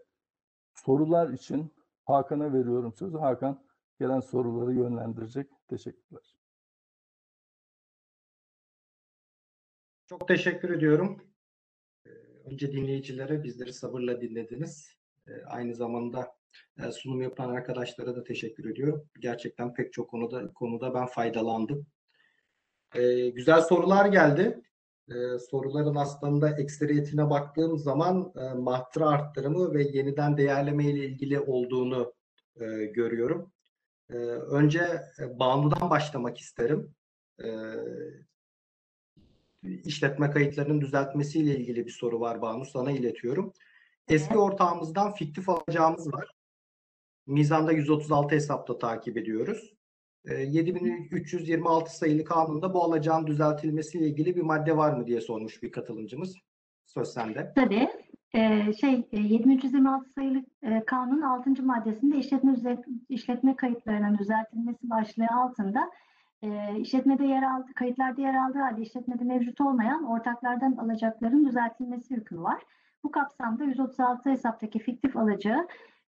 sorular için Hakan'a veriyorum sözü. Hakan gelen soruları yönlendirecek. Teşekkürler. Çok teşekkür ediyorum. Ee, Önce dinleyicilere bizleri sabırla dinlediniz. Ee, Aynı zamanda e, sunum yapan arkadaşlara da teşekkür ediyorum. Gerçekten pek çok konuda konuda ben faydalandım. Ee, Güzel sorular geldi. Soruların aslında ekseriyetine baktığım zaman e, mahtıra arttırımı ve yeniden değerleme ile ilgili olduğunu e, görüyorum. Ee, Önce e, Banu'dan başlamak isterim. Ee, işletme kayıtlarının düzeltmesiyle ilgili bir soru var Banu. Sana iletiyorum. Eski ortağımızdan fiktif alacağımız var. Mizanda 136 hesapta takip ediyoruz. Ee, 7326 sayılı kanunda bu alacağın düzeltilmesiyle ilgili bir madde var mı diye sormuş bir katılımcımız. Söz sende. Tabii. Ee, şey e, 7326 sayılı e, kanun 6. maddesinde işletme işletme kayıtlarının düzeltilmesi başlığı altında e, işletmede yer aldı, kayıtlarda yer aldığı halde işletmede mevcut olmayan ortaklardan alacakların düzeltilmesi hükmü var. Bu kapsamda 136 hesaptaki fiktif alacağı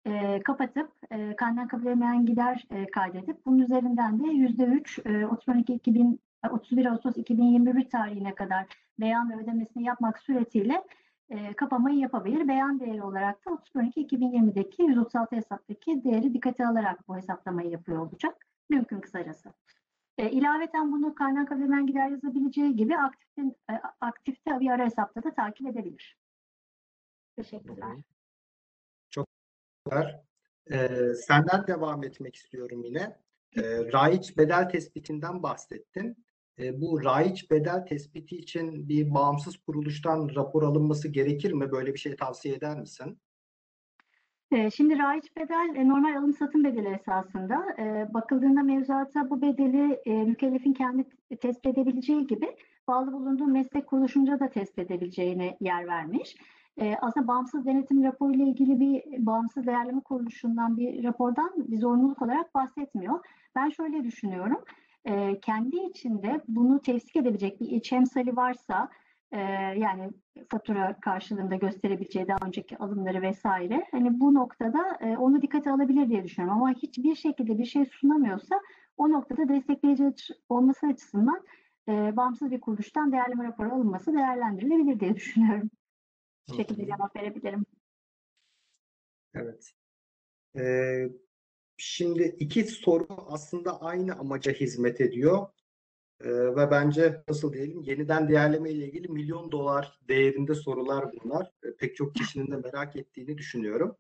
e, kapatıp e, kanundan kabul edilen gider e, kaydedip bunun üzerinden de %3 e, 32 2000 31 Ağustos 2021 tarihine kadar beyan ve ödemesini yapmak suretiyle e, kapamayı yapabilir. Beyan değeri olarak da 30.12.2020'deki 136 hesaptaki değeri dikkate alarak bu hesaplamayı yapıyor olacak. Mümkün kısacası. E, ilaveten bunu kaynak kalemden gider yazabileceği gibi aktifte, e, aktifte bir ara hesapta da takip edebilir. Teşekkürler. Çok güzel. Ee, senden devam etmek istiyorum yine. E, raiç bedel tespitinden bahsettin. E, bu raiç bedel tespiti için bir bağımsız kuruluştan rapor alınması gerekir mi? Böyle bir şey tavsiye eder misin? Ee, Şimdi raiç bedel e, normal alım satım bedeli esasında. Ee, Bakıldığında mevzuata bu bedeli e, mükellefin kendi tespit edebileceği gibi bağlı bulunduğu meslek kuruluşunca da tespit edebileceğine yer vermiş. Aslında bağımsız denetim raporu ile ilgili bir bağımsız değerleme kuruluşundan bir rapordan bir zorunluluk olarak bahsetmiyor. Ben şöyle düşünüyorum. Ee, Kendi içinde bunu tefsik edebilecek bir iç emsali varsa e, yani fatura karşılığında gösterebileceği daha önceki alımları vesaire. Hani bu noktada e, onu dikkate alabilir diye düşünüyorum. Ama hiçbir şekilde bir şey sunamıyorsa o noktada destekleyici olması açısından e, bağımsız bir kuruluştan değerleme raporu alınması değerlendirilebilir diye düşünüyorum. Bu şekilde cevap verebilirim. Evet. Ee, şimdi iki soru aslında aynı amaca hizmet ediyor. Ee, ve bence nasıl diyelim yeniden değerleme ile ilgili milyon dolar değerinde sorular bunlar. Ee, pek çok kişinin de merak ettiğini düşünüyorum.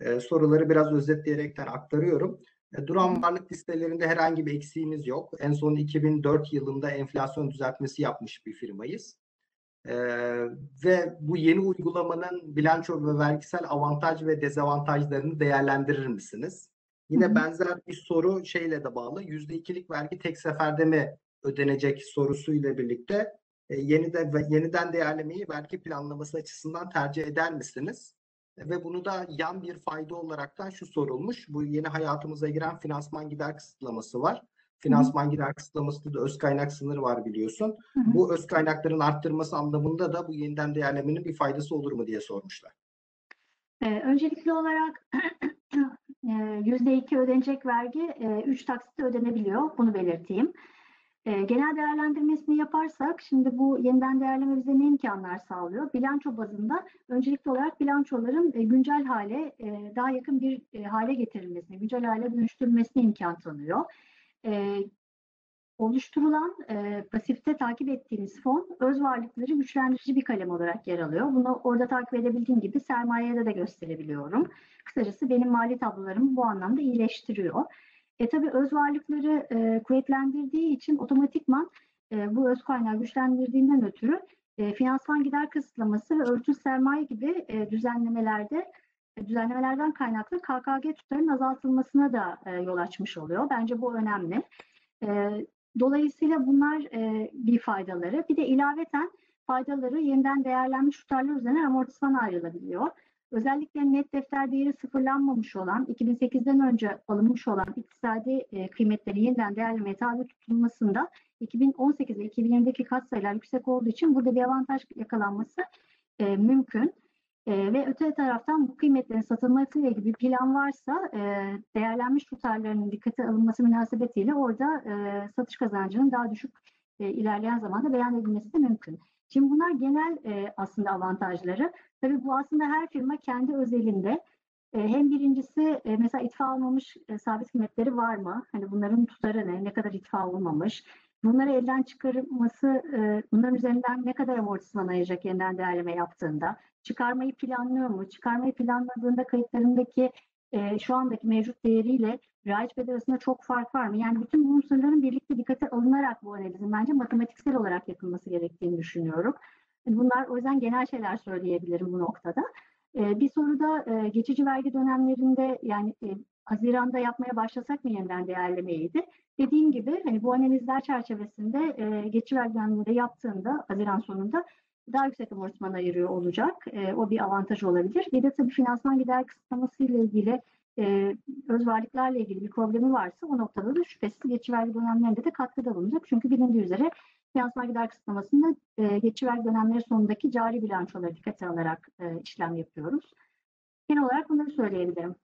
Ee, soruları biraz özetleyerekten aktarıyorum. Ee, duran varlık listelerinde herhangi bir eksiğimiz yok. En son 2004 yılında enflasyon düzeltmesi yapmış bir firmayız. Ee, ve bu yeni uygulamanın bilanço ve vergisel avantaj ve dezavantajlarını değerlendirir misiniz? Yine Hı hı. benzer bir soru şeyle de bağlı. %2'lik vergi tek seferde mi ödenecek sorusuyla birlikte e, yeniden yeniden değerlemeyi vergi planlaması açısından tercih eder misiniz? Ve bunu da yan bir fayda olaraktan şu sorulmuş. Bu yeni hayatımıza giren finansman gider kısıtlaması var. Finansman gider kısıtlamasında da öz kaynak sınırı var biliyorsun. Hı hı. Bu öz kaynakların arttırması anlamında da bu yeniden değerlemenin bir faydası olur mu diye sormuşlar. Ee, öncelikli olarak e, %2 ödenecek vergi e, 3 taksitle ödenebiliyor. Bunu belirteyim. E, genel değerlendirmesini yaparsak şimdi bu yeniden değerleme bize ne imkanlar sağlıyor? Bilanço bazında öncelikli olarak bilançoların e, güncel hale e, daha yakın bir e, hale getirilmesine, güncel hale dönüştürülmesine imkan tanıyor. Oluşturulan e, pasifte takip ettiğimiz fon öz varlıkları güçlendirici bir kalem olarak yer alıyor. Bunu orada takip edebildiğim gibi sermayede de gösterebiliyorum. Kısacası benim mali tablolarımı bu anlamda iyileştiriyor. E tabii öz varlıkları e, kuvvetlendirdiği için otomatikman e, bu öz kaynağı güçlendirdiğinden ötürü e, finansman gider kısıtlaması ve örtülü sermaye gibi e, düzenlemelerde e, düzenlemelerden kaynaklı KKG tutarının azaltılmasına da e, yol açmış oluyor. Bence bu önemli. E, dolayısıyla bunlar e, bir faydaları. Bir de ilaveten faydaları yeniden değerlenmiş tutarlar üzerine amortisman ayrılabiliyor. Özellikle net defter değeri sıfırlanmamış olan, 2008'den önce alınmış olan iktisadi e, kıymetlerin yeniden değerlemeye tabi tutulmasında 2018 ve 2020'deki katsayılar yüksek olduğu için burada bir avantaj yakalanması e, mümkün. E, ve öte taraftan bu kıymetlerin satılması ile ilgili plan varsa e, değerlenmiş tutarlarının dikkate alınması münasebetiyle orada e, satış kazancının daha düşük e, ilerleyen zamanda beyan edilmesi de mümkün. Şimdi bunlar genel e, aslında avantajları. Tabii bu aslında her firma kendi özelinde e, hem birincisi e, mesela itfa almamış e, sabit kıymetleri var mı? Hani bunların tutarı ne? Ne kadar itfa olmamış? Bunları elden çıkarılması, bunların üzerinden ne kadar amortisman ayıracak yeniden değerleme yaptığında? Çıkarmayı planlıyor mu? Çıkarmayı planladığında kayıtlarındaki e, şu andaki mevcut değeriyle raiç bedel arasında çok fark var mı? Yani bütün bu unsurların birlikte dikkate alınarak bu analizin bence matematiksel olarak yapılması gerektiğini düşünüyorum. Bunlar o yüzden genel şeyler söyleyebilirim bu noktada. Ee, bir soru da e, geçici vergi dönemlerinde yani e, Haziran'da yapmaya başlasak mı yeniden değerlemeydi? Dediğim gibi hani bu analizler çerçevesinde e, geçici vergi döneminde yaptığında Haziran sonunda daha yüksek amortisman ayırıyor olacak. E, o bir avantaj olabilir. Bir de tabii finansman gider kısıtlaması ile ilgili e, öz varlıklarla ilgili bir problemi varsa o noktada da şüphesiz geçici vergi dönemlerinde de katkıda bulunacak. Çünkü bilindiği üzere finansman gider kısıtlamasında e, geçici vergi dönemleri sonundaki cari bilançoları dikkate alarak e, işlem yapıyoruz. Genel olarak bunları söyleyebilirim.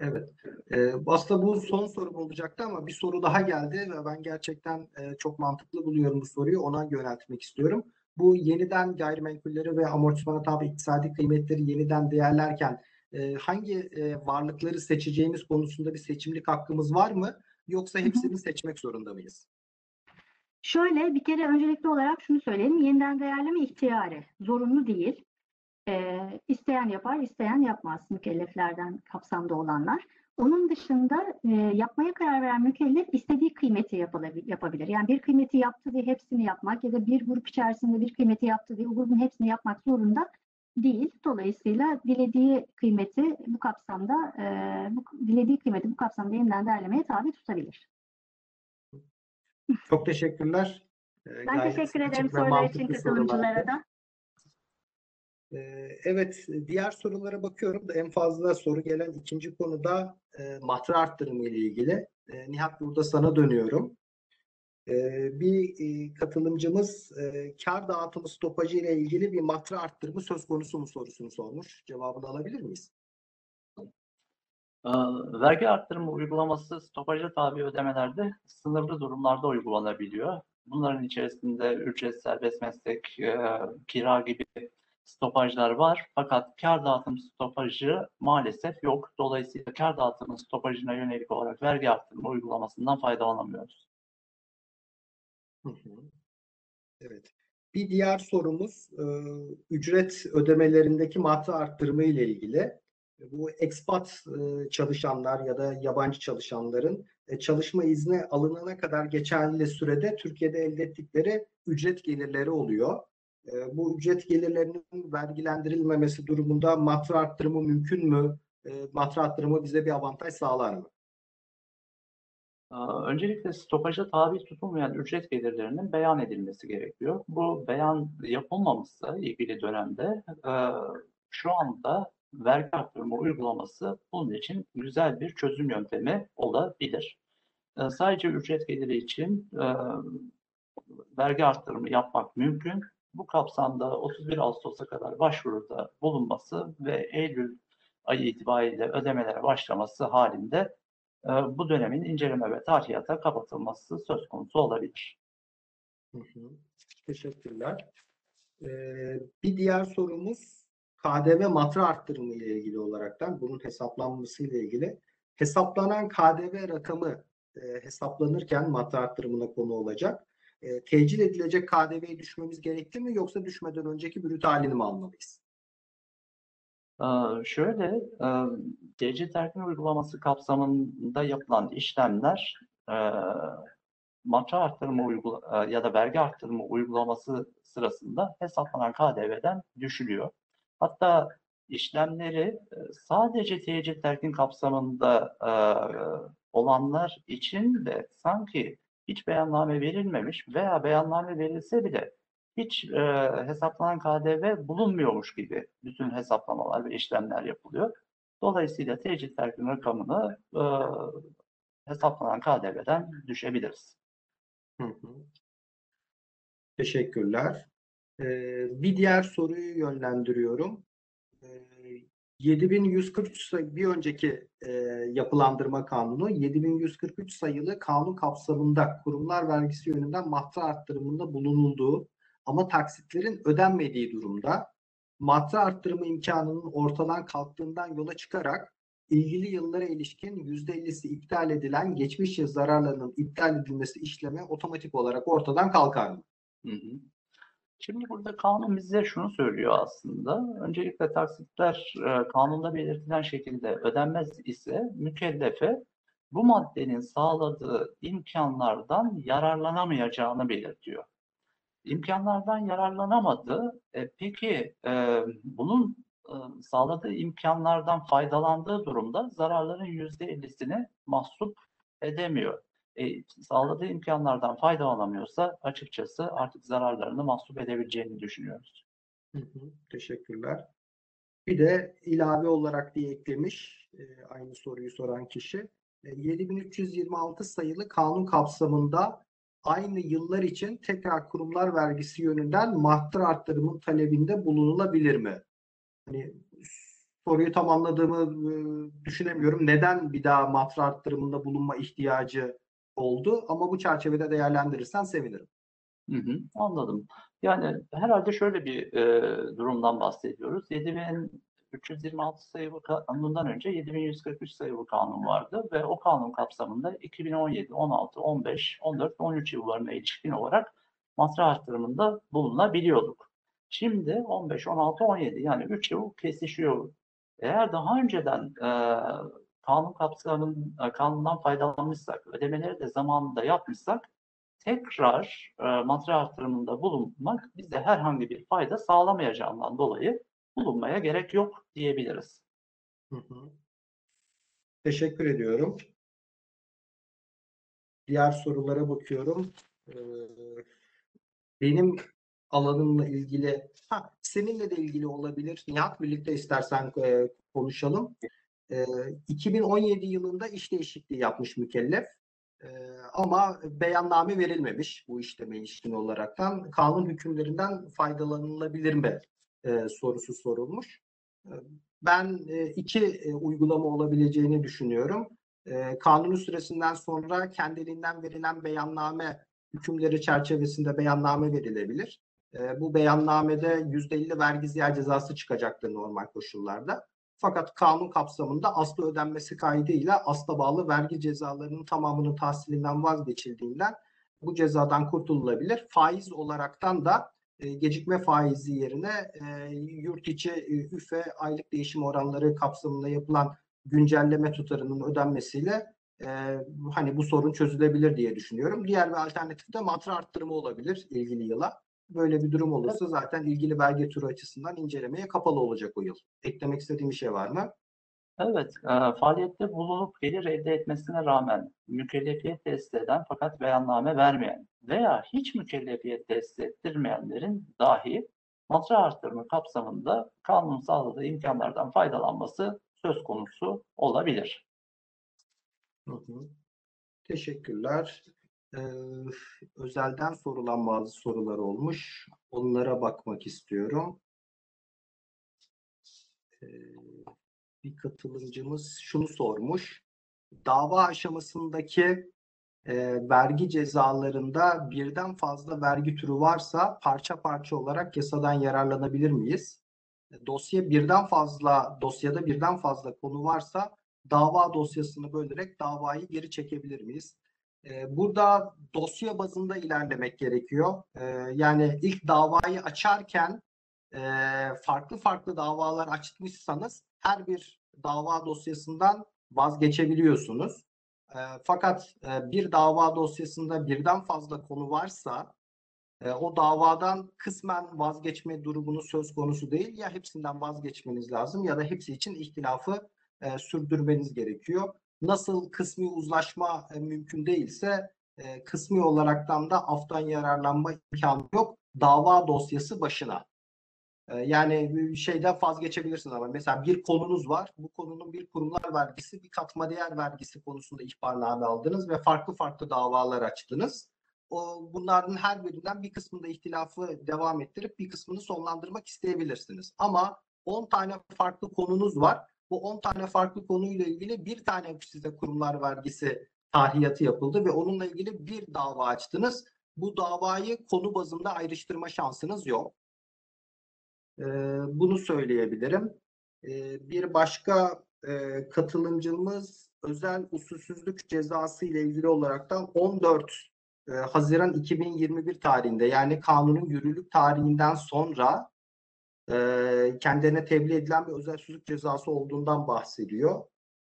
Evet. Ee, aslında bu son sorum olacaktı ama bir soru daha geldi ve ben gerçekten e, çok mantıklı buluyorum bu soruyu. Ona yöneltmek istiyorum. Bu yeniden gayrimenkulleri ve amortismana tabi iktisadi kıymetleri yeniden değerlerken e, hangi e, varlıkları seçeceğimiz konusunda bir seçimlik hakkımız var mı? Yoksa hepsini seçmek zorunda mıyız? Şöyle bir kere öncelikli olarak şunu söyleyelim. Yeniden değerleme ihtiyari. Zorunlu değil. Ee, isteyen yapar, isteyen yapmaz mükelleflerden kapsamda olanlar. Onun dışında e, yapmaya karar veren mükellef istediği kıymeti yapabilir. Yani bir kıymeti yaptı diye hepsini yapmak ya da bir grup içerisinde bir kıymeti yaptı diye o grubun hepsini yapmak zorunda değil. Dolayısıyla dilediği kıymeti bu kapsamda e, bu, dilediği kıymeti bu kapsamda yeniden değerlemeye tabi tutabilir. Çok teşekkürler. Ee, Ben gayet teşekkür ederim sorular için katılımcılara da. Ee, Evet, diğer sorulara bakıyorum da en fazla soru gelen ikinci konuda e, matra arttırımı ile ilgili. E, Nihat burada sana dönüyorum. E, bir e, katılımcımız kar dağıtımı stopajı ile ilgili bir matra arttırımı söz konusu mu sorusunu sormuş. Cevabını alabilir miyiz? Ee, Vergi arttırımı uygulaması stopaja tabi ödemelerde sınırlı durumlarda uygulanabiliyor. Bunların içerisinde ücret, serbest meslek, kira gibi stopajlar var. Fakat kar dağıtım stopajı maalesef yok. Dolayısıyla kar dağıtımı stopajına yönelik olarak vergi arttırımı uygulamasından faydalanamıyoruz. Evet. Bir diğer sorumuz e, ücret ödemelerindeki matra arttırımı ile ilgili. Bu expat e, çalışanlar ya da yabancı çalışanların e, çalışma izni alınana kadar geçerli sürede Türkiye'de elde ettikleri ücret gelirleri oluyor. E, Bu ücret gelirlerinin vergilendirilmemesi durumunda matra arttırımı mümkün mü? E, Matra arttırımı bize bir avantaj sağlar mı? Ee, Öncelikle stopaja tabi tutulmayan ücret gelirlerinin beyan edilmesi gerekiyor. Bu beyan yapılmamışsa ilgili dönemde e, şu anda vergi arttırma uygulaması bunun için güzel bir çözüm yöntemi olabilir. E, Sadece ücret geliri için e, vergi arttırımı yapmak mümkün. Bu kapsamda 31 Ağustos'a kadar başvuruda bulunması ve Eylül ayı itibariyle ödemelere başlaması halinde e, bu dönemin inceleme ve tarihata kapatılması söz konusu olabilir. Hı hı. Teşekkürler. Ee, bir diğer sorumuz KDV matra arttırımı ile ilgili olaraktan bunun hesaplanması ile ilgili. Hesaplanan KDV rakamı e, hesaplanırken matra arttırımına konu olacak. E, tecil edilecek KDV'yi düşmemiz gerekli mi yoksa düşmeden önceki brüt halini mi almalıyız? Ee, Şöyle, e, TC terkin uygulaması kapsamında yapılan işlemler e, matra arttırma uygula e, ya da vergi arttırma uygulaması sırasında hesaplanan KDV'den düşülüyor. Hatta işlemleri e, sadece TC terkin kapsamında e, olanlar için de sanki hiç beyanname verilmemiş veya beyanname verilse bile hiç e, hesaplanan KDV bulunmuyormuş gibi bütün hesaplamalar ve işlemler yapılıyor. Dolayısıyla tecrit terkin rakamını e, hesaplanan KDV'den düşebiliriz. Hı hı. Teşekkürler. Ee, bir diğer soruyu yönlendiriyorum. Ee, 7143 sayı bir önceki e, yapılandırma kanunu 7143 sayılı kanun kapsamında kurumlar vergisi yönünden matra arttırımında bulunulduğu ama taksitlerin ödenmediği durumda matra arttırımı imkanının ortadan kalktığından yola çıkarak ilgili yıllara ilişkin %50'si iptal edilen geçmiş yıl zararlarının iptal edilmesi işlemi otomatik olarak ortadan kalkar mı? Hı hı. Şimdi burada kanun bize şunu söylüyor aslında. Öncelikle taksitler e, kanunda belirtilen şekilde ödenmez ise mükellefe bu maddenin sağladığı imkanlardan yararlanamayacağını belirtiyor. İmkanlardan yararlanamadı. E, peki e, bunun e, sağladığı imkanlardan faydalandığı durumda zararların yüzde ellisini mahsup edemiyor. E, sağladığı imkanlardan faydalanamıyorsa açıkçası artık zararlarını mahsup edebileceğini düşünüyoruz. Hı hı, teşekkürler. Bir de ilave olarak diye eklemiş e, aynı soruyu soran kişi. E, 7326 sayılı kanun kapsamında aynı yıllar için tekrar kurumlar vergisi yönünden mahtar arttırımın talebinde bulunulabilir mi? Hani soruyu tam anladığımı e, düşünemiyorum. Neden bir daha mahtar arttırımında bulunma ihtiyacı oldu? Ama bu çerçevede değerlendirirsen sevinirim. Hı hı, anladım. Yani herhalde şöyle bir e, durumdan bahsediyoruz. 7326 sayılı kanundan önce 7143 sayılı kanun vardı ve o kanun kapsamında 2017, 16, 15, 14 13 yıllarına ilişkin olarak matra arttırımında bulunabiliyorduk. Şimdi 15, 16, 17 yani 3 yıl kesişiyor. Eğer daha önceden e, kanun kapsamın, e, kanundan faydalanmışsak, ödemeleri de zamanında yapmışsak tekrar e, materyal artırımında bulunmak bize herhangi bir fayda sağlamayacağından dolayı bulunmaya gerek yok diyebiliriz. Hı hı. Teşekkür ediyorum. Diğer sorulara bakıyorum. Ee, benim alanımla ilgili, ha, seninle de ilgili olabilir. Nihat birlikte istersen e, konuşalım. Ee, 2017 yılında iş değişikliği yapmış mükellef. Ee, ama beyanname verilmemiş bu işleme ilişkin olaraktan. Kanun hükümlerinden faydalanılabilir mi e, sorusu sorulmuş. Ben e, iki e, uygulama olabileceğini düşünüyorum. E, kanunun süresinden sonra kendiliğinden verilen beyanname hükümleri çerçevesinde beyanname verilebilir. E, bu beyannamede %50 vergi ziyaret cezası çıkacaktır normal koşullarda. Fakat kanun kapsamında aslı ödenmesi kaydıyla asla bağlı vergi cezalarının tamamının tahsilinden vazgeçildiğinden bu cezadan kurtululabilir. Faiz olaraktan da e, gecikme faizi yerine e, yurt içi e, üfe aylık değişim oranları kapsamında yapılan güncelleme tutarının ödenmesiyle e, hani bu sorun çözülebilir diye düşünüyorum. Diğer bir alternatif de matra arttırma olabilir ilgili yıla. Böyle bir durum olursa zaten ilgili belge türü açısından incelemeye kapalı olacak o yıl. Eklemek istediğim bir şey var mı? Evet, e, faaliyette bulunup gelir elde etmesine rağmen mükellefiyet tesis eden fakat beyanname vermeyen veya hiç mükellefiyet tesis ettirmeyenlerin dahi matra artırma kapsamında kanun sağladığı imkanlardan faydalanması söz konusu olabilir. Hı hı. Teşekkürler. Ee, özelden sorulan bazı sorular olmuş. Onlara bakmak istiyorum. Ee, bir katılımcımız şunu sormuş. Dava aşamasındaki e, vergi cezalarında birden fazla vergi türü varsa parça parça olarak yasadan yararlanabilir miyiz? Dosya birden fazla dosyada birden fazla konu varsa dava dosyasını bölerek davayı geri çekebilir miyiz? Ee, Burada dosya bazında ilerlemek gerekiyor. Ee, Yani ilk davayı açarken e, farklı farklı davalar açmışsanız her bir dava dosyasından vazgeçebiliyorsunuz. Ee, Fakat e, bir dava dosyasında birden fazla konu varsa e, o davadan kısmen vazgeçme durumunu söz konusu değil. Ya hepsinden vazgeçmeniz lazım ya da hepsi için ihtilafı sürdürmeniz gerekiyor. Nasıl kısmi uzlaşma e, mümkün değilse e, kısmi olaraktan da aftan yararlanma imkanı yok. Dava dosyası başına. E, yani bir şeyden vazgeçebilirsiniz ama mesela bir konunuz var. Bu konunun bir kurumlar vergisi, bir katma değer vergisi konusunda ihbarname aldınız ve farklı farklı davalar açtınız. O bunların her birinden bir kısmında ihtilafı devam ettirip bir kısmını sonlandırmak isteyebilirsiniz. Ama 10 tane farklı konunuz var. Bu 10 tane farklı konuyla ilgili bir tane size kurumlar vergisi tahiyatı yapıldı ve onunla ilgili bir dava açtınız. Bu davayı konu bazında ayrıştırma şansınız yok. Ee, bunu söyleyebilirim. Ee, bir başka e, katılımcımız özel usulsüzlük cezası ile ilgili olaraktan 14 e, Haziran 2021 tarihinde yani kanunun yürürlük tarihinden sonra e, kendilerine tebliğ edilen bir özel cezası olduğundan bahsediyor.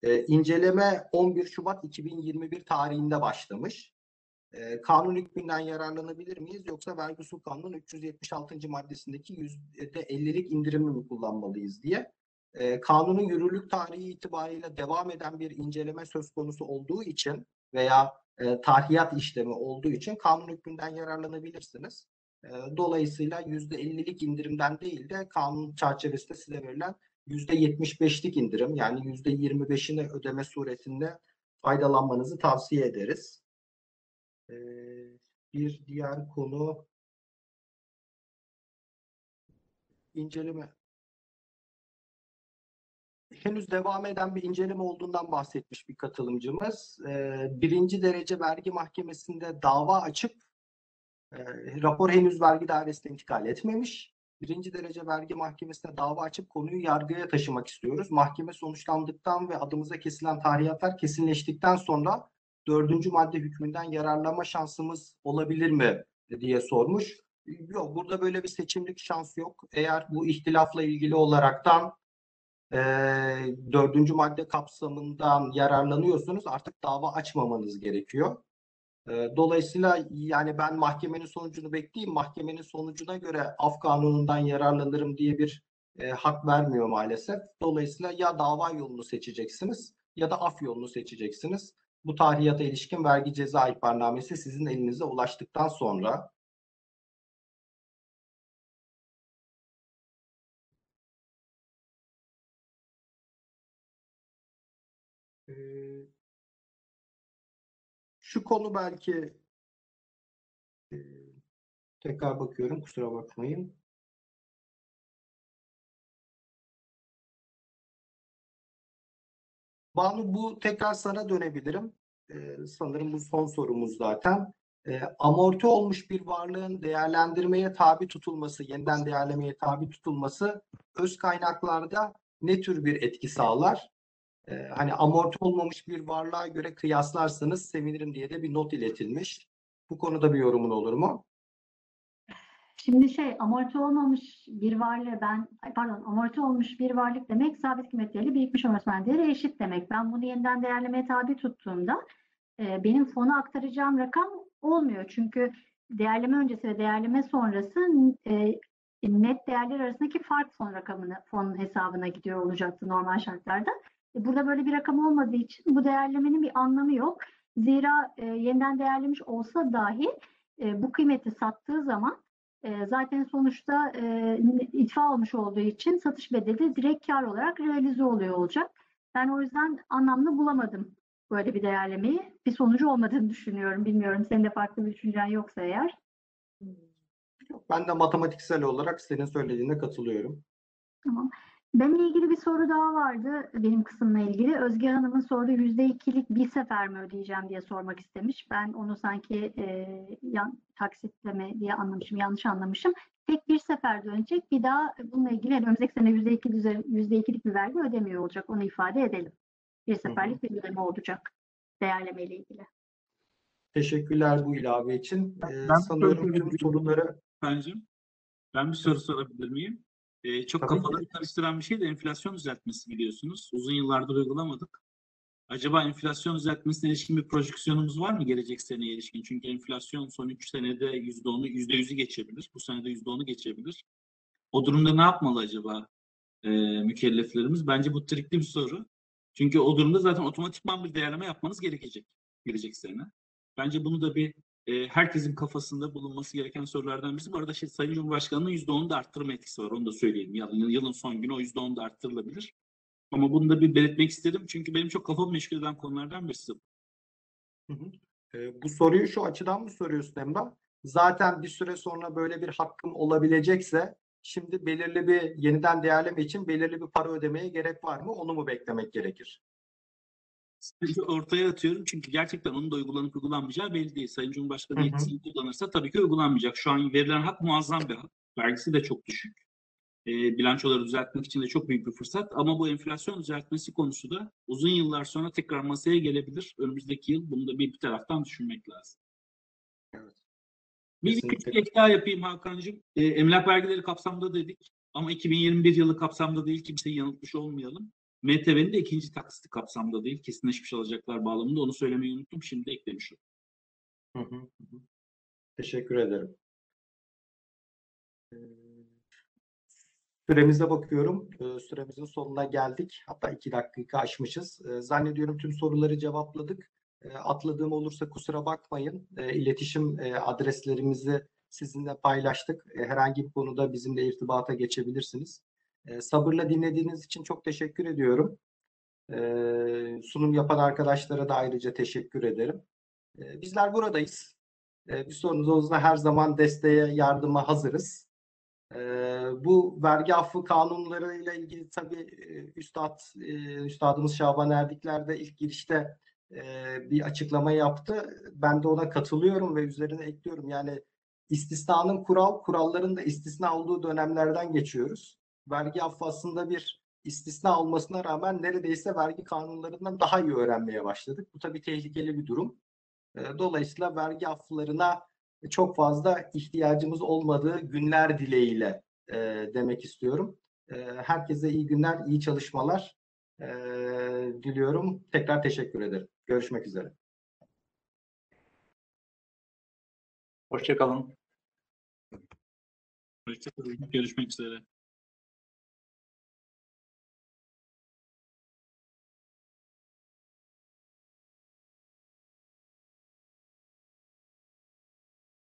E, inceleme 11 Şubat 2021 tarihinde başlamış. E, kanun hükmünden yararlanabilir miyiz yoksa vergi usul kanunun 376. maddesindeki %50'lik indirimi mi kullanmalıyız diye. E, kanunun yürürlük tarihi itibariyle devam eden bir inceleme söz konusu olduğu için veya e, tahiyat işlemi olduğu için kanun hükmünden yararlanabilirsiniz. E, dolayısıyla %50'lik indirimden değil de kanun çerçevesinde size verilen %75'lik indirim yani %25'ini ödeme suretinde faydalanmanızı tavsiye ederiz. E, bir diğer konu inceleme henüz devam eden bir inceleme olduğundan bahsetmiş bir katılımcımız. Ee, birinci derece vergi mahkemesinde dava açıp e, rapor henüz vergi dairesine intikal etmemiş. Birinci derece vergi mahkemesine dava açıp konuyu yargıya taşımak istiyoruz. Mahkeme sonuçlandıktan ve adımıza kesilen tarihiyatlar kesinleştikten sonra dördüncü madde hükmünden yararlanma şansımız olabilir mi diye sormuş. Yok burada böyle bir seçimlik şans yok. Eğer bu ihtilafla ilgili olaraktan e, dördüncü madde kapsamından yararlanıyorsunuz artık dava açmamanız gerekiyor. E, dolayısıyla yani ben mahkemenin sonucunu bekleyeyim. Mahkemenin sonucuna göre af kanunundan yararlanırım diye bir e, hak vermiyor maalesef. Dolayısıyla ya dava yolunu seçeceksiniz ya da af yolunu seçeceksiniz. Bu tarihata ilişkin vergi ceza ihbarnamesi sizin elinize ulaştıktan sonra Ee, şu konu belki e, tekrar bakıyorum kusura bakmayın. Banu bu tekrar sana dönebilirim. Ee, sanırım bu son sorumuz zaten. Ee, amorti olmuş bir varlığın değerlendirmeye tabi tutulması, yeniden değerlemeye tabi tutulması öz kaynaklarda ne tür bir etki sağlar? Ee, hani amorti olmamış bir varlığa göre kıyaslarsanız sevinirim diye de bir not iletilmiş. Bu konuda bir yorumun olur mu? Şimdi şey amorti olmamış bir varlığı ben pardon amorti olmuş bir varlık demek sabit kıymet değeri birikmiş öğretmen değeri eşit demek. Ben bunu yeniden değerlemeye tabi tuttuğumda e, benim fona aktaracağım rakam olmuyor. Çünkü değerleme öncesi ve değerleme sonrası e, net değerler arasındaki fark fon rakamını fonun hesabına gidiyor olacaktı normal şartlarda. E, burada böyle bir rakam olmadığı için bu değerlemenin bir anlamı yok. Zira e, yeniden değerlemiş olsa dahi e, bu kıymeti sattığı zaman e, zaten sonuçta e, itfa olmuş olduğu için satış bedeli direkt kar olarak realize oluyor olacak. Ben o yüzden anlamlı bulamadım böyle bir değerlemeyi. Bir sonucu olmadığını düşünüyorum. Bilmiyorum senin de farklı bir düşüncen yoksa eğer. Ben de matematiksel olarak senin söylediğine katılıyorum. Tamam. Benimle ilgili bir soru daha vardı benim kısımla ilgili. Özge Hanım'ın sorduğu yüzde ikilik bir sefer mi ödeyeceğim diye sormak istemiş. Ben onu sanki e, yan, taksitleme diye anlamışım, yanlış anlamışım. Tek bir sefer dönecek. Bir daha bununla ilgili yani önümüzdeki sene yüzde iki yüzde ikilik bir vergi ödemiyor olacak. Onu ifade edelim. Bir seferlik bir ödeme olacak değerleme ile ilgili. Teşekkürler bu ilave için. Ee, Ben sanıyorum tüm bir- soruları Efendim, ben bir soru sorabilir miyim? Ee, çok Tabii ki. kafaları karıştıran bir şey de enflasyon düzeltmesi biliyorsunuz. Uzun yıllardır uygulamadık. Acaba enflasyon düzeltmesine ilişkin bir projeksiyonumuz var mı gelecek seneye ilişkin? Çünkü enflasyon son 3 senede %10'u, %100'ü geçebilir. Bu senede %10'u geçebilir. O durumda ne yapmalı acaba e, mükelleflerimiz? Bence bu trikli bir soru. Çünkü o durumda zaten otomatikman bir değerleme yapmanız gerekecek gelecek sene. Bence bunu da bir e, herkesin kafasında bulunması gereken sorulardan birisi. Bu arada şey, Sayın Cumhurbaşkanı'nın %10'u da arttırma etkisi var. Onu da söyleyelim. Yılın, yılın son günü o %10 da arttırılabilir. Ama bunu da bir belirtmek istedim. Çünkü benim çok kafamı meşgul eden konulardan birisi. Hı hı. Ee, bu soruyu şu açıdan mı soruyorsun Emrah? Zaten bir süre sonra böyle bir hakkım olabilecekse şimdi belirli bir yeniden değerleme için belirli bir para ödemeye gerek var mı? Onu mu beklemek gerekir? Sadece ortaya atıyorum çünkü gerçekten onun da uygulanıp uygulanmayacağı belli değil. Sayın Cumhurbaşkanı Hı hı. yetkisini kullanırsa tabii ki uygulanmayacak. Şu an verilen hak muazzam bir hak. Vergisi de çok düşük. E, bilançoları düzeltmek için de çok büyük bir fırsat. Ama bu enflasyon düzeltmesi konusu da uzun yıllar sonra tekrar masaya gelebilir. Önümüzdeki yıl bunu da bir, bir taraftan düşünmek lazım. Evet. Bir, küçük ek daha yapayım Hakan'cığım. E, emlak vergileri kapsamda dedik. Ama 2021 yılı kapsamda değil. Kimseyi yanıltmış olmayalım. MTV'nin de ikinci taksiti kapsamda değil. Kesinleşmiş alacaklar bağlamında. Onu söylemeyi unuttum. Şimdi eklemiş oldum. Teşekkür ederim. Ee, Süremize bakıyorum. Ee, Süremizin sonuna geldik. Hatta iki dakika aşmışız. Ee, Zannediyorum tüm soruları cevapladık. Ee, Atladığım olursa kusura bakmayın. Ee, İletişim e, adreslerimizi sizinle paylaştık. Herhangi bir konuda bizimle irtibata geçebilirsiniz. Sabırla dinlediğiniz için çok teşekkür ediyorum. Sunum yapan arkadaşlara da ayrıca teşekkür ederim. Bizler buradayız. Ee, Bir sorunuz olursa her zaman desteğe, yardıma hazırız. Bu vergi affı kanunlarıyla ilgili tabii e, Üstad, e, Üstadımız Şaban Erdikler de ilk girişte e, bir açıklama yaptı. Ben de ona katılıyorum ve üzerine ekliyorum. Yani istisnanın kural, kuralların da istisna olduğu dönemlerden geçiyoruz. Vergi affı aslında bir istisna olmasına rağmen neredeyse vergi kanunlarından daha iyi öğrenmeye başladık. Bu tabii tehlikeli bir durum. E, Dolayısıyla vergi afflarına çok fazla ihtiyacımız olmadığı günler dileğiyle e, demek istiyorum. E, herkese iyi günler, iyi çalışmalar e, diliyorum. Tekrar teşekkür ederim. Görüşmek üzere. Hoşçakalın. Hoşçakalın. Görüşmek üzere.